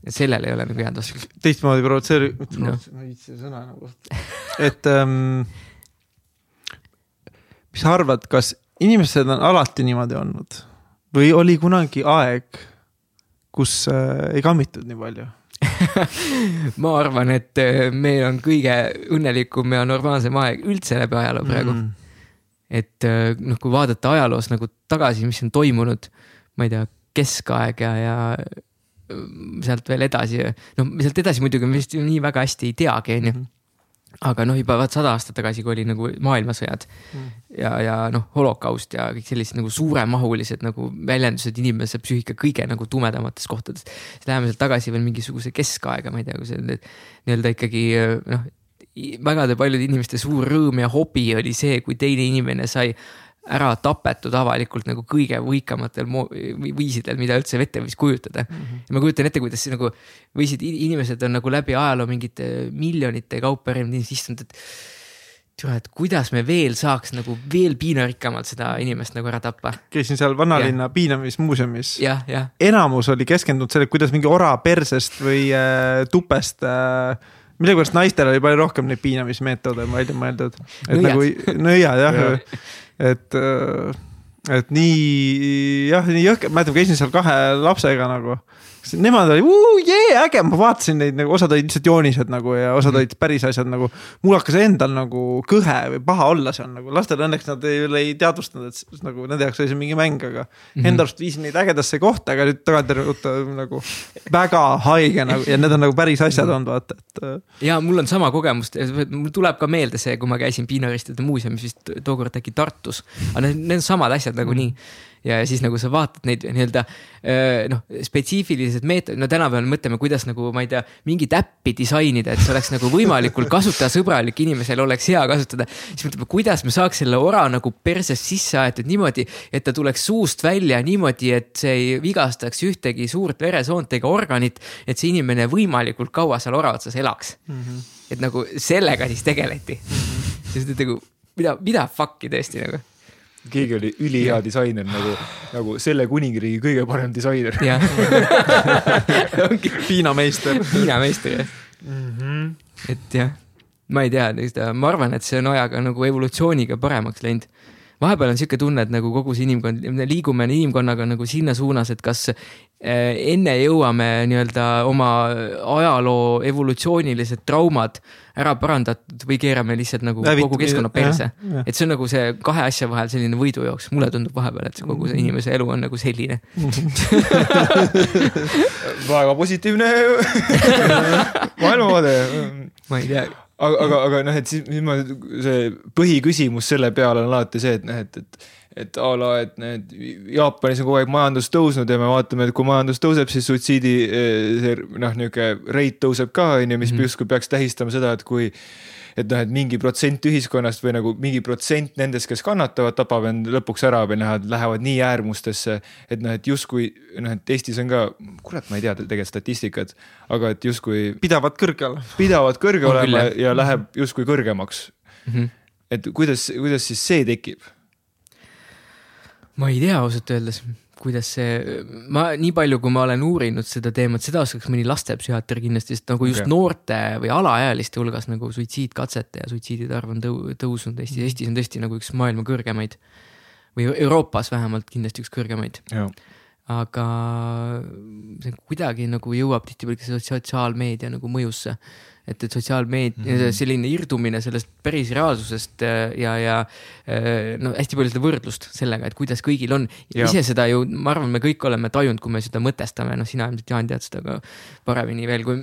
et sellel ei ole nagu head vastust. teistmoodi provotseeriv no., ma ei viitsi sõna nagu, et ähm, mis sa arvad, kas inimesed on alati niimoodi olnud? Või oli kunagi aeg, kus äh, ei kammitud nii palju? <laughs> Ma arvan, et äh, meil on kõige õnnelikum ja normaalsem aeg üldse läbi ajaloo praegu. Mm.. et äh, noh, kui vaadata ajaloos nagu tagasi, mis on toimunud, ma ei tea, keskaeg ja, ja äh, sealt veel edasi, noh sealt edasi muidugi me vist nii väga hästi ei teagi, on ju mhm aga noh, juba vaat sada aastat tagasi, kui oli nagu maailmasõjad mm. ja, ja noh, holokaust ja kõik sellised nagu suuremahulised nagu väljendused inimese psüühika kõige nagu tumedamates kohtades. siis läheme sealt tagasi veel mingisuguse keskaega, ma ei tea, kui see nii-öelda ikkagi noh, vägade paljude inimeste suur rõõm ja hobi oli see, kui teine inimene sai ära tapetud avalikult nagu kõige võikamatel viisidel, mida üldse ette võis kujutada mm. -hmm. ja ma kujutan ette, kuidas nagu võisid, inimesed on nagu läbi ajaloo mingite miljonite kaupa erinevad inimesed istunud, et. tule, et kuidas me veel saaks nagu veel piinarikkamalt seda inimest nagu ära tappa. käisin seal vanalinna piinamismuuseumis. jah, jah. enamus oli keskendunud sellele, kuidas mingi ora persest või äh, tupest äh, millegipärast naistel oli palju rohkem neid piinamismeetode välja mõeldud. et nõiad. nagu nõiad jah ja et, äh, et nii jah, nii jõhker, mäletan, käisin seal kahe lapsega nagu nemad olid jee äge, ma vaatasin neid nagu osad olid lihtsalt joonised nagu ja osad olid päris asjad nagu. mul hakkas endal nagu kõhe või paha olla seal nagu, lastel õnneks nad ei, ei teadvustanud, et nagu nende jaoks oli see mingi mäng, aga mm -hmm. enda arust viisin neid ägedasse kohta, aga nüüd tagantjärele nagu väga haige nagu ja need on nagu päris asjad olnud, vaata, et. Äh. ja mul on sama kogemus, mul tuleb ka meelde see, kui ma käisin piinaristide muuseumis vist tookord äkki Tartus, aga need, need on samad asjad nagunii mm -hmm ja siis nagu sa vaatad neid nii-öelda noh, spetsiifilised meetodid, no tänapäeval mõtleme, kuidas nagu ma ei tea, mingit äppi disainida, et see oleks nagu võimalikult kasutajasõbralik, inimesel oleks hea kasutada. siis mõtleme, kuidas me saaks selle ora nagu persest sisse aetud niimoodi, et ta tuleks suust välja niimoodi, et see ei vigastaks ühtegi suurt veresoont ega organit. et see inimene võimalikult kaua seal ora otsas elaks mm. -hmm. et nagu sellega siis tegeleti mm. -hmm. sest et nagu mida, mida fuck'i tõesti nagu keegi oli ülihea disainer nagu, nagu selle kuningriigi kõige parem disainer. piinameister. piinameister jah. <laughs> Mm -hmm.. et jah, ma ei tea, ma arvan, et see on ajaga nagu evolutsiooniga paremaks läinud vahepeal on sihuke tunne, et nagu kogu see inimkond, me liigume inimkonnaga nagu sinna suunas, et kas eh, enne jõuame nii-öelda oma ajaloo evolutsioonilised traumad ära parandatud või keerame lihtsalt nagu Lävit, kogu keskkonna perse. et see on nagu see kahe asja vahel selline võidujooks, mulle tundub vahepeal, et see kogu see inimese elu on nagu selline <laughs> väga positiivne <laughs> maailmavaade. ma ei tea aga, aga, aga noh, et siis, siis ma, see põhiküsimus selle peale on alati see, et noh, et, et et a la, et need Jaapanis on kogu aeg majandus tõusnud ja me vaatame, et kui majandus tõuseb, siis suitsiidi see noh, niisugune rate tõuseb ka, on ju, mis mm -hmm. justkui peaks tähistama seda, et kui et noh, et mingi protsent ühiskonnast või nagu mingi protsent nendest, kes kannatavad, tapab end lõpuks ära või noh, lähevad nii äärmustesse, et noh, et justkui noh, et Eestis on ka, kurat, ma ei tea tegelikult statistikat, aga et justkui. pidavad kõrge olema. pidavad kõrge olema ja läheb justkui kõrgemaks mm. -hmm. et kuidas, kuidas siis see tekib? ma ei tea ausalt öeldes kuidas see, ma nii palju, kui ma olen uurinud seda teemat, seda oskaks mõni lastepsühhiaater kindlasti, sest nagu just okay. noorte või alaealiste hulgas nagu suitsiidkatsete ja suitsiidide arv on tõu-, tõusnud Eestis, Eestis on tõesti nagu üks maailma kõrgemaid. või Euroopas vähemalt kindlasti üks kõrgemaid. aga see kuidagi nagu jõuab tihtipeale sotsiaalmeedia nagu mõjusse et, et sotsiaalmeedia mm, -hmm. selline irdumine sellest päris reaalsusest äh, ja, ja äh, no hästi palju seda võrdlust sellega, et kuidas kõigil on. ise seda ju, ma arvan, me kõik oleme tajunud, kui me seda mõtestame, noh, sina ilmselt Jaan tead seda ka paremini veel kui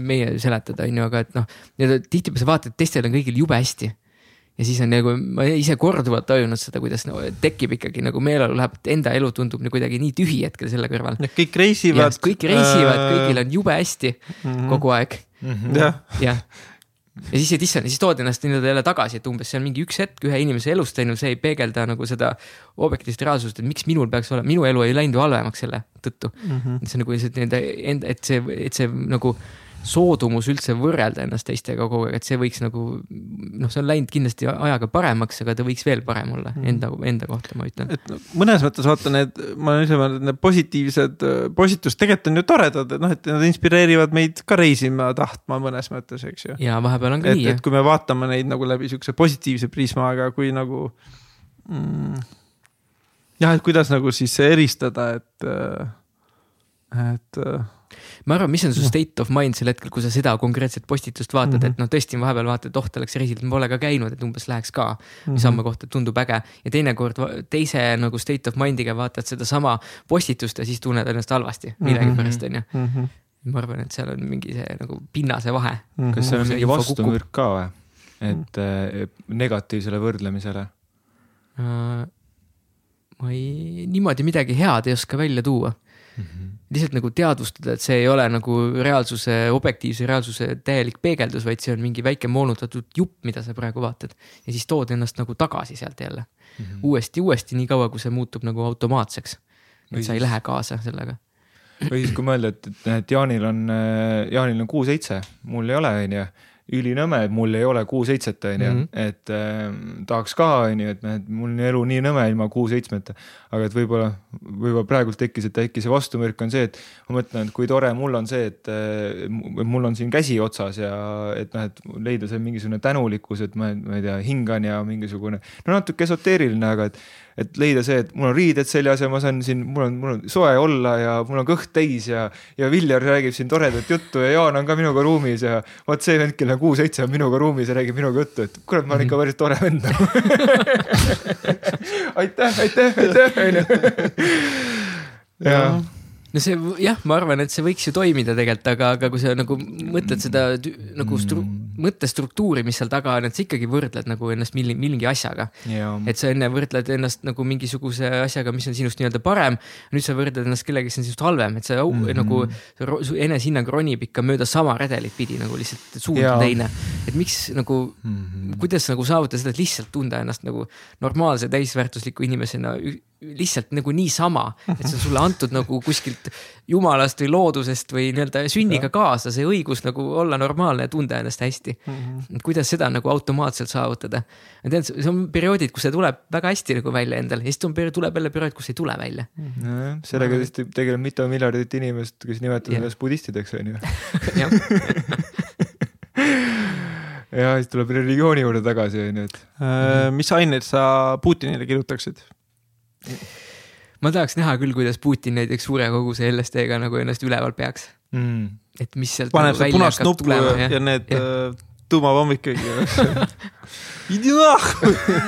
meie seletada, on ju, aga et noh, tihtipeale sa vaatad, et teistel on kõigil jube hästi ja siis on nagu, ma ise korduvalt tajunud seda, kuidas no, tekib ikkagi nagu meeleolu läheb, enda elu tundub nagu kuidagi nii tühi hetkel selle kõrval. kõik reisivad. kõik reisivad kõigil on jube hästi mm -hmm. kogu aeg mm. -hmm. jah ja. ja siis, et issand, siis tood ennast nii-öelda jälle tagasi, et umbes see on mingi üks hetk ühe inimese elust, on ju, see ei peegelda nagu seda objektiivset reaalsust, et miks minul peaks olema, minu elu ei läinud ju halvemaks selle tõttu mm. -hmm. see nagu lihtsalt nii-öelda, et see, et see nagu soodumus üldse võrrelda ennast teistega kogu aeg, et see võiks nagu noh, see on läinud kindlasti ajaga paremaks, aga ta võiks veel parem olla mm. enda, enda kohta, ma ütlen. et mõnes mõttes vaata need, ma ise mõelnud, need positiivsed, positiivsed tegelikult on ju toredad, et noh, et nad inspireerivad meid ka reisima tahtma mõnes mõttes, eks ju. ja vahepeal on ka et, nii. et kui me vaatame neid nagu läbi siukse positiivse prismaga, kui nagu mm, jah, et kuidas nagu siis eristada, et, et ma arvan, mis on su state of mind sel hetkel, kui sa seda konkreetset postitust vaatad mm, -hmm. et noh, tõesti vahepeal vaatad, et oh, ta läks reisilt, ma pole ka käinud, et umbes läheks ka mm. -hmm. samme kohta tundub äge ja teinekord teise nagu state of mind'iga vaatad sedasama postitust ja siis tunned ennast halvasti millegipärast on ju mm. -hmm. ma arvan, et seal on mingi see nagu pinnase vahe mm. -hmm. kas seal on mingi vastumürk ka või, et äh, negatiivsele võrdlemisele uh,? ma ei, niimoodi midagi head ei oska välja tuua mm. -hmm lihtsalt nagu teadvustada, et see ei ole nagu reaalsuse, objektiivse reaalsuse täielik peegeldus, vaid see on mingi väike moonutatud jupp, mida sa praegu vaatad. ja siis tood ennast nagu tagasi sealt jälle mm -hmm. uuesti, uuesti, nii kaua, kui see muutub nagu automaatseks. et sa ei lähe kaasa sellega. või siis, kui mõelda, et, et Jaanil on, Jaanil on kuu-seitse, mul ei ole, on ju ülinõme, et mul ei ole kuu-seitset, on ju, mhm. et äh, tahaks ka, on ju, et noh, et mul on elu nii nõme ilma kuu-seitsmeta. aga et võib-olla, võib-olla praegult tekkis, et äkki see vastumürk on see, et ma mõtlen, et kui tore mul on see, et äh, mul on siin käsi otsas ja et noh, et leida see mingisugune tänulikkus, et ma, ma ei tea, hingan ja mingisugune, no natuke esoteeriline, aga et et leida see, et mul on riided seljas ja ma saan siin, mul on, mul on soe olla ja mul on kõht täis ja, ja Viljar räägib siin toredat juttu ja Jaan on ka minuga ruumis ja vot see vend, kellel on kuus-seitse, on minuga ruumis ja räägib minuga juttu, et kurat, ma olen ikka päris tore vend <laughs> aitäh, aitäh, aitäh, onju. jah no see jah, ma arvan, et see võiks ju toimida tegelikult, aga, aga kui sa nagu mõtled seda nagu stru. Mõttestruktuuri, mis seal taga on, et sa ikkagi võrdled nagu ennast milli, mingi asjaga. et sa enne võrdled ennast nagu mingisuguse asjaga, mis on sinust nii-öelda parem. nüüd sa võrdled ennast kellegagi, kes on sinust halvem, et sa mm -hmm. nagu su enesehinnang ronib ikka mööda sama redelit pidi nagu lihtsalt suund on teine. et miks nagu mm, -hmm. kuidas nagu saavutada seda, et lihtsalt tunda ennast nagu normaalse täisväärtusliku inimesena lihtsalt nagu niisama, et see on sulle antud nagu kuskilt jumalast või loodusest või nii-öelda sünniga kaasa, see õigus nagu olla normaalne ja tunda ennast hästi mm. -hmm. et kuidas seda nagu automaatselt saavutada. ma tean, see on perioodid, kus see tuleb väga hästi nagu välja endale ja siis on, tuleb jälle periood, kus ei tule välja mm. -hmm. nojah, sellega vist tegeleb mitu miljardit inimest, kes nimetavad ennast budistideks, on ju. ja <laughs> siis tuleb religiooni juurde tagasi, on ju, et. Äh, mis aineid sa Putinile kirjutaksid? Ma tahaks näha küll, kuidas Putin näiteks suure koguse LSD-ga nagu ennast üleval peaks mm.. et mis sealt. paneb nagu seda punast nuppu ja, ja, ja need. Äh, tuumapommid <laughs> kõik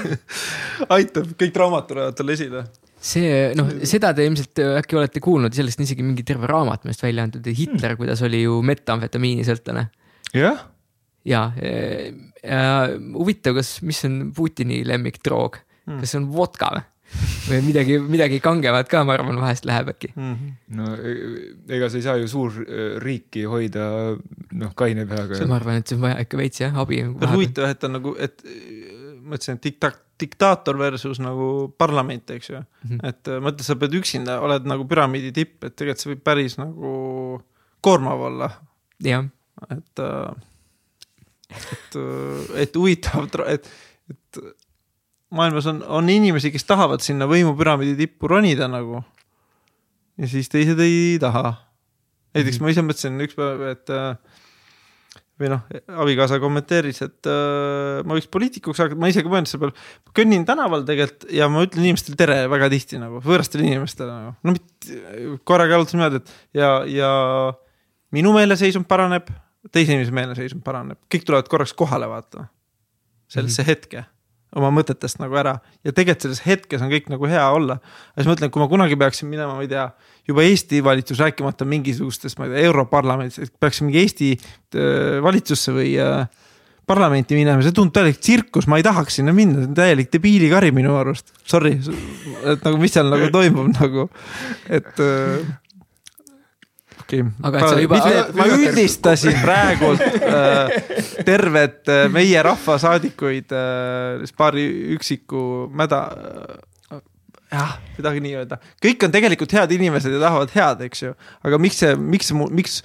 <laughs> aitab, kõik traumad tulevad talle esile see noh, seda te ilmselt äkki olete kuulnud, sellest on isegi mingi terve raamat meelest välja antud, Hitler, kuidas oli ju metamfetamiinisõltlane. jah. ja, ja, ja huvitav, kas, mis on Putini lemmikdroog mm., kas see on vodka või? Või midagi, midagi kangemat ka, ma arvan, vahest läheb äkki mm. -hmm. no e-, ega sa ei saa ju suurriiki hoida noh, kaine peaga. ma arvan, et see on vaja ikka veits jah, abi. huvitav, et on nagu, et ma ütlesin, et dikta-, diktaator versus nagu parlament, eks ju mm. -hmm. et mõtle, sa pead üksinda, oled nagu püramiidi tipp, et tegelikult see võib päris nagu koormav olla. jah. et, et, et huvitav, et, et maailmas on, on inimesi, kes tahavad sinna võimupüramiidi tippu ronida nagu. ja siis teised ei taha. näiteks mm -hmm. ma ise mõtlesin üks päev, et või noh, abikaasa kommenteeris, et äh, ma võiks poliitikuks hakata, ma ise ka mõtlesin selle peale. kõnnin tänaval tegelikult ja ma ütlen inimestele tere väga tihti nagu, võõrastele inimestele nagu. no mitte, korraga jalutan niimoodi, et ja, ja minu meeleseisund paraneb, teise inimese meeleseisund paraneb, kõik tulevad korraks kohale, vaata. sellesse mm -hmm. hetke oma mõtetest nagu ära ja tegelikult selles hetkes on kõik nagu hea olla. ja siis mõtlen, kui ma kunagi peaksin minema, ma ei tea, juba Eesti valitsus, rääkimata mingisugustest, ma ei tea, Europarlamendis, peaksin mingi Eesti äh, valitsusse või äh, parlamenti minema, see tundub täielik tsirkus, ma ei tahaks sinna minna, see on täielik debiilikari minu arust. Sorry, et nagu, mis seal nagu toimub nagu, et äh, okay., juba... ma <laughs> üldistasin praegult äh, tervet äh, meie rahvasaadikuid äh, paari üksiku mäda äh, jah, midagi nii öelda, kõik on tegelikult head inimesed ja tahavad head, eks ju, aga miks see, miks miks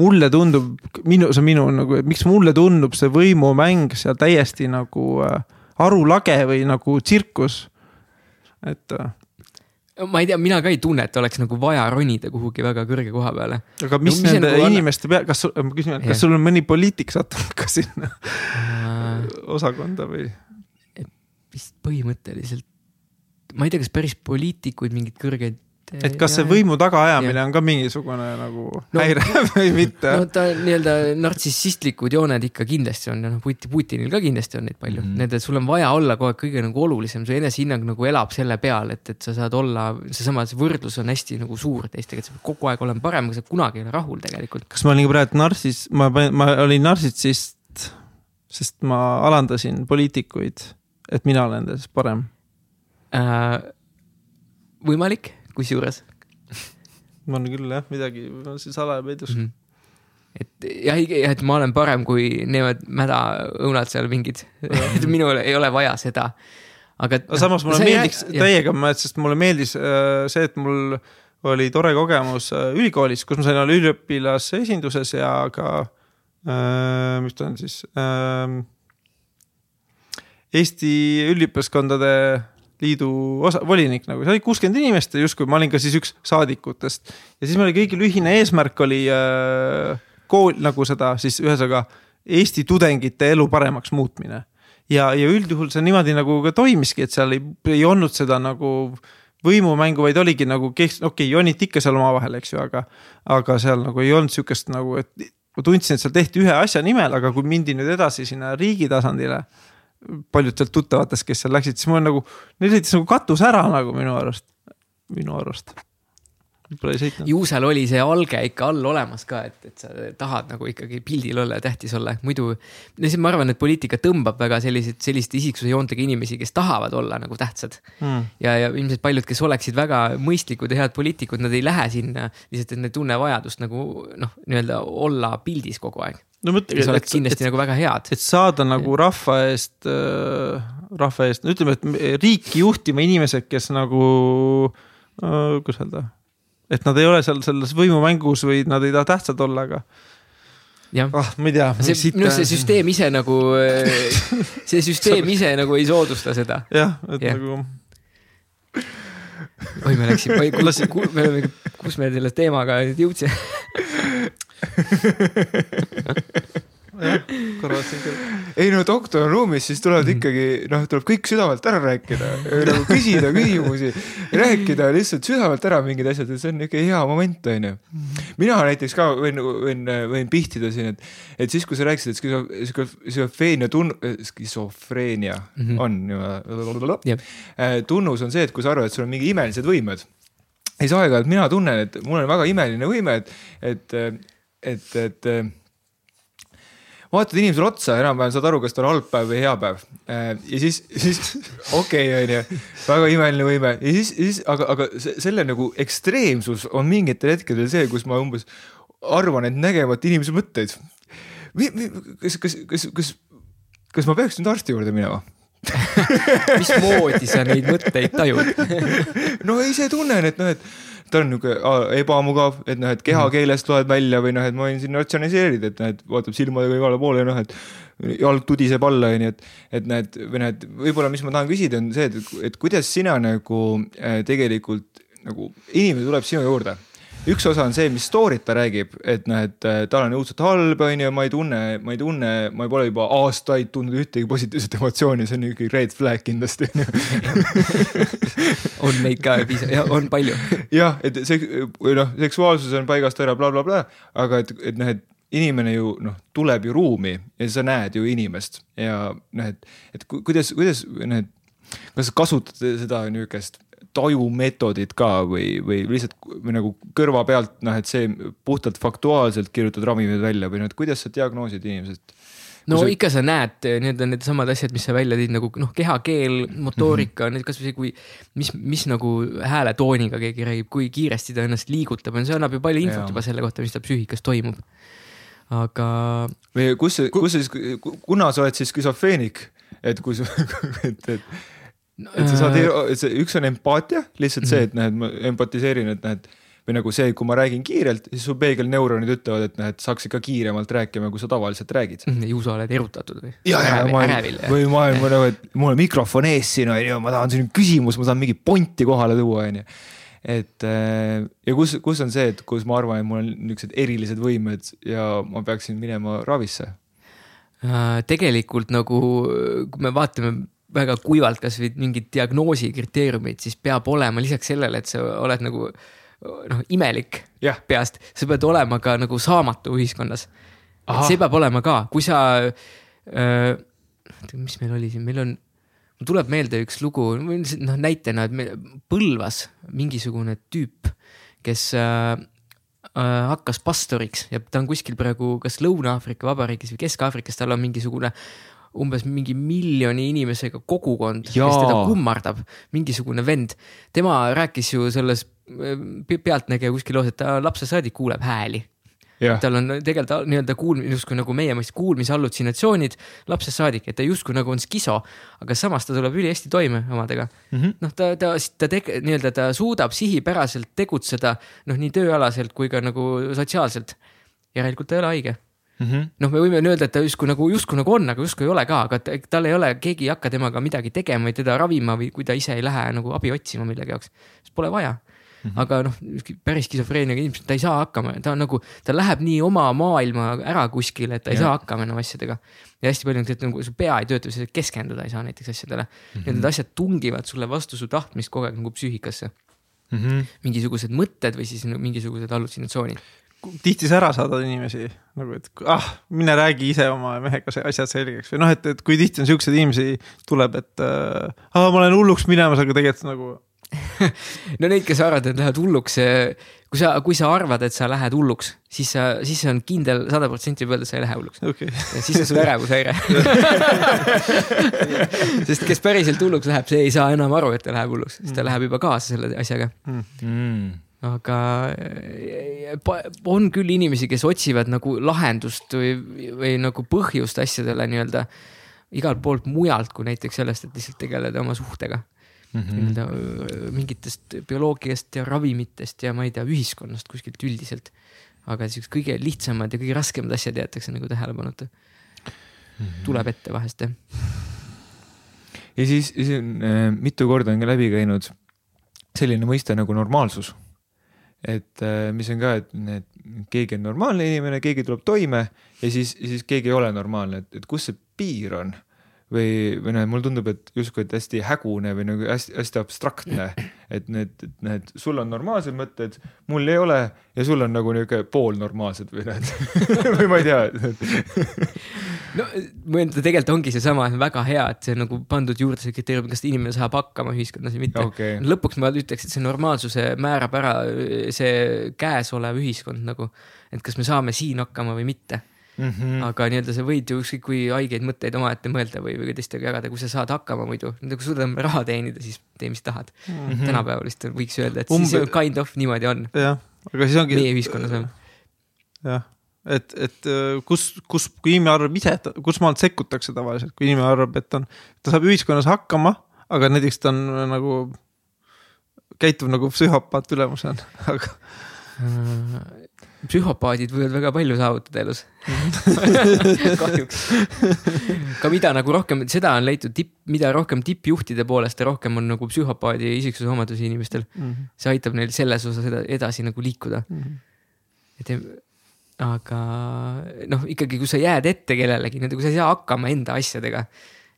mulle tundub, minu, see on minu nagu, miks mulle tundub see võimumäng seal täiesti nagu äh, arulage või nagu tsirkus, et äh, ma ei tea, mina ka ei tunne, et oleks nagu vaja ronida kuhugi väga kõrge koha peale. aga mis no, nende nagu inimeste pea, kas, ma küsin, kas sul on mõni poliitik sattunud ka sinna uh, osakonda või? vist põhimõtteliselt, ma ei tea, kas päris poliitikuid, mingeid kõrgeid et kas see võimu tagaajamine on ka mingisugune nagu no, häire <laughs> või mitte? no ta nii-öelda nartsissistlikud jooned ikka kindlasti on ja noh, Putinil ka kindlasti on neid palju mm, -hmm. need, et sul on vaja olla kogu aeg kõige nagu olulisem, su enesehinnang nagu elab selle peal, et, et sa saad olla, seesama see võrdlus on hästi nagu suur teistega, et sa pead kogu aeg olema parem, aga sa kunagi ei ole rahul tegelikult. kas ma olin praegu narsis, ma panin, ma olin nartsissist, sest ma alandasin poliitikuid, et mina olen nendest parem äh,? võimalik kusjuures on küll jah, midagi salaja peidus mm. -hmm et jah, et ma olen parem kui need mädaõunad seal mingid <laughs> et minul ei ole vaja seda. aga. aga samas mulle meeldiks jah, täiega, sest mulle meeldis äh, see, et mul oli tore kogemus äh, ülikoolis, kus ma sain olla üliõpilase esinduses ja ka äh,, mis ta on siis äh,. Eesti üliõpilaskondade liidu osa, volinik nagu, see oli kuuskümmend inimest justkui ma olin ka siis üks saadikutest. ja siis meil kõigil ühine eesmärk oli äh, kool nagu seda siis ühesõnaga Eesti tudengite elu paremaks muutmine. ja, ja üldjuhul see niimoodi nagu ka toimiski, et seal ei, ei olnud seda nagu võimumängu, vaid oligi nagu, okei okay,, joniti ikka seal omavahel, eks ju, aga, aga seal nagu ei olnud sihukest nagu, et ma tundsin, et seal tehti ühe asja nimel, aga kui mindi nüüd edasi sinna riigi tasandile paljud sealt tuttavatest, kes seal läksid, siis mul nagu, neil sõitis nagu katus ära nagu minu arust, minu arust. Pole ei sõitnud. ju seal oli see alge ikka all olemas ka, et, et sa tahad nagu ikkagi pildil olla ja tähtis olla, muidu. ma arvan, et poliitika tõmbab väga selliseid, selliste isiksuse joontega inimesi, kes tahavad olla nagu tähtsad mm.. ja, ja ilmselt paljud, kes oleksid väga mõistlikud ja head poliitikud, nad ei lähe sinna lihtsalt, et nad ei tunne vajadust nagu noh, nii-öelda olla pildis kogu aeg no mõtle, et, oleks kindlasti et, nagu väga head. et saada nagu rahva eest äh,, rahva eest, no ütleme, et riiki juhtima inimesed, kes nagu äh,, kuidas öelda. et nad ei ole seal selles võimumängus või nad ei taha tähtsad olla, aga. ah, ma ei tea. see, minu arust see süsteem ise nagu, äh, see süsteem ise nagu ei soodusta seda. jah, et ja. nagu oi, me läksime, kus, me oleme, kus me selle teemaga nüüd jõudsime <laughs> korrasin küll. ei no doktor on ruumis, siis tulevad mm. ikkagi noh, tuleb kõik südamelt ära rääkida, nagu küsida küsimusi, rääkida lihtsalt südamelt ära mingid asjad, et see on niisugune hea moment, onju. mina näiteks ka võin, võin, võin pihtida siin, et, et siis, kui sa rääkisid, et skiso-, skisofreenia tun-, skisofreenia mm -hmm. on ju yep., äh, tunnus on see, et kui sa arvad, et sul on mingi imelised võimed siis aeg-ajalt mina tunnen, et mul on väga imeline võime, et, et, et, et vaatad inimesele otsa, enam-vähem saad aru, kas tal on halb päev või hea päev. Äh, ja siis, siis <laughs> okei okay,, onju, väga imeline võime ja siis, siis aga, aga selle nagu ekstreemsus on mingitel hetkedel see, kus ma umbes arvan, et nägevat inimese mõtteid. kas, kas, kas, kas, kas ma peaks nüüd arsti juurde minema? <laughs> mismoodi sa neid mõtteid tajud <laughs> no ise tunnen, et noh, et ta on niuke ebamugav, et noh, et kehakeelest loed välja või noh, et ma võin siin ratsionaliseerida, et noh, et vaatab silmadega igale poole ja noh, et jalg tudiseb alla, onju, et, et näed, või noh, et võib-olla, mis ma tahan küsida, on see, et, et kuidas sina nagu äh, tegelikult nagu inimene tuleb sinu juurde üks osa on see, mis story't ta räägib, et noh, et äh, tal on õudselt halb, on ju, ma ei tunne, ma ei tunne, ma pole juba aastaid tundnud ühtegi positiivset emotsiooni, see on ikkagi red flag kindlasti on <laughs> neid ka piisavalt, on palju. jah, et see, või noh, seksuaalsus on paigast ära bla,, blablabla, aga et, et noh, et inimene ju noh, tuleb ju ruumi ja sa näed ju inimest ja noh, et, et kuidas, kuidas noh, et kas sa kasutad seda niisugust tajumeetodid ka või, või lihtsalt või nagu kõrva pealt noh, et see puhtalt faktuaalselt kirjutad ravimid välja või noh, et kuidas sa diagnoosid inimesest? no sa... ikka sa näed, need on needsamad asjad, mis sa välja tõid nagu noh, kehakeel, motoorika mm, -hmm. kasvõi see, kui, mis, mis nagu hääletooniga keegi räägib, kui kiiresti ta ennast liigutab, see annab ju palju infot ja. juba selle kohta, mis tal psüühikas toimub. aga. või kus, kus sa siis, kuna sa oled siis skisofreenik, et kui sa, <laughs> et, et et sa saad, see üks on empaatia, lihtsalt see, et noh, et ma empatiseerin, et et või nagu see, kui ma räägin kiirelt, siis su peegelneuronid ütlevad, et noh, et saaks ikka kiiremalt rääkima, kui sa tavaliselt räägid. ju sa oled erutatud või? või ma olen nagu, et mul on mikrofon ees siin on ju, ma tahan siin küsimus, ma tahan mingi pointi kohale tuua, on ju. et äh, ja kus, kus on see, et kus ma arvan, et mul on niisugused erilised võimed ja ma peaksin minema ravisse? Äh, tegelikult nagu, kui me vaatame väga kuivalt kasvõi mingid diagnoosi kriteeriumid, siis peab olema lisaks sellele, et sa oled nagu noh, imelik yeah. peast, sa pead olema ka nagu saamatu ühiskonnas. see peab olema ka, kui sa äh,, mis meil oli siin, meil on, mul tuleb meelde üks lugu, noh näitena, et meil Põlvas mingisugune tüüp, kes äh, äh, hakkas pastoriks ja ta on kuskil praegu kas Lõuna-Aafrika Vabariigis või Kesk-Aafrikas, tal on mingisugune umbes mingi miljoni inimesega kogukond, kes teda kummardab, mingisugune vend. tema rääkis ju selles äh, Pealtnägija kuskil loos, et ta lapsest saadik kuuleb hääli. tal on tegelikult nii-öelda kuulm-, justkui nagu meie mõistes kuulmishallutsinatsioonid lapsest saadik, et ta justkui nagu on skiso, aga samas ta tuleb ülihästi toime omadega mm -hmm.. noh, ta, ta, ta tege-, nii-öelda ta suudab sihipäraselt tegutseda noh, nii tööalaselt kui ka nagu sotsiaalselt. järelikult ta ei ole haige mm -hmm.. noh, me võime öelda, et ta justkui nagu, justkui nagu on, aga justkui ei ole ka, aga tal ei ole, keegi ei hakka temaga midagi tegema või teda ravima või kui ta ise ei lähe nagu abi otsima millegi jaoks, siis pole vaja Mm -hmm. aga noh, päris skisofreeniaga inimesed, ta ei saa hakkama, ta on nagu, ta läheb nii oma maailma ära kuskile, et ta ei ja. saa hakkama enam asjadega. ja hästi palju on see, et nagu su pea ei tööta, sa keskenduda ei saa näiteks asjadele mm. -hmm. ja need asjad tungivad sulle vastu su tahtmist kogu aeg nagu psüühikasse mm. -hmm. mingisugused mõtted või siis mingisugused hallutsinatsioonid tihti sa ära saadad inimesi nagu, et ah, mine räägi ise oma mehega asjad selgeks või noh, et, et kui tihti on siukseid inimesi tuleb, et äh, ah, ma olen hulluks minemas, aga tegelikult nagu <laughs> no neid, kes arvavad, et lähevad hulluks, kui sa, kui sa arvad, et sa lähed hulluks, siis sa, siis see on kindel, sada protsenti võib öelda, et sa ei lähe hulluks. Okay.. ja siis on sul ärevushäire <laughs> sest kes päriselt hulluks läheb, see ei saa enam aru, et ta läheb hulluks, sest ta mm. läheb juba kaasa selle asjaga. Mm aga eh, on küll inimesi, kes otsivad nagu lahendust või, või nagu põhjust asjadele nii-öelda igalt poolt mujalt kui näiteks sellest, et lihtsalt tegeleda oma suhtega mm -hmm.. nii-öelda mingitest bioloogiast ja ravimitest ja ma ei tea, ühiskonnast kuskilt üldiselt. aga siuksed kõige lihtsamad ja kõige raskemad asjad jäetakse nagu tähelepanuta mm. -hmm. tuleb ette vahest jah. ja siis, siis on äh, mitu korda on ka läbi käinud selline mõiste nagu normaalsus et äh, mis on ka, et need, keegi on normaalne inimene, keegi tuleb toime ja siis, siis keegi ei ole normaalne, et, et kus see piir on? Või, või noh, mulle tundub, et justkui, et hästi hägune või nagu hästi-hästi abstraktne, et need, need, sul on normaalsed mõtted, mul ei ole ja sul on nagu niisugune poolnormaalsed või need <laughs> või ma ei tea <laughs> no tegelikult ongi seesama väga hea, et see on nagu pandud juurde see kriteerium, kas inimene saab hakkama ühiskonnas või mitte okay.. lõpuks ma ütleks, et see normaalsuse määrab ära see käesolev ühiskond nagu, et kas me saame siin hakkama või mitte mm. -hmm. aga nii-öelda sa võid ju ükskõik kui haigeid mõtteid omaette mõelda või, või teistega jagada, kui sa saad hakkama muidu. kui suudad raha teenida, siis tee, mis tahad mm. -hmm. tänapäeval vist võiks öelda, et Umbe... siis kind of niimoodi on. jah, aga siis ongi. meie ühiskonnas on. jah, et, et äh, kus, kus, kui inimene arvab ise, et kus maalt sekkutakse tavaliselt, kui inimene arvab, et on, ta saab ühiskonnas hakkama, aga näiteks ta on nagu, käitub nagu psühhopaat ülemusena, <laughs> aga äh, psühhopaadid võivad väga palju saavutada elus <laughs> kahjuks. ka mida nagu rohkem, seda on leitud tipp, mida rohkem tippjuhtide poolest ja rohkem on nagu psühhopaadi isiksuse omadusi inimestel mm. -hmm. see aitab neil selles osas edasi nagu liikuda mm. -hmm. et aga noh, ikkagi, kui sa jääd ette kellelegi, kui sa ei saa hakkama enda asjadega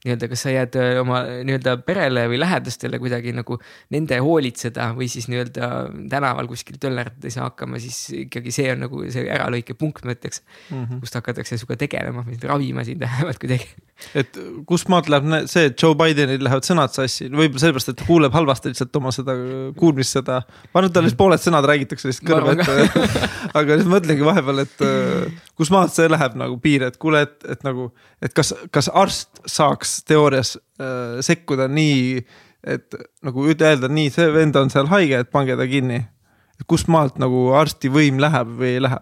nii-öelda, kas sa jääd äh, oma nii-öelda perele või lähedastele kuidagi nagu nende hoolitseda või siis nii-öelda tänaval kuskil töllerdada ei saa hakkama, siis ikkagi see on nagu see äralõikepunkt, ma ütleks mm. -hmm. kust hakatakse sinuga tegelema ravima sind vähemalt kuidagi. et kust maalt läheb see, et Joe Bidenil lähevad sõnad sassi, võib-olla sellepärast, et kuuleb halvasti lihtsalt oma seda kuulmist seda. ma arvan, et tal lihtsalt pooled sõnad räägitakse lihtsalt kõrva ette <laughs> aga nüüd mõtlengi vahepeal, et äh, kus maalt see läheb nagu piir, et kuule, et, et nagu, et kas, kas arst saaks saaks teoorias äh, sekkuda nii, et nagu öelda, nii, see vend on seal haige, et pange ta kinni. kust maalt nagu arsti võim läheb või ei lähe?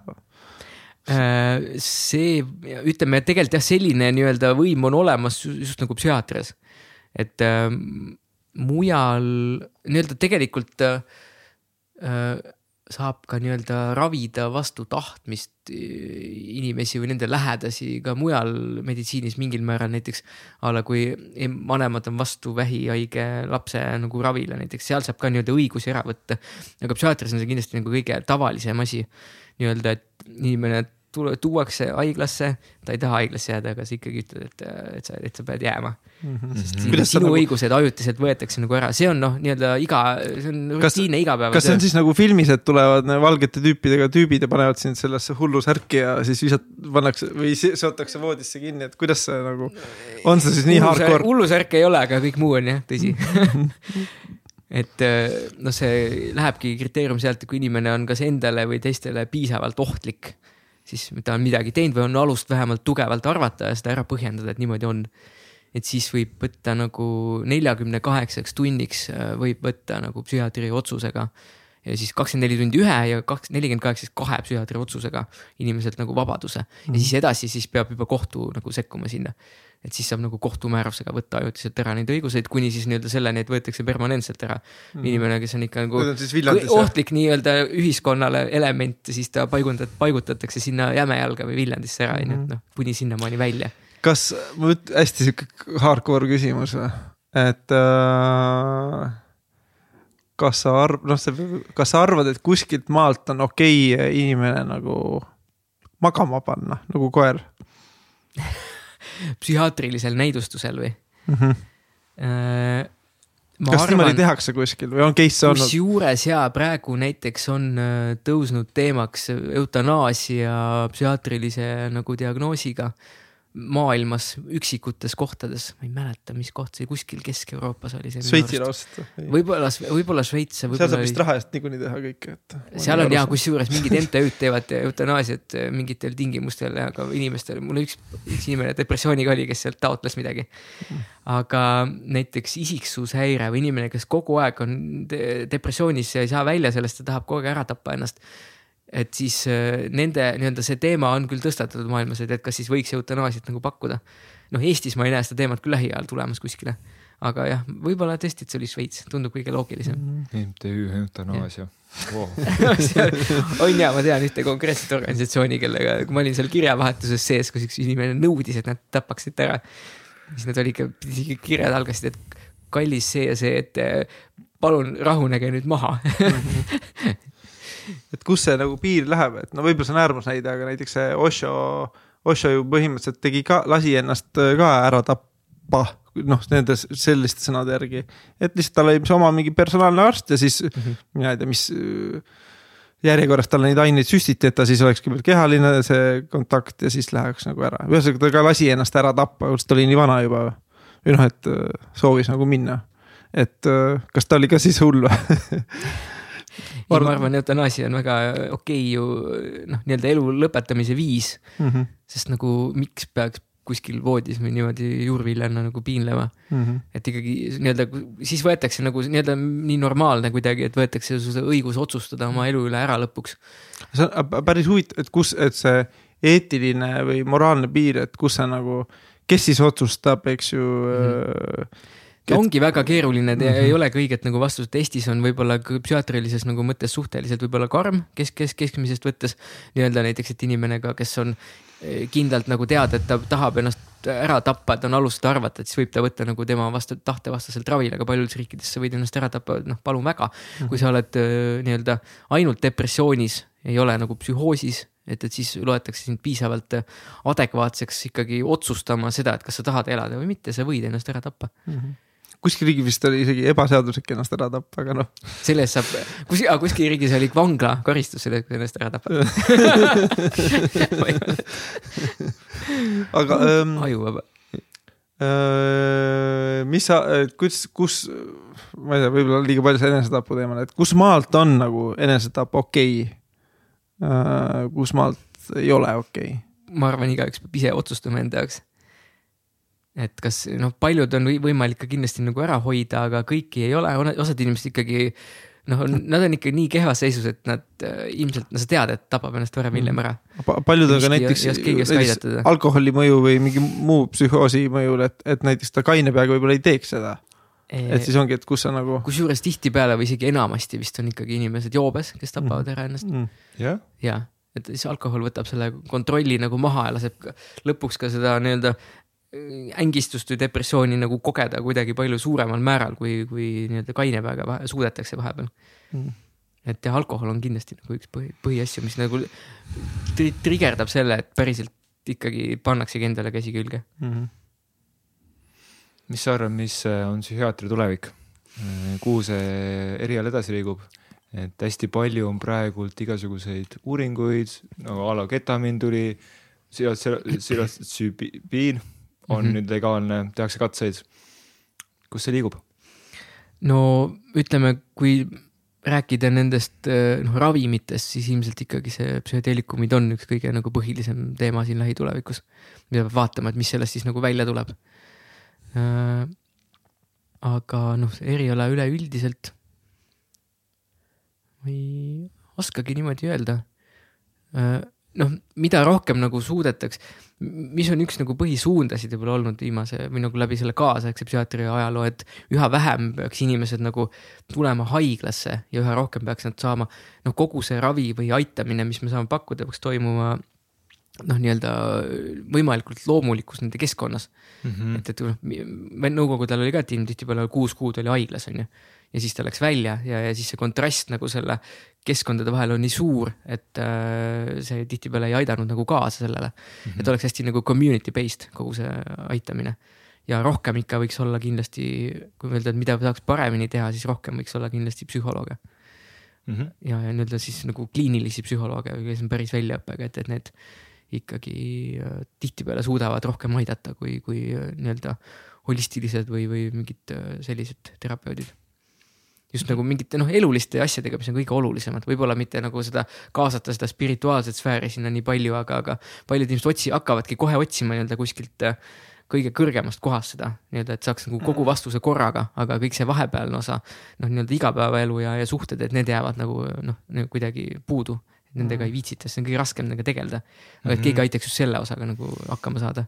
Äh, see, ütleme tegelikult jah, selline nii-öelda võim on olemas just nagu psühhiaatrias. et äh, mujal nii-öelda tegelikult äh, saab ka nii-öelda ravida vastu tahtmist eh, inimesi või nende lähedasi ka mujal meditsiinis mingil määral, näiteks a la kui vanemad on vastu vähihaige lapse nagu ravile näiteks, seal saab ka nii-öelda õigusi ära võtta. aga psühhiaatrias on see kindlasti nagu kõige tavalisem asi nii-öelda, et inimene tule, tuuakse haiglasse, ta ei taha haiglasse jääda, aga sa ikkagi ütled, et, et sa, et sa pead jääma mm. -hmm. sest mm -hmm. sinu nagu... õigused ajutiselt võetakse nagu ära, see on noh, nii-öelda iga, see on rutiinne igapäevatöö. kas see on siis nagu filmis, et tulevad valgete tüüpidega tüübid ja panevad sind sellesse hullusärki ja siis visat-, pannakse või seotakse voodisse kinni, et kuidas see nagu, on see siis nii hardcore? hullusärk ei ole, aga kõik muu on jah, tõsi <laughs> et noh, see lähebki kriteerium sealt, kui inimene on kas endale või teistele piisavalt ohtlik siis ta on midagi teinud või on alust vähemalt tugevalt arvata ja seda ära põhjendada, et niimoodi on. et siis võib võtta nagu neljakümne kaheksaks tunniks äh, võib võtta nagu psühhiaatri otsusega. ja siis kakskümmend neli tundi ühe ja kaks, nelikümmend kaheksa siis kahe psühhiaatri otsusega inimeselt nagu vabaduse ja siis edasi, siis peab juba kohtu nagu sekkuma sinna et siis saab nagu kohtumäärusega võtta ajutiselt ära neid õiguseid, kuni siis nii-öelda selleni, et võetakse permanentselt ära mm. inimene, kes on ikka nagu ohtlik nii-öelda ühiskonnale element, siis ta paigundad, paigutatakse sinna Jämejalga või Viljandisse ära, onju, et mhm. noh, kuni sinnamaani välja. kas, ma nüüd hästi sihuke hardcore küsimus või, et äh, kas sa arv-, noh, sa, kas sa arvad, et kuskilt maalt on okei okay inimene nagu magama panna nagu koer <laughs> psühhiaatrilisel näidustusel või mm? -hmm. kas arvan, niimoodi tehakse kuskil või on case olnud? kusjuures ja praegu näiteks on äh, tõusnud teemaks eutanaasia psühhiaatrilise nagu diagnoosiga maailmas üksikutes kohtades, ma ei mäleta, mis koht see kuskil Kesk-Euroopas oli. Šveitsi laust. võib-olla, võib-olla Šveits. seal saab vist raha eest niikuinii teha kõike, et. seal on ja kusjuures <laughs> mingid MTÜ-d teevad eutanaasiat äh, mingitel tingimustel, aga inimestel, mul üks, üks inimene depressiooniga oli, kes sealt taotles midagi. aga näiteks isiksushäire või inimene, kes kogu aeg on depressioonis ja ei saa välja sellest ja tahab kogu aeg ära tappa ennast et siis äh, nende nii-öelda see teema on küll tõstatatud maailmas, et, et kas siis võiks eutanaasiat nagu pakkuda. noh, Eestis ma ei näe seda teemat küll lähiajal tulemas kuskile, aga jah, võib-olla tõesti, et see oli Šveits, tundub kõige loogilisem mm. -hmm. MTÜ eutanaasia wow. <laughs> on ja, ma tean ühte konkreetset organisatsiooni, kellega, kui ma olin seal kirjavahetuses sees, kus üks inimene nõudis, et nad tapaksid ära. siis nad olid kirjad algasid, et kallis see ja see, et palun rahunege nüüd maha <laughs> et kus see nagu piir läheb, et no võib-olla see on äärmusnäide, aga näiteks see Osho, Osho ju põhimõtteliselt tegi ka, lasi ennast äh, ka ära tappa noh, nende selliste sõnade järgi, et lihtsalt tal oli oma mingi personaalne arst ja siis mm -hmm. mina ei tea, mis äh, järjekorras talle neid aineid süstiti, et ta siis oleks kõigepealt kehaline see kontakt ja siis läheks nagu ära, ühesõnaga ta ka lasi ennast ära tappa, ta oli nii vana juba. või noh, et äh, soovis nagu minna, et kas ta oli ka siis hull või <laughs> ma arvan, eutanaasia on väga okei okay ju noh, nii-öelda elu lõpetamise viis mm. -hmm. sest nagu miks peaks kuskil voodis või niimoodi juurviljana nagu piinlema mm. -hmm. et ikkagi nii-öelda siis võetakse nagu nii-öelda nii normaalne kuidagi, et võetakse see õigus otsustada oma elu üle ära lõpuks. see on päris huvitav, et kus, et see eetiline või moraalne piir, et kus see nagu, kes siis otsustab, eks ju mm. -hmm et... ongi väga keeruline mm, -hmm. ei olegi õiget nagu vastust, Eestis on võib-olla psühhiaatrilises nagu mõttes suhteliselt võib-olla karm, kes, kes keskmisest võttes nii-öelda näiteks, et inimene ka, kes on eh, kindlalt nagu teada, et ta tahab ennast ära tappa, et on alust arvata, et siis võib ta võtta nagu tema vastu tahtevastaselt ravile, aga paljudes riikides sa võid ennast ära tappa, noh, palun väga. kui sa oled eh, nii-öelda ainult depressioonis, ei ole nagu psühhoosis, et, et siis loetakse sind piisavalt eh, adekvaatseks ikkagi otsustama seda, et kas sa tahad elada või mitte, sa võid ennast ära tappa mm. -hmm kuskil riigis vist oli isegi ebaseaduslik ennast ära tappa, aga noh. selle eest saab, kus, kuskil riigis oli vangla karistus selle eest, kui ennast ära tapad aga ähm,. ajuvaba äh,. mis sa, kus, kus, ma ei tea, võib-olla liiga palju see enesetapu teemal, et kus maalt on nagu enesetapp okei okay? äh,? kus maalt ei ole okei okay.? ma arvan, igaüks peab ise otsustama enda jaoks et kas noh, paljud on võimalik ka kindlasti nagu ära hoida, aga kõiki ei ole, osad inimesed ikkagi noh, nad on ikka nii kehvas seisus, et nad äh, ilmselt, no sa tead, et tapab ennast varem hiljem ära pa. paljud on ka näiteks, näiteks alkoholi mõju või mingi muu psühhoosi mõjul, et, et näiteks ta kaine peaga võib-olla ei teeks seda. et siis ongi, et kus sa nagu. kusjuures tihtipeale või isegi enamasti vist on ikkagi inimesed joobes, kes tapavad mm. ära ennast mm.. jah ja, et siis alkohol võtab selle kontrolli nagu maha ja laseb lõpuks ka seda nii-öelda ängistust või depressiooni nagu kogeda kuidagi palju suuremal määral, kui, kui nii-öelda kaine peaga vahe, suudetakse vahepeal mm.. et jah, alkohol on kindlasti nagu üks põhi, põhiasju, mis nagu tri trigerdab selle, et päriselt ikkagi pannaksegi endale käsi külge mm. -hmm. mis sa arvad, mis äh, on psühhiaatri tulevik? Äh, kuhu see eriala edasi liigub? et hästi palju on praegult igasuguseid uuringuid, nagu a la ketamiin tuli, psilotübiin on mm -hmm. nüüd legaalne, tehakse katseid. kus see liigub? no ütleme, kui rääkida nendest eh, noh ravimitest, siis ilmselt ikkagi see psühhedeelikumid on üks kõige nagu põhilisem teema siin lähitulevikus. mida peab vaatama, et mis sellest siis nagu välja tuleb äh,. aga noh, eriala üleüldiselt. ma ei oskagi niimoodi öelda äh, noh, mida rohkem nagu suudetakse, mis on üks nagu põhisuundasid võib-olla olnud viimase või nagu läbi selle kaasaegse psühhiaatria ajaloo, et üha vähem peaks inimesed nagu tulema haiglasse ja üha rohkem peaks nad saama. noh, kogu see ravi või aitamine, mis me saame pakkuda, peaks toimuma noh, nii-öelda võimalikult loomulikus nende keskkonnas mm. -hmm. et, et noh, nõukogude ajal oli ka, et inimene tihtipeale kuus kuud oli haiglas, on ju ja siis ta läks välja ja, ja siis see kontrast nagu selle keskkondade vahel on nii suur, et äh, see tihtipeale ei aidanud nagu kaasa sellele mm. -hmm. et oleks hästi nagu community based kogu see aitamine. ja rohkem ikka võiks olla kindlasti, kui öelda, et mida saaks paremini teha, siis rohkem võiks olla kindlasti psühholooge mm. -hmm. ja, ja nii-öelda siis nagu kliinilisi psühholooge, kes on päris väljaõppega, et, et need ikkagi äh, tihtipeale suudavad rohkem aidata kui, kui äh, nii-öelda holistilised või, või mingid äh, sellised terapeudid. Just nagu mingite noh, eluliste asjadega, mis on kõige olulisemad, võib-olla mitte nagu seda kaasata seda spirituaalset sfääri sinna nii palju, aga, aga paljud inimesed otsi-, hakkavadki kohe otsima nii-öelda kuskilt kõige kõrgemast kohast seda nii-öelda, et saaks nagu kogu vastuse korraga, aga kõik see vahepealne osa, noh, nii-öelda igapäevaelu ja, ja suhted, et need jäävad nagu noh, kuidagi puudu nendega ei viitsita, see on kõige raskem nendega tegeleda. aga et mhm. keegi aitaks just selle osaga nagu hakkama saada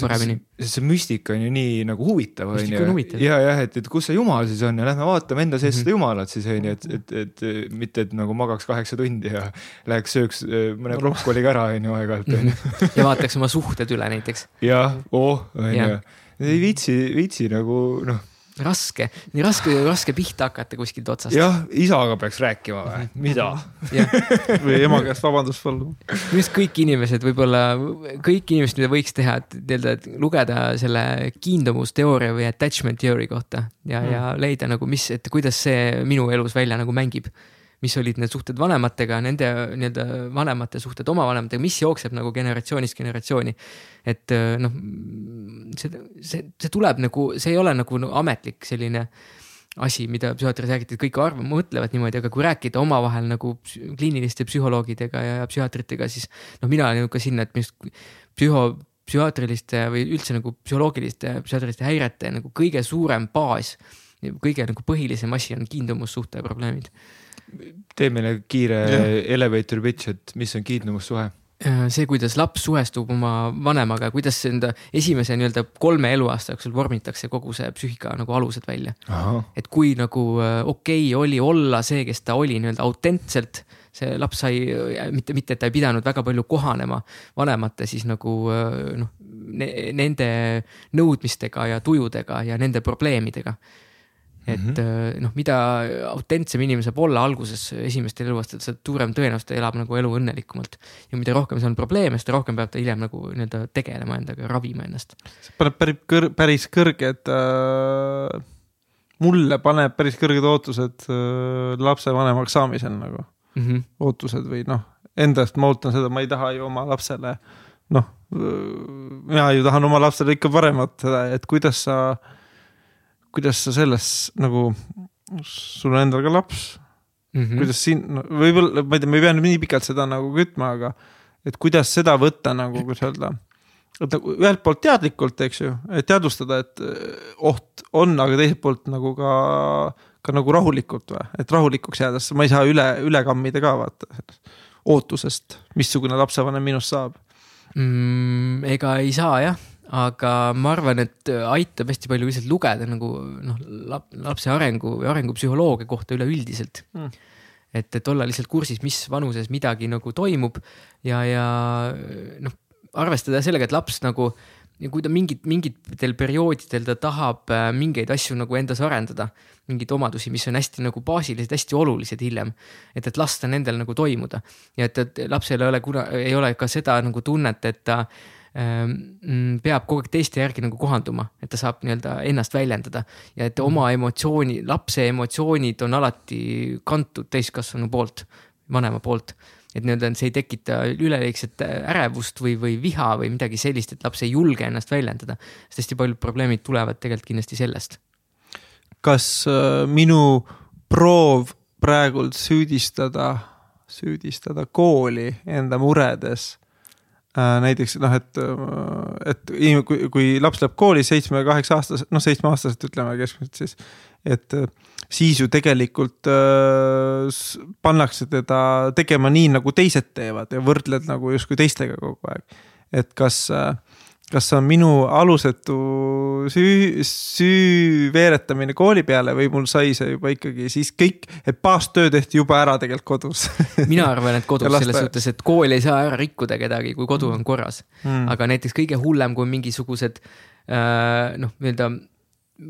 paremini. sest see müstika on ju nii nagu huvitav on ju. ja jah, et, et kus see jumal siis on ja lähme vaatame enda sees mm -hmm. seda jumalat siis on ju, et, et, et mitte, et nagu magaks kaheksa tundi ja läheks sööks äh, mõne brokkoliga ära on ju aeg-ajalt on ju. ja vaataks oma suhted üle näiteks. <laughs> jah, oh on ju, ei viitsi, viitsi nagu noh raske, nii raske, raske pihta hakata kuskilt otsast. jah, isaga peaks rääkima või, mida <laughs> või ema käest vabandust paluma. minu arust kõik inimesed võib-olla, kõik inimesed, mida võiks teha, et nii-öelda, lugeda selle kiindumusteooria või attachment theory kohta ja mm., ja leida nagu, mis, et kuidas see minu elus välja nagu mängib mis olid need suhted vanematega, nende nii-öelda vanemate suhted oma vanematega, mis jookseb nagu generatsioonist generatsiooni. et äh, noh, see, see, see tuleb nagu, see ei ole nagu no, ametlik selline asi, mida psühhiaatrid räägivad, et kõik arvavad, mõtlevad niimoodi, aga kui rääkida omavahel nagu kliiniliste psühholoogidega ja psühhiaatritega, siis noh, mina olen ka sinna, et arust psühho, psühhiaatriliste või üldse nagu psühholoogiliste, psühhiaatriliste häirete nagu kõige suurem baas, kõige nagu põhilisem asi on kiindumussuhte probleemid. Tee meile kiire yeah. elevator pitch, et mis on kiindumussuhe Äh, see, kuidas laps suhestub oma vanemaga, kuidas enda esimese nii-öelda kolme eluaasta jooksul vormitakse kogu see psüühika nagu alused välja. et kui nagu äh, okei okay oli olla see, kes ta oli nii-öelda autentselt, see laps sai, äh, mitte, mitte et ta ei pidanud väga palju kohanema vanemate siis nagu noh ne,, nende nõudmistega ja tujudega ja nende probleemidega et mm -hmm. noh, mida autentsem inimene saab olla alguses esimestel eluaastatel, seda suurem tõenäosus ta elab nagu elu õnnelikumalt. ja mida rohkem seal on probleeme, seda rohkem peab ta hiljem nagu nii-öelda tegelema endaga, ravima ennast. see paneb päris kõr-, päris kõrged äh,, mulle paneb päris kõrged ootused äh, lapsevanemaks saamisel nagu mm. -hmm. ootused või noh, endast ma ootan seda, ma ei taha ju oma lapsele noh, mina ju tahan oma lapsele ikka paremat, et kuidas sa äh, kuidas sa selles nagu, sul on endal ka laps mm. -hmm. kuidas siin no,, võib-olla, ma ei tea, me ei pea nüüd nii pikalt seda nagu kütma, aga et kuidas seda võtta nagu, kuidas öelda. et nagu ühelt poolt teadlikult, eks ju, et teadvustada, et eh, oht on, aga teiselt poolt nagu ka, ka nagu rahulikult või, et rahulikuks jääda, sest ma ei saa üle, üle kammida ka vaata ootusest, missugune lapsevanem minust saab mm,. ega ei saa jah aga ma arvan, et aitab hästi palju lihtsalt lugeda nagu noh, lapse arengu või arengupsühholoogia kohta üleüldiselt mm. et, et olla lihtsalt kursis, mis vanuses midagi nagu toimub ja, ja noh, arvestada sellega, et laps nagu ja kui ta mingit, mingitel perioodidel ta tahab äh, mingeid asju nagu endas arendada, mingeid omadusi, mis on hästi nagu baasilised, hästi olulised hiljem. et, et lasta nendel nagu toimuda ja et, et lapsel ei ole kuna, ei ole ka seda nagu tunnet, et ta mm, peab kogu aeg teiste järgi nagu kohanduma, et ta saab nii-öelda ennast väljendada ja et oma mhm. emotsiooni, lapse emotsioonid on alati kantud täiskasvanu poolt, vanema poolt. et nii-öelda see ei tekita üleliigset ärevust või, või viha või midagi sellist, et laps ei julge ennast väljendada. sest hästi paljud probleemid tulevad tegelikult kindlasti sellest. kas äh, minu proov praegult süüdistada, süüdistada kooli enda muredes näiteks noh, et, äh, et kui, kui laps läheb kooli seitsme-kaheksa aastaselt, noh seitsmeaastaselt ütleme keskmiselt siis. et äh, siis ju tegelikult äh, pannakse teda tegema nii, nagu teised teevad ja võrdled nagu justkui teistega kogu aeg. et kas äh, kas see on minu alusetu süü, süü veeretamine kooli peale või mul sai see juba ikkagi siis kõik, et baastöö tehti juba ära tegelikult kodus <laughs> mina arvan, et kodus selles suhtes, et kool ei saa ära rikkuda kedagi, kui kodu on korras mm.. aga näiteks kõige hullem, kui mingisugused äh, noh, nii-öelda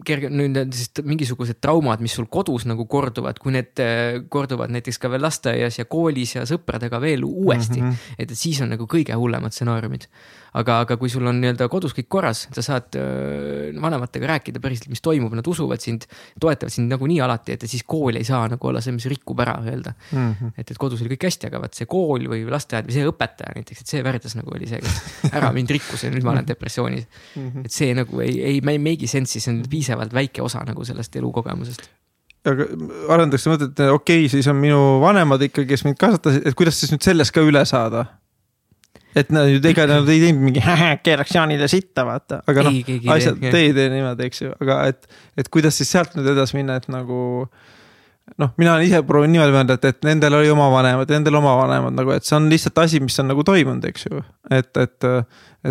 kerge, nendest mingisugused traumad, mis sul kodus nagu korduvad, kui need äh, korduvad näiteks ka veel lasteaias ja koolis ja sõpradega veel uuesti mm. -hmm. et, et siis on nagu kõige hullemad stsenaariumid. Aga, aga kui sul on nii-öelda kodus kõik korras, sa saad äh, vanematega rääkida päriselt, mis toimub, nad usuvad sind, toetavad sind nagunii alati, et siis kool ei saa nagu olla see, mis rikub ära öelda mm. -hmm. et, et kodus oli kõik hästi, aga vaat see kool või lasteaed või see õpetaja näiteks, et see väärtus nagu oli see, kes ära mind rikkus ja nüüd ma olen depressioonis mm. -hmm. et see nagu ei, ei, ei make'i sense'i, see on piisavalt väike osa nagu sellest elukogemusest aga arendaks mõtet, et okei okay,, siis on minu vanemad ikkagi, kes mind kasvatasid, et kuidas siis nüüd sellest ka üle saada? Et nad ju ega nad ei teinud mingi <laughs> keeraks Jaanile sitta, vaata, aga noh, asjad te ei tee niimoodi, eks ju, aga et, et kuidas siis sealt nüüd edasi minna, et nagu. noh, mina olen ise proovinud niimoodi mõelda, et, et nendel oli oma vanemad, nendel oma vanemad nagu, et see on lihtsalt asi, mis on nagu toimunud, eks ju. et, et,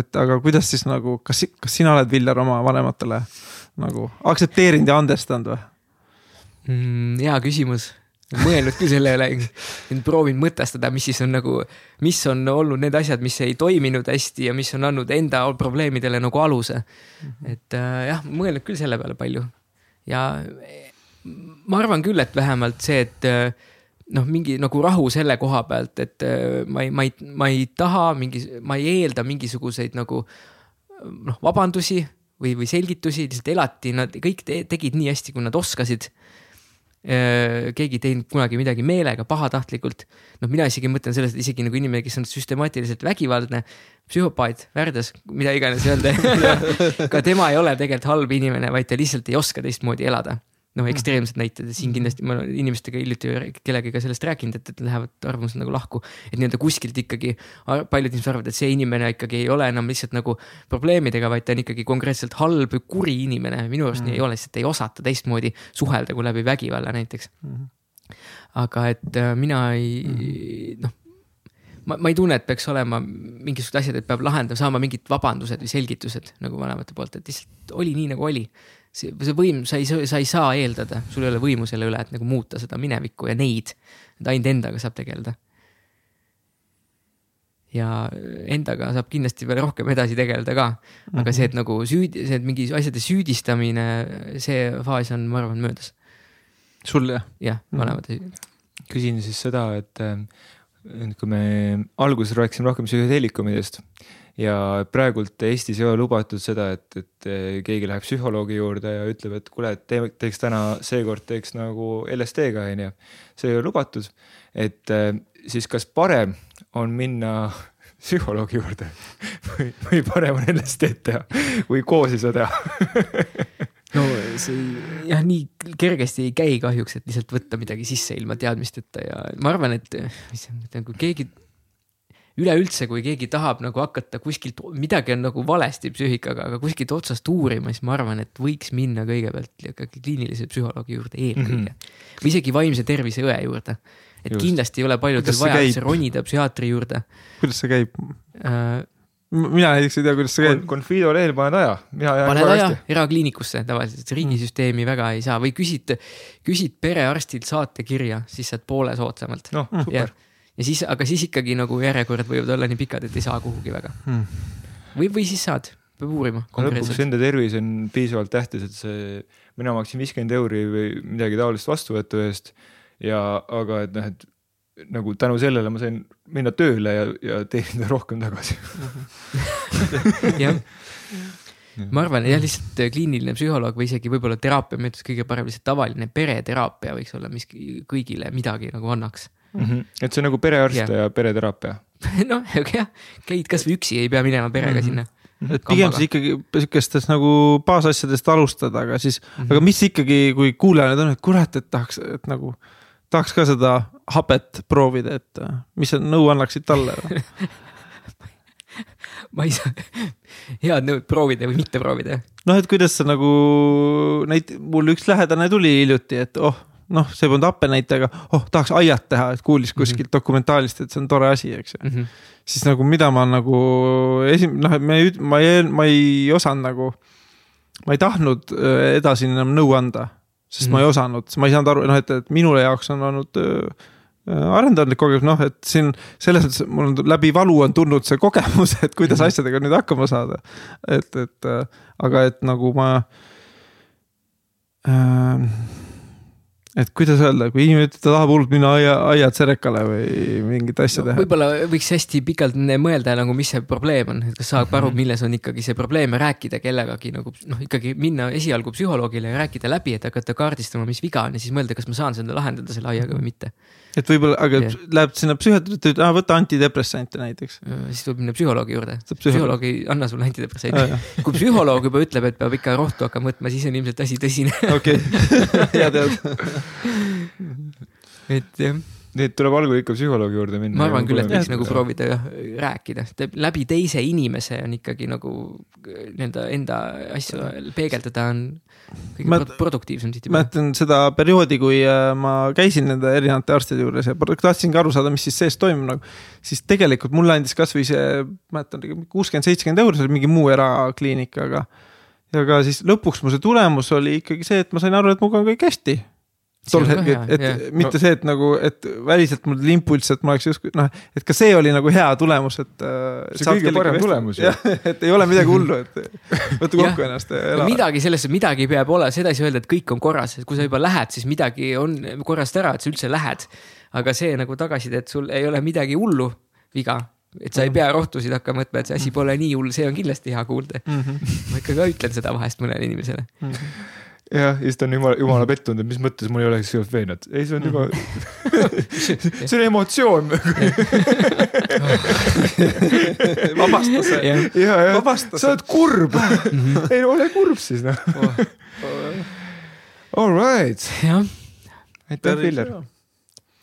et aga kuidas siis nagu, kas, kas sina oled Viljar oma vanematele nagu aktsepteerinud ja andestanud või mm,? hea küsimus, mõelnud küll selle üle, proovinud mõtestada, mis siis on nagu, mis on olnud need asjad, mis ei toiminud hästi ja mis on andnud enda probleemidele nagu aluse. Mhm. et äh, jah, mõelnud küll selle peale palju ja ma arvan küll, et vähemalt see, et äh, noh, mingi nagu rahu selle koha pealt, et äh, ma ei, ma ei, ma ei taha mingi, ma ei eelda mingisuguseid nagu noh, vabandusi või, või selgitusi, lihtsalt elati, nad kõik te tegid nii hästi, kui nad oskasid. Keegi ei teinud kunagi midagi meelega, pahatahtlikult. noh, mina isegi mõtlen sellest, et isegi nagu inimene, kes on süstemaatiliselt vägivaldne, psühhopaat, väärdes, mida iganes öelda <laughs> ka tema ei ole tegelikult halb inimene, vaid ta lihtsalt ei oska teistmoodi elada noh, ekstreemsed näited ja siin kindlasti ma olen inimestega hiljuti kellegagi sellest rääkinud, et, et lähevad arvamused nagu lahku. et nii-öelda kuskilt ikkagi paljud inimesed arvavad, et see inimene ikkagi ei ole enam lihtsalt nagu probleemidega, vaid ta on ikkagi konkreetselt halb või kuri inimene. minu arust mm nii ei ole, lihtsalt ei osata teistmoodi suhelda kui läbi vägivalla näiteks mm. aga et äh, mina ei mm noh ma, ma ei tunne, et peaks olema mingisugused asjad, et peab lahendama, saama mingid vabandused või selgitused nagu vanemate poolt, et lihtsalt oli nii, nagu oli see, see võim, sa ei, sa ei saa eeldada, sul ei ole võimu selle üle, et nagu muuta seda minevikku ja neid. et ainult endaga saab tegeleda. ja endaga saab kindlasti veel rohkem edasi tegeleda ka. aga -hmm. see, et nagu süüdi, see, et mingi asjade süüdistamine, see faas on, ma arvan, möödas. sul jah? jah, mhm. vanemate mm. -hmm. küsin siis seda, et kui me alguses rääkisime rohkem psühhedeelikumidest ja praegult Eestis ei ole lubatud seda, et, et keegi läheb psühholoogi juurde ja ütleb, et kuule, et te, teeks täna, seekord teeks nagu LSD-ga, onju. see ei ole lubatud, et eh, siis kas parem on minna <laughs> psühholoogi juurde <laughs> või, või parem on LSD-d teha või koos ei saa teha <laughs> no see jah, nii kergesti ei käi kahjuks, et lihtsalt võtta midagi sisse ilma teadmisteta ja ma arvan, et mis ütlen, kui keegi üleüldse, kui keegi tahab nagu hakata kuskilt, midagi on nagu valesti psüühikaga, aga kuskilt otsast uurima, siis ma arvan, et võiks minna kõigepealt ikkagi kliinilise psühholoogi juurde eelkõige mm. -hmm. või isegi vaimse tervise õe juurde. et Just. kindlasti ei ole paljudel vaja üldse ronida psühhiaatri juurde. kuidas see käib uh,? mina näiteks ei tea, kuidas see käib. Confido lehel paned aja, paned aja erakliinikusse tavaliselt, riigisüsteemi mm. väga ei saa või küsid, küsid perearstilt saatekirja, siis saad poole soodsamalt. noh, super ja siis, aga siis ikkagi nagu järjekorrad võivad olla nii pikad, et ei saa kuhugi väga. Hmm.. või, või siis saad, peab uurima. lõpuks enda tervis on piisavalt tähtis, et see, mina maksin viiskümmend euri või midagi taolist vastuvõtu eest ja, aga et noh, et nagu tänu sellele ma sain minna tööle ja, ja teenida rohkem tagasi. <laughs> Jah. Ma arvan jah, lihtsalt kliiniline psühholoog või isegi võib-olla teraapia meetod kõige parem, lihtsalt tavaline pereteraapia võiks olla, mis kõigile midagi nagu annaks mm. -hmm. et see on nagu perearst ja, ja pereteraapia <laughs> noh, jah, käid kasvõi üksi, ei pea minema perega mm -hmm. sinna et pigem siis ikkagi sihukestest nagu baasasjadest alustada, aga siis mm, -hmm. aga mis ikkagi, kui kuulaja nüüd on, et kurat, et tahaks, et nagu tahaks ka seda hapet proovida, et mis sa nõu annaksid talle <laughs> ma ei saa, <laughs> head nõud proovida või mitte proovida. noh, et kuidas sa nagu, näit-, mul üks lähedane tuli hiljuti, et oh noh, see polnud happe näitaja, aga oh, tahaks aiat teha, et kuulis mhm. kuskilt mm -hmm. dokumentaalist, et see on tore asi, eks ju mm. -hmm. siis nagu, mida ma nagu esim-, noh, me ei, ma ei, ma ei osanud nagu, ma ei tahtnud äh, edasi enam nõu anda, sest mm -hmm. ma ei mhm. osanud, ma ei saanud aru, noh, et, et minule jaoks on olnud äh, arendajalik kogemus, noh, et siin selles mõttes mul on läbi valu on tulnud see kogemus, et kuidas mm -hmm. asjadega nüüd hakkama saada. et, et äh, aga et nagu ma äh, et kuidas öelda, kui inimene ütleb, ta tahab hullult minna aia, aiad Serekale või mingit asja no, teha. võib-olla võiks hästi pikalt mõelda nagu, mis see probleem on, et kas saab aru, mhm. milles on ikkagi see probleem ja rääkida kellegagi nagu noh, ikkagi minna esialgu psühholoogile ja rääkida läbi, et hakata kaardistama, mis viga on ja siis mõelda, kas ma saan seda lahendada selle aiaga või mitte et võib-olla, aga yeah. läheb sinna psühhiaatri, ütleb, võta antidepressante näiteks. siis tuleb minna psühholoogi juurde, psühholoog ei anna sulle antidepressante ah,. kui psühholoog juba ütleb, et peab ikka rohtu hakkama võtma, siis on ilmselt asi tõsine. okei, <laughs> hea teada. <laughs> et jah nii et tuleb algul ikka psühholoogi juurde minna. ma arvan küll, et võiks nagu proovida jah, rääkida, läbi teise inimese on ikkagi nagu nii-öelda enda asju peegeldada on kõige ma, produktiivsem tihtipeale. mäletan seda perioodi, kui äh, ma käisin nende erinevate arstide juures ja tahtsingi aru saada, mis siis sees toimub nagu. siis tegelikult mulle andis kasvõi see, mäletan kuuskümmend, seitsekümmend euri, see oli mingi muu erakliinik, aga. ja ka siis lõpuks mu see tulemus oli ikkagi see, et ma sain aru, et minuga on kõik hästi tol hetkel, et, et yeah. mitte no. see, et nagu, et väliselt mul tuli impulss, et ma oleks justkui noh, et ka see oli nagu hea tulemus, et. Äh, see kõige parem tulemus ju. <laughs> et ei ole midagi hullu, et <laughs> võta kokku ennast ja ela. midagi sellesse, midagi peab olema, seda ei saa öelda, et kõik on korras, et kui sa juba lähed, siis midagi on korrast ära, et sa üldse lähed. aga see nagu tagasiside, et sul ei ole midagi hullu viga, et sa ei pea rohtusid hakkama mõtma, et see asi pole nii hull, see on kindlasti hea kuulda mm. -hmm. ma ikka ka ütlen seda vahest mõnele inimesele mm. -hmm jah, ja siis ta on jumala, jumala pettunud, et mis mõttes mul ei ole skisofreeniat. ei, see on juba <laughs> see on emotsioon. Vabasta see. ja, ja sa oled kurb. <laughs> Ei, ole kurb siis noh. All right. jah, aitäh, Viljar.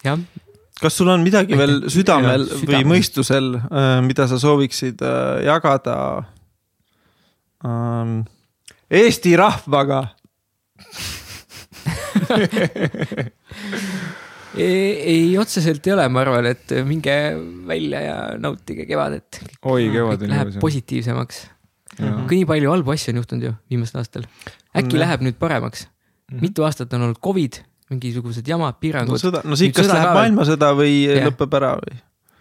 jah. Kas sul on midagi veel südamel või mõistusel, mida sa sooviksid jagada? Ähm, Eesti rahvaga <laughs> ei, ei, otseselt ei ole, ma arvan, et minge välja ja nautige kevadet. oi, kevad on Läheb positiivsemaks. kui nii palju halbu asju on juhtunud ju viimastel aastatel. äkki on, läheb nüüd paremaks mm. -hmm. mitu aastat on olnud Covid, mingisugused jamad, piirangud. no sõda, no siit kas läheb maailmasõda või ja. lõpeb ära või?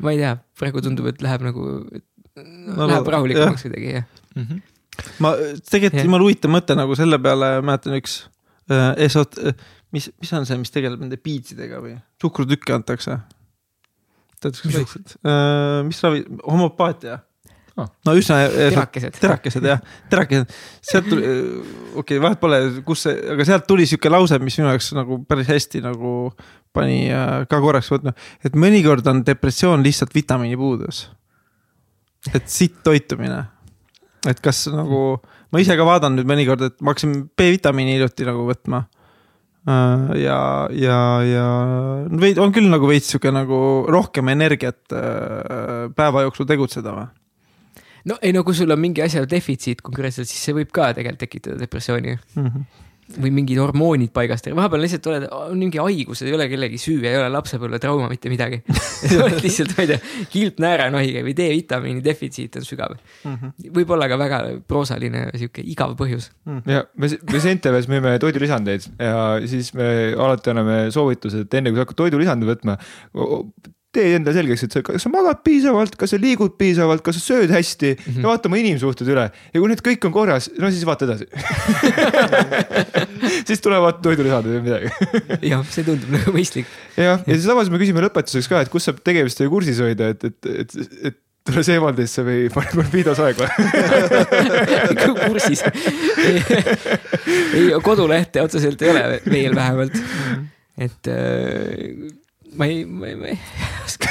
ma ei tea, praegu tundub, et läheb nagu, no, läheb rahulikumaks kuidagi, jah mm. -hmm. ma, tegelikult jumala huvitav mõte nagu selle peale, mäletan üks esot- äh,, mis, mis on see, mis tegeleb nende piitsidega või suhkrutükke antakse? tead, kas väiksed, äh, mis ravi, homopaatia oh.. no üsna. Äh, terakesed. terakesed jah, terakesed, sealt tuli, äh, okei okay,, vahet pole, kus see, aga sealt tuli sihuke lause, mis minu jaoks nagu päris hästi nagu pani ka korraks võtma, et mõnikord on depressioon lihtsalt vitamiinipuudus. et sitt toitumine, et kas nagu, ma ise ka vaatan nüüd mõnikord, et ma hakkasin B-vitamiini hiljuti nagu võtma Äh, ja, ja, ja veid, on küll nagu veits sihuke nagu rohkem energiat äh, päeva jooksul tegutseda või? no ei no kui sul on mingi asja defitsiit konkreetselt, siis see võib ka tegelikult tekitada depressiooni mm. -hmm või mingid hormoonid paigast, vahepeal lihtsalt oled, on mingi haigus, ei ole kellegi süü, ei ole lapsepõlvetrauma, mitte midagi <laughs> oled lihtsalt, ma ei tea, kilpnääranahige või D-vitamiini defitsiit on sügav mm -hmm.. võib-olla ka väga proosaline sihuke igav põhjus mm. -hmm. ja me, me Centeves müüme toidulisandeid ja siis me alati anname soovituse, et enne kui sa hakkad toidulisande võtma, tee endale selgeks, et sa, kas sa magad piisavalt, kas sa liigud piisavalt, kas sa sööd hästi mm -hmm. ja vaata oma inimsuhted üle ja kui need kõik on korras, no siis vaata edasi <laughs> siis tulevad toidulisad või midagi jah, see tundub nagu mõistlik. jah, ja siis samas me küsime lõpetuseks ka, et kus saab tegemistega kursis hoida, et, et, et, et tule Seemaldisse või <laughs> pane Morbidos aega kursis ei, kodulehte otseselt ei ole meil vähemalt. Mhm. et äh, ma ei, ma ei, ma ei <laughs> oska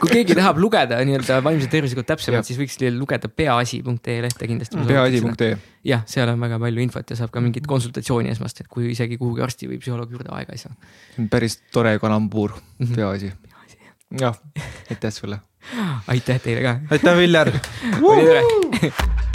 kui keegi tahab lugeda nii-öelda vaimse tervise kohta täpsemalt, siis võiks lugeda peaasi.ee lehte kindlasti. peaasi.ee. jah, seal on väga palju infot ja saab ka mingit konsultatsiooni esmast, et kui isegi kuhugi arsti või psühholoogi juurde aega ei saa. see on päris tore kalambuur, mhm. peaasi. jah, aitäh sulle. aitäh teile ka. aitäh, Viljar oli tore